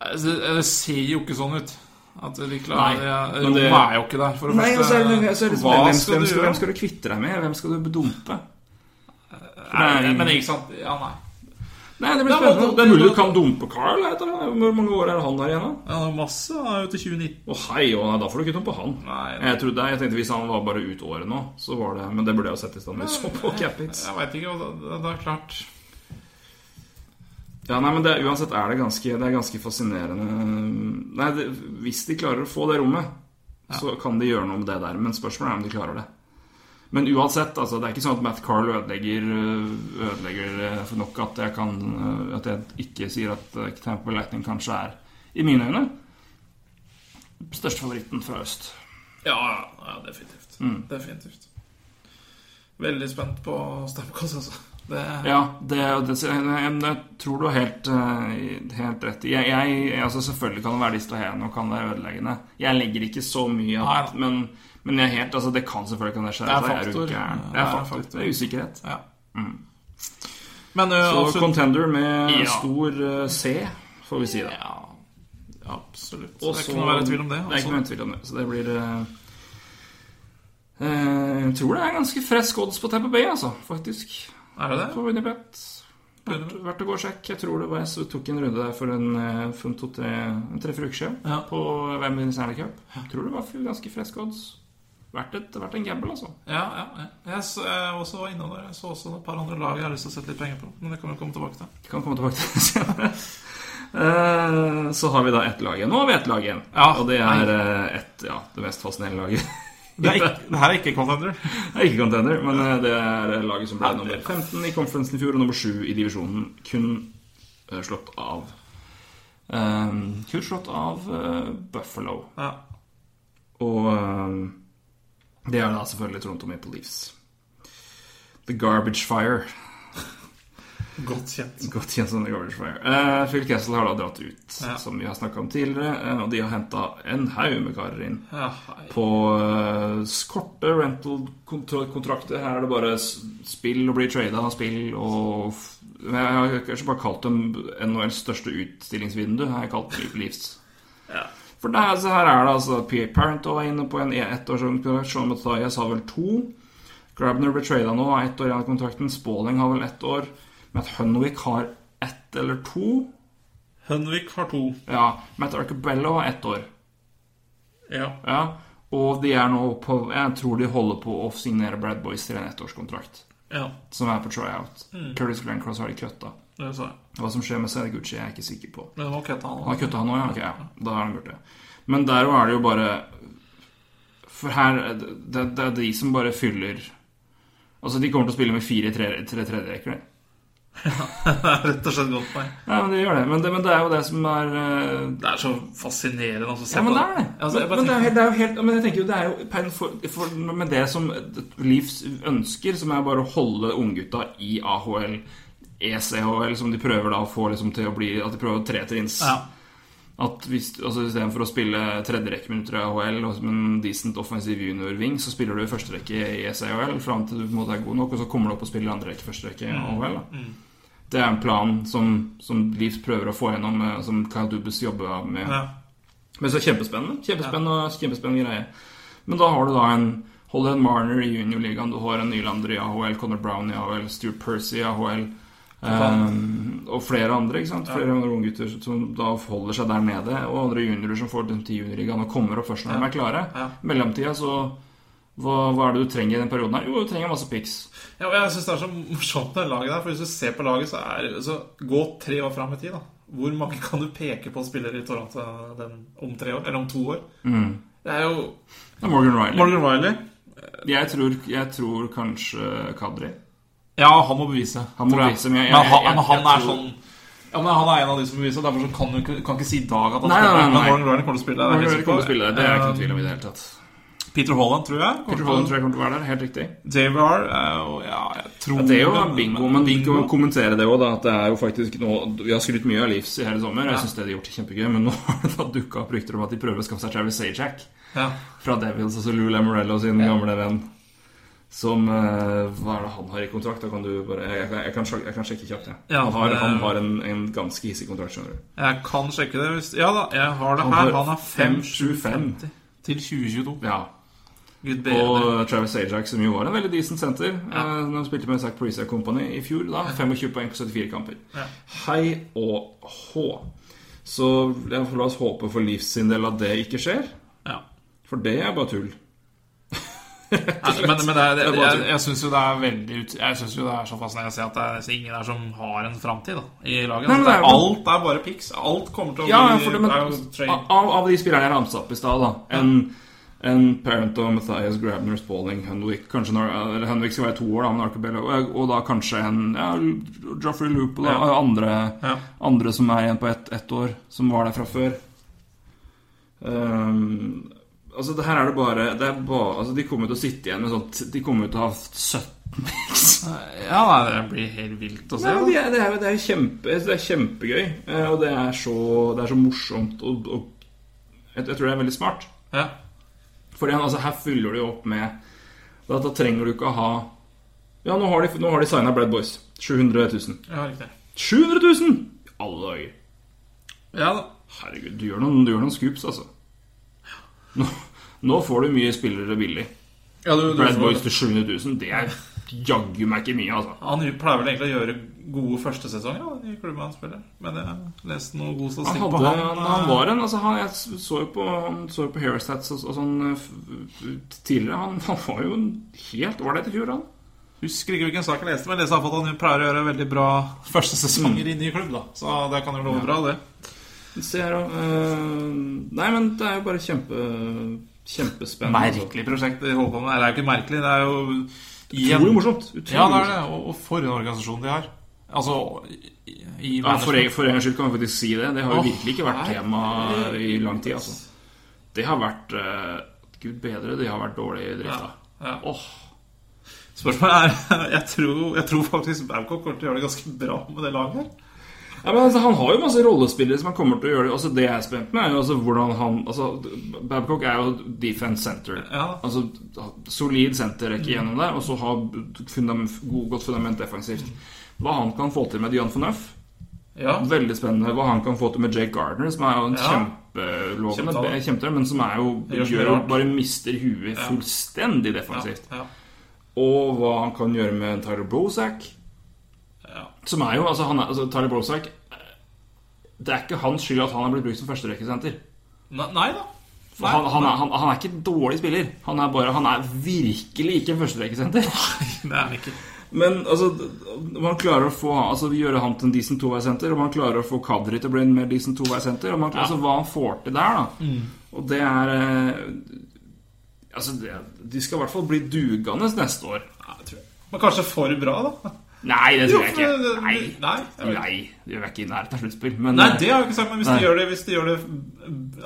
Det ser jo ikke sånn ut. At de Nei, klarer Nei, men det- Rommet er jo ikke der, for det Nei, første. altså, altså, hvem, skal hvem, du skal, hvem skal du kvitte deg med? Hvem skal du dumpe? Nei, men ikke sant Ja, nei. Nei, det blir Ja, men- spennende. Det er mulig du kan dumpe Carl. jeg. Hvor mange år er han der igjen, da? Ja, det er masse. Han er jo til 2019. Å hei, oh, nei, da får du ikke på han. Nei, Jeg trodde, jeg tenkte Hvis han var bare ut året nå, så var det Men det burde jeg jo sett i stand. Så på Capits. Jeg veit ikke. Det, det, er klart Ja, nei, men det, uansett er det ganske, det er ganske fascinerende Nei, det, Hvis de klarer å få det rommet, så kan de gjøre noe med det der. Men spørsmålet er om de klarer det. Men uansett, altså, det er ikke sånn at Matt Carl ødelegger, ødelegger eh, for nok at jeg, kan, eh, at jeg ikke sier at Tamper Lightning kanskje er, i mine øyne, største favoritten fra øst. Ja, ja definitivt. Mm. Definitivt. Veldig spent på Stamkos, altså. Det, Ja, det, det, jeg, tror du har helt, helt rett i. Jeg, jeg, altså selvfølgelig kan det være distraherende og kan være ødeleggende. Jeg legger ikke så mye av det, men, men helt, altså det kan selvfølgelig kan det skje. Det er altså, faktor. Det er, Det er faktor. Det er usikkerhet. ja. Men uh, Så absolutt contender med Ja. stor uh, C, får vi si det. Ja, absolutt. Også, det er ikke noe å være i tvil om det. Det er altså. ikke noe tvil om det. Så det blir eh, Jeg tror det er ganske frisk odds på Bay, altså, faktisk. Er det det? På Winnipet. Verdt, å gå og sjekke. Jeg tror det var jeg som tok en runde der for en, for en to-tre tre-fire uker siden. På hvem vinner Stanley Cup. Jeg tror det var ganske friske odds. Verdt, et, vært en gamble, altså. Ja, ja, ja. Jeg, så, jeg også var innom der. Jeg så også et par andre lag jeg har lyst til å sette litt penger på. Men det kan vi komme tilbake til. Det kan komme tilbake til senere. Eh, Så har vi da ett lag igjen. Nå har vi ett lag igjen. Ja. Og det er eh, et, ja, det mest fascinerende laget. Det, er ikke, det her er ikke contender. Det er ikke contender, men eh, det er laget som ble Nei, nummer 15 i conferencen i fjor og nummer 7 i divisjonen. Kun slått av Um, Kun slått av uh, Buffalo. Ja. Og eh, det er da selvfølgelig Toronto Maple Leafs. The Garbage Fire. Godt kjent. Godt kjent som The Garbage Fire. Uh, Phil Kessel har da dratt ut, Ja. som vi har snakka om tidligere, eh, og de har henta en haug med karer inn Ja, på uh, korte rental-kontrakter. Her er det bare spill og bli trada, spill og Jeg har kanskje bare kalt dem NHLs største utstillingsvindu. Har jeg kalt Maple Leafs. Ja. For det her, her er det altså Pierre Parental er inne på en ettårskontrakt. Sean Mathias har vel to. Grabner ble trada nå, har ett år igjen av kontrakten. Spalling har vel ett år. Matt Hunwick har ett eller to. Hunwick har to. Ja, Matt Arcabello har ett år. Ja. Ja, og de er nå på Jeg tror de holder på å signere Brad Boys til en ettårskontrakt. ja. Som er på tryout. Curtis Glencross har de kutta. Det sa jeg. Hva som skjer med Sergucci, er jeg ikke sikker på. Men det var kødda, Han har kutta han òg, ja? Okay, ja. Da har han gjort det. Men der òg er det jo bare For her det, det er de som bare fyller Altså, de kommer til å spille med fire tre- tre tredjerekker. de. Rett og slett godt poeng. Ja, men de gjør det. Men det, men det er jo det som er uh... Det er så fascinerende å se Ja, men det er det. Altså, men, men, det er, det er jo helt Men jeg tenker jo det er jo for, for, Med det som Livs ønsker, som er bare å holde unggutta i AHL, ECHL, som de prøver da å få liksom til å bli At de prøver tre trinns. Ja. At hvis, altså Istedenfor å spille tredjerekkeminutter i AHL og som en decent offensiv junior-wing, så spiller du i første rekke i ECHL fram til du på en måte er god nok, og så kommer du opp og spiller andre rekke, første rekke i AHL. Da. Det er en plan som, som Leafs prøver å få gjennom, eh, som Kyle Dubus jobber med. Ja. Men så kjempespennende. Kjempespennende, kjempespennende greie. Men da har du da en Holland Marner i juniorligaen, du har en Nylander i AHL, Connor Brown i AHL, Stuart Percy i AHL. Ehm, og flere andre ikke sant? Flere andre unggutter som da holder seg der nede. Og andre juniorer som får den til juniorligaen og kommer opp først når de er klare. Ja. Mellomtida så hva, hva er det du trenger i den perioden her? Jo, du trenger masse pics. Ja, og jeg syns det er så morsomt det laget der. For hvis du ser på laget, så er så Gå tre år fram i tid, da. Hvor mange kan du peke på spillere i Toronto den, om tre år? Eller om to år? Det er jo Morgan Riley. Morgan Riley. Jeg, tror, jeg tror kanskje Kadri. Ja, han må bevise. Han må bevise, men men han, men han er sånn ja, men Han er en av de som beviser. Derfor så kan du ikke, kan ikke si i dag at han Nei, spiller. nei, nei, Men nei. Morgan Riley kommer til å spille. det er jeg Morgan helt Riley kommer til å spille der. Det er ikke noe Eh, tvil om i det hele tatt. Peter Holland, tror jeg. Peter Holland tror jeg kommer til å være der. Helt riktig. JVR jo Ja, jeg tror Ja, det er jo bingo, men vi kan kommentere det òg, At det er jo faktisk noe Vi har skrytt mye av Leafs i hele sommer. og Jeg syns det de har gjort er kjempegøy. Men nå har det dukka opp rykter om at de prøver å skaffe seg Travis Sajak Ja. fra Devils, altså Lou Lamorello sin gamle venn. Som eh, Hva er det han har i kontrakt? Da kan du bare Jeg, jeg, jeg, kan, jeg kan sjekke kjapt, jeg. Ja, han har, det- han har en, en ganske hissig kontrakt, skjønner du. Jeg kan sjekke det hvis Ja da, jeg har det Han her. Han har 5,75 5,75 til 2022. Ja. Gud. Og Travis Ajax som jo var en veldig decent center ja. Når han spilte med Zack Parisa Company i fjor. da 25 poeng på 74 kamper. Ja. Hei og hå. Så la oss håpe for Leafs sin del at det ikke skjer. Ja. For det er bare tull. Nei, men, men det det, jeg, jeg syns jo det er veldig Jeg synes jo det er så fascinerende å se at det er nesten ingen der som har en framtid i laget. Nei, Altså, det er alt er bare pics. Alt kommer til å Ja, bli det, men, av, av de spillerne jeg ramsa opp i stad, da En En parent of Matthias Grabner, Spalling, Henwick Kanskje når, eller Henwick skal være to år, da, men Arcabella, og, og da kanskje en ja, Joffrey Loop og Ja. andre, Ja. andre som er igjen på ett et år, som var der fra før. Ehm, altså, det her er det bare, det er bare altså, De kommer til å sitte igjen med sånt De kommer til å ha 17 picks. Ja, det blir helt vilt å se. Da. det, er, det, er, det, er kjempe, det er kjempegøy, eh, og det er så, det er så morsomt. Og, og jeg, jeg tror det er veldig smart. Ja. For altså, her fyller de opp med da, da trenger du ikke å ha Ja, nå har de, nå har de signa Brad Boys. 700 000. ja, riktig. 700 000! Alle dager. Ja da. Herregud, du gjør noen, du gjør noen scoops, altså. Nå, nå får du mye spillere billig. Ja, du, du Brad Boys til 700 000, det er jaggu meg ikke mye, altså. Han pleier vel egentlig å gjøre gode førstesesonger da, i klubben han spiller. Men jeg leste noe god statistikk på han. han, han var en altså han, Jeg så jo på, så på Hairstats og, og sånn eh, tidligere. Han, han var jo helt ålreit i fjor, han. Husker ikke hvilken sak jeg leste, men jeg leste at han pleier å gjøre veldig bra første sesonger Mm. i ny klubb. da Så det kan jo love bra, det. Se her, da. Eh, nei, men det er jo bare kjempe kjempespennende. Merkelig prosjekt de holder på med. Det er jo ikke merkelig, det er jo Utrolig morsomt. Utrolig Ja, det er det. Og, og for en organisasjon de har. Altså i, i Ja, for, en, gangs skyld kan vi faktisk si det. Det har jo oh, virkelig ikke vært nei. tema i lang tid. altså Det har vært uh, Gud bedre, det har vært dårlig i drifta. Ja. Åh, Spørsmålet er Jeg tror, jeg tror faktisk Babcock kommer til å gjøre det ganske bra med det laget her. Ja, men altså, Han har jo masse rollespillere som han kommer til å gjøre det. Altså, det jeg er spent med, er jo altså hvordan han altså, Babcock er jo defense center. Ja. Altså Solid senterrekke gjennom der, og så ha fundament, god, godt fundament defensivt. Hva han kan få til med Dion Fornuff, Ja. veldig spennende. Hva han kan få til med Jake Gardner, som er jo en Ja. kjempelovende Kjempetalent. men som er jo Gjør jo bare mister huet fullstendig defensivt. Ja. Og hva han kan gjøre med Tyler Brozak. Ja. Som er jo, altså, han er, altså Tyler Brosak Det er ikke hans skyld at han er blitt brukt som førsterekkesenter. Nei, Nei da. Han, han, er, han, han er ikke en dårlig spiller. Han er bare, han er virkelig ikke en førsterekkesenter. Det er han ikke. Men altså, man klarer å få altså, gjøre han til en decent toveisenter, og man klarer å få Kadri til å bli en mer decent toveisenter. Og altså, hva han får til der, da. Og det er eh, Altså, det, de skal i hvert fall bli dugende neste år. Ja, tror jeg. Men kanskje for bra, da? Nei, det tror jeg ikke. Nei, Nei, jeg. Nei det gjør jeg ikke i nærheten av sluttspill. Men Nei, det har jeg ikke sagt, men hvis Nei. de gjør det Hvis de gjør det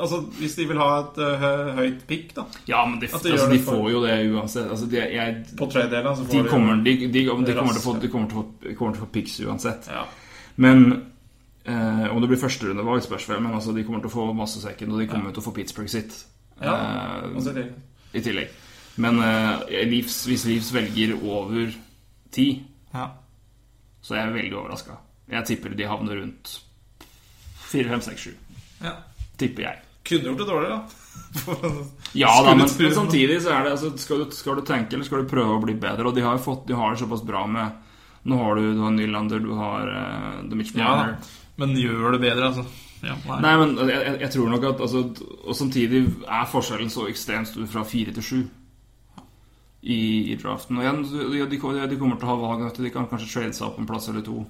Altså, hvis de vil ha et uh, høyt pick, da Ja, men de, de altså, de for- får jo det uansett. Altså, de, jeg, På tredjedelen så får de, kommer, de, de, de, kommer til å få, picks de kommer til å kommer til å få pics uansett. Ja. Men eh, om det blir førsterundevalg, spørs vel. Men altså, de kommer til å få masse second, og de kommer til å få Pittsburgh sitt Ja, eh, i tillegg. Men eh, Leafs, hvis Leafs velger over ti, ja. Så jeg er veldig overraska. Jeg tipper de havner rundt fire, fem, seks, sju. ja. Tipper jeg. Kunne gjort det dårligere, da. Ja da, men, men samtidig så er det altså, skal, du, skal du tenke, eller skal du prøve å bli bedre? Og de har jo fått De har det såpass bra med Nå har du, du har Nylander, du har uh, The Mitch Ja, Marner. Men gjør det bedre, altså. Ja, nei. Nei, men jeg- jeg tror nok at altså, Og samtidig er forskjellen så ekstremt stor fra fire til sju i, i draften. Og igjen, de, de, kommer til å ha valg. De kan kanskje trade seg opp en plass eller to.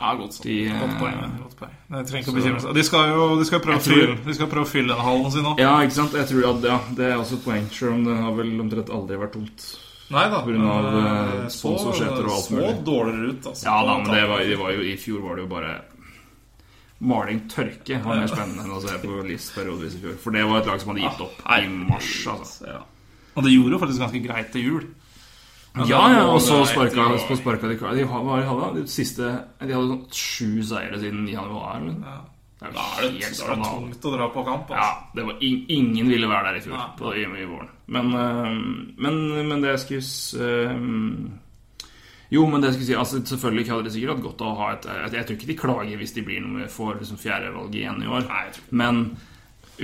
Ja, godt, De, eh, godt poeng. Godt poeng. Trenger ikke å bekymre seg. De skal jo de skal prøve, å fylle, de skal prøve å fylle den hallen sin nå. Ja, ikke sant? Jeg tror at ja, Det er også et poeng, selv om det har vel omtrent aldri vært tomt. Nei da. På grunn av, eh, eh, sponsorseter og alt så, mulig. Så dårligere ut, altså. Ja da, men det var, det var jo, i fjor var det jo bare Maling tørke var mer spennende enn å se på Lis periodevis i fjor. For det var et lag som hadde gitt opp i mars. altså Ja. Og det gjorde jo faktisk ganske greit til jul. Ja, ja, og så sparka, så sparka de De hadde de siste De hadde sånn sju seire siden januar. Men. Ja. Det Da er det, da er det tungt å dra på kamp. Altså. Ja, det var in ingen ville være der i fjor på, i, i våren. Men, øh, men, men det jeg skulle øh, Jo, men det jeg skulle si altså, Selvfølgelig hadde det sikkert hatt godt av å ha et Jeg, jeg tror ikke de klager hvis de blir noe får liksom fjerdevalget igjen i år. Nei, jeg tror ikke. Men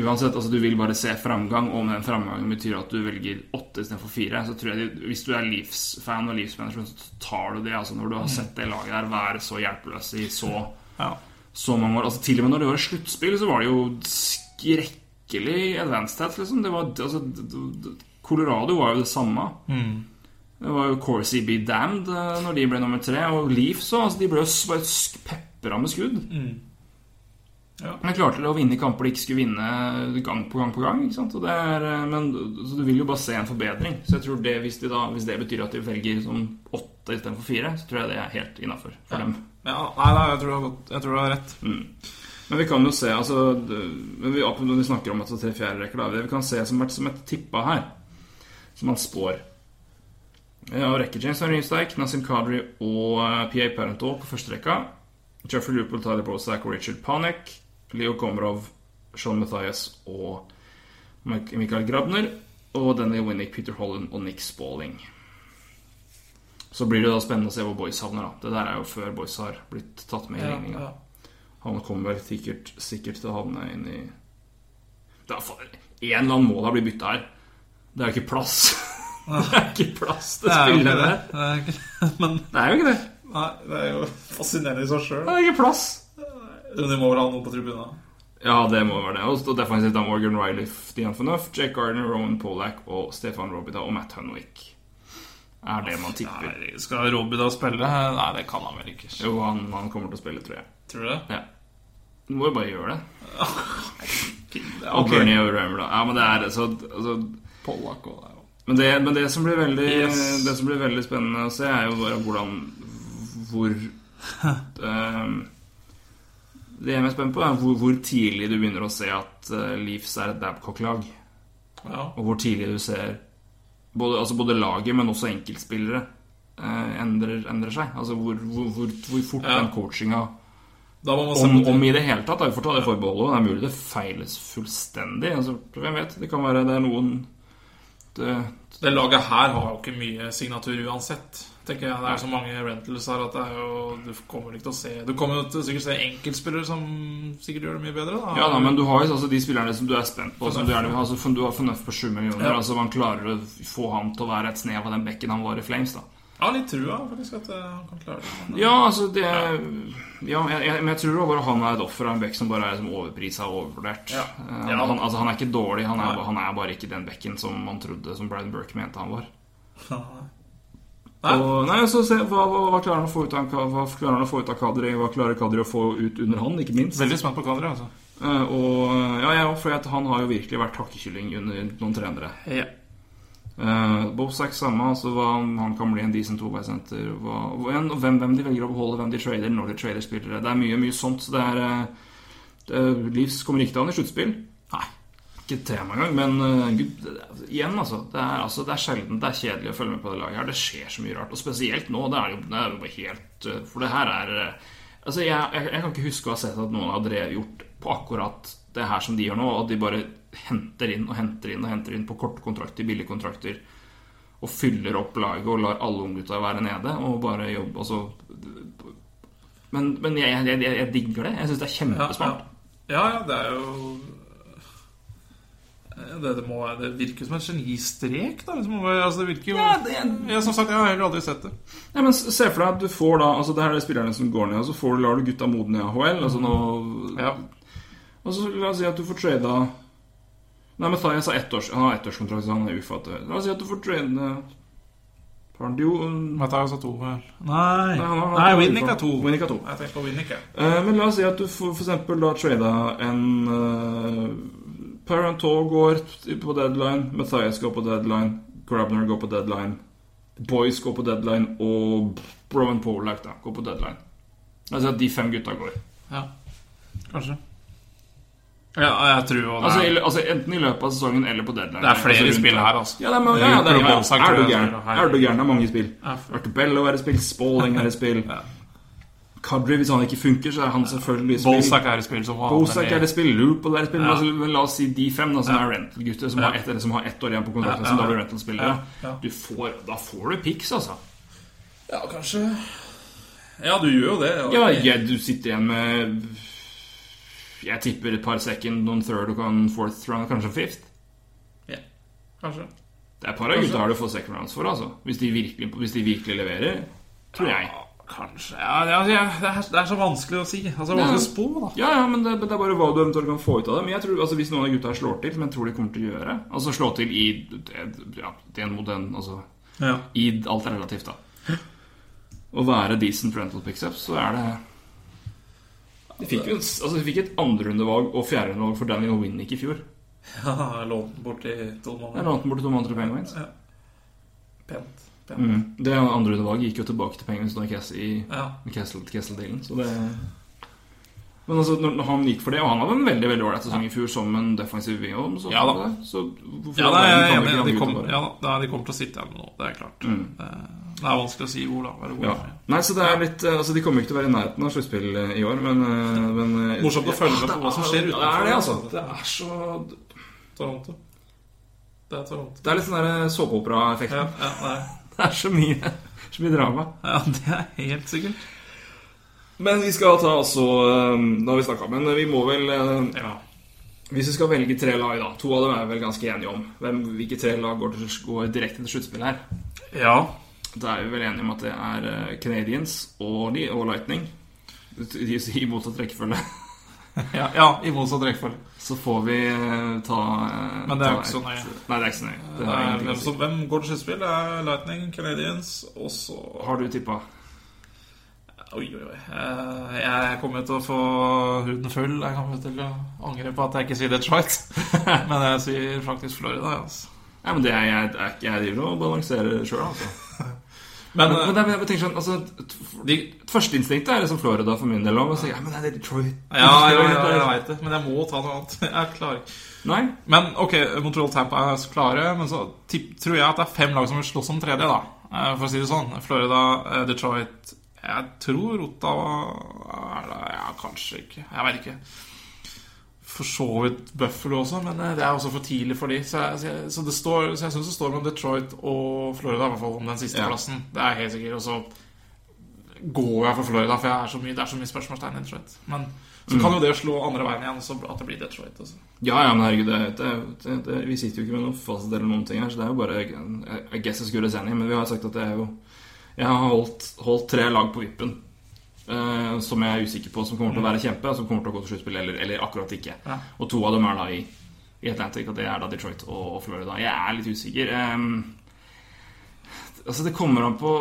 uansett, altså du vil bare se framgang, og om den framgangen betyr at du velger åtte istedenfor fire, så tror jeg de, hvis du er Leafs-fan og Leafs-manager, så tar du det. altså Når du har sett det laget der være så hjelpeløse i så Ja. så mange år. Altså Til og med når det var sluttspill, så var det jo skrekkelig advanced stats, liksom. Det var, altså, Colorado var jo det samme. Det var jo Corsi be damned eh, når de ble nummer tre. Og Leafs så Altså, de ble jo bare pepra med skudd. Men klarte det å vinne kamper de ikke skulle vinne gang på gang på gang. Og er, eh, men, så du vil jo bare se en forbedring. Så jeg tror det, hvis, de da, hvis det betyr at de velger sånn åtte istedenfor fire, så tror jeg det er helt innafor for dem. Ja, nei, nei, jeg tror du har, rett. Men vi kan jo se altså, det- vi, Når vi snakker om altså, tre fjerderekker, det vi kan se som som et tippa her, som man spår Ja, rekker James Henry Riemsdyk, Nassim Kadri og uh, PA Parento på første rekka. Jeffrey Loopold, Tyler Brosack og Richard Panek. Leo Komarov, Sean Mathias og Michael Mikael Grabner. Og Danny Winnick, Peter Holland og Nick Spalling. Så blir det da spennende å se hvor Boys havner. da Det der er jo før Boys har blitt tatt med i ligninga. ja. Han kommer vel sikkert, sikkert til å havne inn i det er, En eller annen må da bli bytta her. Det er jo ikke plass. det er ikke plass til Det er jo ikke spillere. det. det er ikke, men Det er jo ikke det. nei, det er jo fascinerende i seg sjøl. Det er ikke plass. De må vel ha noen på tribunen? Ja, det må være det. Og og defensivt av Morgan Riley, Stian Fornuft, Jake Gardner, Roman Polak og Stefan Robida og Matt Hunwick. Er det man tipper. Nei, skal Robida spille? Nei, det kan han vel ikke. Jo, han, han kommer til å spille, tror jeg. Tror du det? Ja. Du må jo bare gjøre det. okay. Og. Bernie og Rømer, da. Ja, men det er så altså, Pollack og det Men det, men det, som blir veldig, Yes. det som blir veldig spennende å se, er jo bare hvordan Hvor ehm, Det jeg er mest spent på, er hvor, hvor tidlig du begynner å se at eh, Leafs er et Babcock-lag. Ja. Og hvor tidlig du ser både, altså både laget, men også enkeltspillere eh, endrer, endrer seg. Altså hvor, hvor, hvor, fort Ja. den coachinga om, om i det hele tatt, da, vi får ta det forbeholdet. Det er mulig det feiles fullstendig. Altså, hvem vet? Det kan være det er noen det, Det laget her har jo ikke mye signatur uansett. Tenker jeg, Det er så mange rentals her at det jo, du kommer ikke til å se Du kommer til å sikkert se enkeltspillere som sikkert gjør det mye bedre. Da. Ja da, men du har jo altså de spillerne som du er spent på. Som du, gjerne altså, du har Fornuft på 7 millioner. Ja. Altså Man klarer å få han til å være et snev av den bekken han var i Flames. da ja, litt trua faktisk at eh, han kan klare det. Men, Ja, altså det Ja, jeg, jeg, men jeg tror også bare han er et offer av en bekk som bare er liksom overprisa og overvurdert. Ja. Eh, Ja. han, altså Han er ikke dårlig, han er, han er bare ikke den bekken som man trodde Som Brian Burke mente han var. Og, nei, så se, hva, hva, hva klarer han å få ut av Hva klarer han å få ut av Kadri? Hva klarer Kadri å få ut under han, ikke minst? Veldig spent på Kadri, altså. Uh, og ja, jeg òg, for han har jo virkelig vært hakkekylling under noen trenere. Ja. Uh, Bosak samme, altså hva han kan bli en decent toveisenter. Hvem, hvem de velger å beholde, hvem de trader, når de trader spillere. Det er mye mye sånt. Så det er uh, Livs kommer ikke til han i sluttspill. Nei. Ikke et tema engang. Men eh, gud, det, igjen, altså det, er, altså. det er sjelden det er kjedelig å følge med på det laget her. Det skjer så mye rart. Og spesielt nå. Det er jo, det er jo helt eh, For det her er eh, Altså, jeg, jeg, jeg kan ikke huske å ha sett at noen har drevet gjort på akkurat det her som de gjør nå. At de bare henter inn og henter inn og henter inn på korte kontrakter, billige kontrakter. Og fyller opp laget og lar alle unggutta være nede og bare jobbe. Altså, men men jeg, jeg, digger det. Jeg syns det er Ja, kjempesmart. ja, ja, det er jo det, det, må, det virker som en genistrek. Da, altså, det virker jo Ja, det- ja, Som sagt, jeg har heller aldri sett det. Ja, men Se for deg at du får da Altså Det her er spillerne som går ned, og så får du, lar du gutta modne i AHL. Altså nå Ja. Og så la oss si at du får trada Nei, Mathias har ett års, han har ettårskontrakt, så han er ufattet. La oss si at du får trade Matthias har to, vel? Nei, Nei Winnick har to. Winnick har to. Jeg tenker på Winnick, jeg. Eh, men la oss si at du får for eksempel da trada en uh, Parentot går på deadline, Mathias går på deadline, Grabner går på deadline, Boys går på deadline, og Browan Polak da går på deadline. Altså at de fem gutta går. Ja, kanskje. Ja, jeg tror jo det Altså, er, i- altså Enten i løpet av sesongen eller på deadline. det er flere altså, spill her, altså. Ja, det er, men, ja, det er, ja, er du gæren? Er du gæren? Det er mange spill. Ja. Artebello er i spill, Spalling er i spill. Ja. Kadri, hvis han ikke funker, så er han selvfølgelig Bozak spill. Bolsak er i spill som er i spill, Loople er i spill. Ja. Men altså, men la oss si de fem da, som er rental-gutter, som, Ja. har ett- som har ett år igjen på kontrakten. Ja, Som ja, da blir rental-spillere. Ja, ja. Da får du pics, altså. Ja, kanskje Ja, du gjør jo det. Ja, jeg, du sitter igjen med Jeg tipper et par second, noen third og en fourth round, kanskje fifth. Ja, kanskje. Det er et par av gutta du får second rounds for, altså. Hvis de virkelig, hvis de virkelig leverer, tror jeg. Kanskje Ja, ja, ja det, er, det er så vanskelig å si. Altså, Vanskelig å spå, da. Ja, ja, men det, det er bare hva du eventuelt kan få ut av det. Men jeg tror, altså, hvis noen av gutta her slår til, som jeg tror de kommer til å gjøre Altså slå til i ja, den mot den, altså Ja. I alt relativt, da. Å være decent rental pickups, så er det De fikk jo altså, de fikk et andrerundevalg og fjerderundevalg for Daniel Winnick i fjor. Ja, lånt den bort i to måneder. er måneder. lånt bort i to Montreal Penguins. Ja. Pent. Mm. Det andrerundevalget gikk jo tilbake til Penguins da Kess- i Ja. Kessel- Kessel-dealen. Så det Men altså, når når han gikk for det Og han hadde en veldig veldig ålreit sesong i fjor som en defensiv wing. Så, Ja da. så hvorfor Ja, da jeg enig. De kommer, ja, da, de kommer til å sitte igjen med noe. Det er klart. Det, det er vanskelig å si hvor, da. Ja. Nei, så det er litt eh, Altså, de kommer ikke til å være i nærheten av sluttspill eh, i år, men, eh, men eh, Morsomt å følge med på hva som skjer utenfor. Det er det, altså. Det er så Toronto. Det er Toronto. Det er litt sånn der såpeopera-effekt. Ja, ja, nei. Det er så mye, så mye drama. ja, det er helt sikkert. Men vi skal ta altså Da har vi snakka men vi må vel eh, Ja. Hvis vi skal velge tre lag, da To av dem er vi vel ganske enige om. Hvem, hvilke tre lag går, til, går direkte til sluttspill her? ja. Da er vi vel enige om at det er Canadians Canadiens og, de, og Lightning. I motsatt rekkefølge. Ja, ja, i motsatt rekkefølge. Så får vi eh, ta eh, Men det er jo ikke så nøye. Nei, det er ikke så nøye. Det Det er, hvem, som, hvem går til sluttspill? Det er Lightning, Canadians, og så Har du tippa? Oi, oi, oi. Eh, Jeg kommer til å få huden full. Jeg kommer til å angre på at jeg ikke sier Detroit. Men jeg sier faktisk Florida. Altså. Ja, men det er jeg, ikke jeg driver og balanserer sjøl, altså. Men, Men, men, eh, er- jeg tenker sånn, altså de, Førsteinstinktet er liksom Florida for min del òg. Ja, men det er Detroit. ja, ja, ja, jeg veit det. Men jeg må ta noe annet. Jeg klarer ikke. Nei? Men ok, Montreal Tampa er så klare. Men så tipp, tror jeg at det er fem lag som vil slåss om tredje, da. Eh, For å si det sånn. Florida, eh, Detroit Jeg tror Ottawa Ja, kanskje ikke. Jeg vet ikke. For så vidt Buffalo også, men eh, det er også for tidlig for de Så jeg, så det står, så jeg syns det står mellom Detroit og Florida, i hvert fall om den siste Ja. plassen. Det er helt sikkert. Og så går jeg for Florida, for jeg er så mye, det er så mye spørsmålstegn i Detroit. Men så kan jo det slå andre veien igjen, så at det blir Detroit. Også. Ja, ja, men herregud, det, det, det, vi sitter jo ikke med noen fasit eller noen ting her, så det er jo bare I guess good as any, men vi har sagt at det er jo Jeg har holdt, holdt tre lag på vippen. Eh, som jeg er usikker på, som kommer til å være kjempe, og som kommer til å gå til sluttspill, eller, eller akkurat ikke. Ja. Og to av dem er da i, i Atlantic, og det er da Detroit og, Florida. Jeg er litt usikker. Um, altså, det kommer an på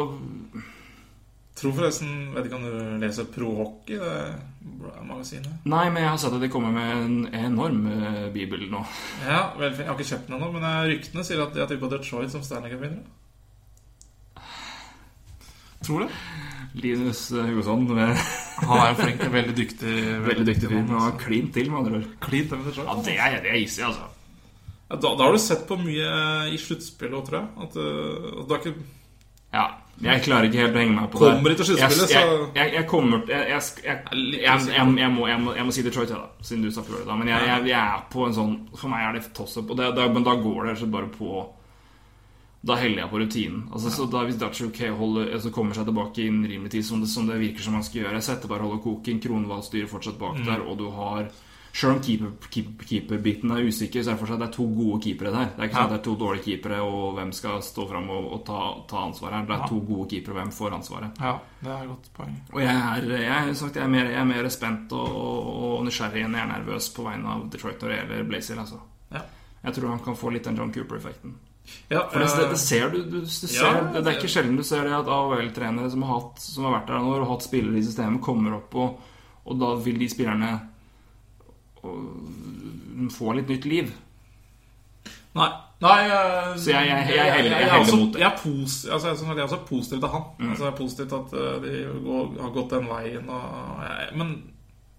Tror forresten Vet ikke om du leser Pro Hockey, det magasinet? Nei, men jeg har sett at de kommer med en enorm uh, bibel nå. Ja, vel, Jeg har ikke kjøpt den ennå, men eh, ryktene sier at de har tippa Detroit som Stanley Cup-vinnere. Tror du? Linus eh, Hugosson med Han er jo flink. Veldig dyktig. veldig dyktig fyr. Men Han har altså. klint til, med andre ord. Klint med Detroit. Ja, det er, det er easy, altså. Ja, da, da har du sett på mye i sluttspillet òg, tror jeg. At, at du har ikke Ja. Jeg klarer ikke helt å henge meg på Kommer det. de til sluttspillet, så- jeg, jeg, jeg kommer til jeg, jeg, jeg, jeg, jeg, jeg, jeg, må, jeg, må, jeg må si Detroit, jeg, da. Siden du sa Florida. Men jeg, jeg, jeg er på en sånn For meg er det toss-up. og det- det- Men da går det bare på Da heller jeg på rutinen. Altså, så da Hvis holder, altså kommer seg tilbake innen rimelig tid, som det, som det virker som han skal gjøre Setter bare holder koken, Kronvall styrer fortsatt bak Mm. der, og du har Selv om keeper- keeper, keeperbiten er usikker, så er det fortsatt det er to gode keepere der. Det er ikke sånn at det er to dårlige keepere, og hvem skal stå fram og, og ta, ta ansvaret her. Det er to gode keepere, hvem får ansvaret. Ja, det er et godt poeng. Og jeg er, jeg, sagt, jeg er, mer, jeg er mer spent og, og, nysgjerrig enn jeg er nervøs på vegne av Detroit når det gjelder Blazer. Altså. Ja. Jeg tror han kan få litt den John Cooper-effekten. Ja, For det, eh, det, det ser du, du, du ser, Ja, det, det er ikke sjelden du ser det at AHL-trenere som har, som har vært der nå og hatt spillere i systemet, kommer opp, og, og da vil de spillerne og, få litt nytt liv. Nei. Nei eh, Så jeg- jeg- jeg heller- jeg er heller også- mot det. Jeg er, pos, altså, jeg, er sånn- jeg også positiv til han. Mm. Altså, jeg er positiv til at eh, de går, har gått den veien. Og, jeg, men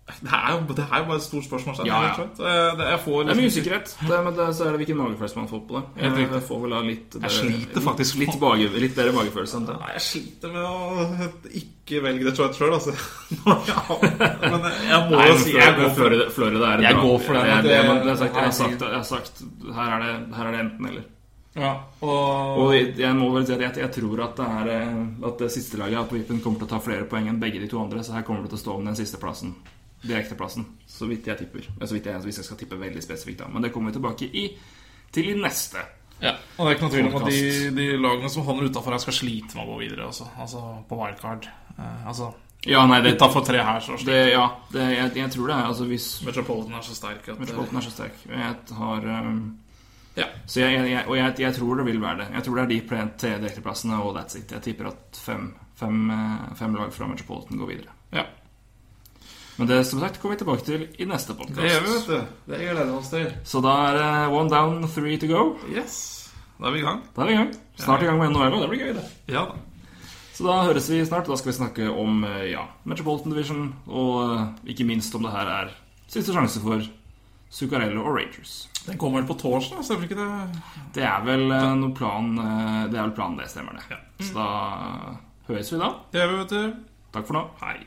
det er, jo, det er jo bare et stort spørsmål. Ja, ja. Det, det, jeg får Det er mye liksom- usikkerhet, det, men det, så er det hvilken magefølelse man får på det. Jeg, Jeg, får vel ha litt Jeg sliter faktisk litt, litt, bage, litt bedre magefølelse enn det. Nei, jeg sliter med å ikke velge Detroit sjøl, altså. men jeg må Nei, jo si jeg går for Florida, Florida er Jeg går for Det, det, det- men det er sagt, jeg, har sagt, jeg har sagt her er det, her er det enten eller. Ja, og, Og jeg jeg må vel si at jeg, jeg tror at det, er, eh, at det siste laget på vippen kommer til å ta flere poeng enn begge de to andre, så her kommer det til å stå om den siste plassen. Direkteplassen. Så vidt jeg tipper. Så vidt jeg, hvis jeg skal tippe veldig spesifikt, da. Men det kommer vi tilbake i til i neste. Ja, og det er ikke noe tvil om at de, de lagene som havner utafor her, skal slite med å gå videre. Også. Altså på wildcard. Eh, altså Ja, nei, det, utafor tre her, så det, ja, det, jeg, jeg tror det er Altså hvis Metropolitan er så sterk at Metropolitan er så sterk. Jeg har um, Ja. Så jeg, jeg, og jeg, jeg tror det vil være det. Jeg tror det er de tre direkteplassene, og that's it. Jeg tipper at fem, fem, eh, fem lag fra Metropolitan går videre. Ja. Men det som sagt kommer vi tilbake til i neste Det gjør vi, vet du. Det gleder vi oss til. Så da er det one down, three to go. Yes. Da er vi i gang. Da er vi i gang. Snart i gang med NHL, og det blir gøy, det. Ja da. Så da høres vi snart. Da skal vi snakke om eh, ja, Metropolitan Division, og eh, ikke minst om det her er siste sjanse for Zuccarello og Rangers. Den kommer vel på torsdag, stemmer ikke det? Det er vel noen noe plan eh, Det er vel planen, det stemmer det. Så da høres vi da. Det gjør vi, vet du. Takk for nå. Hei.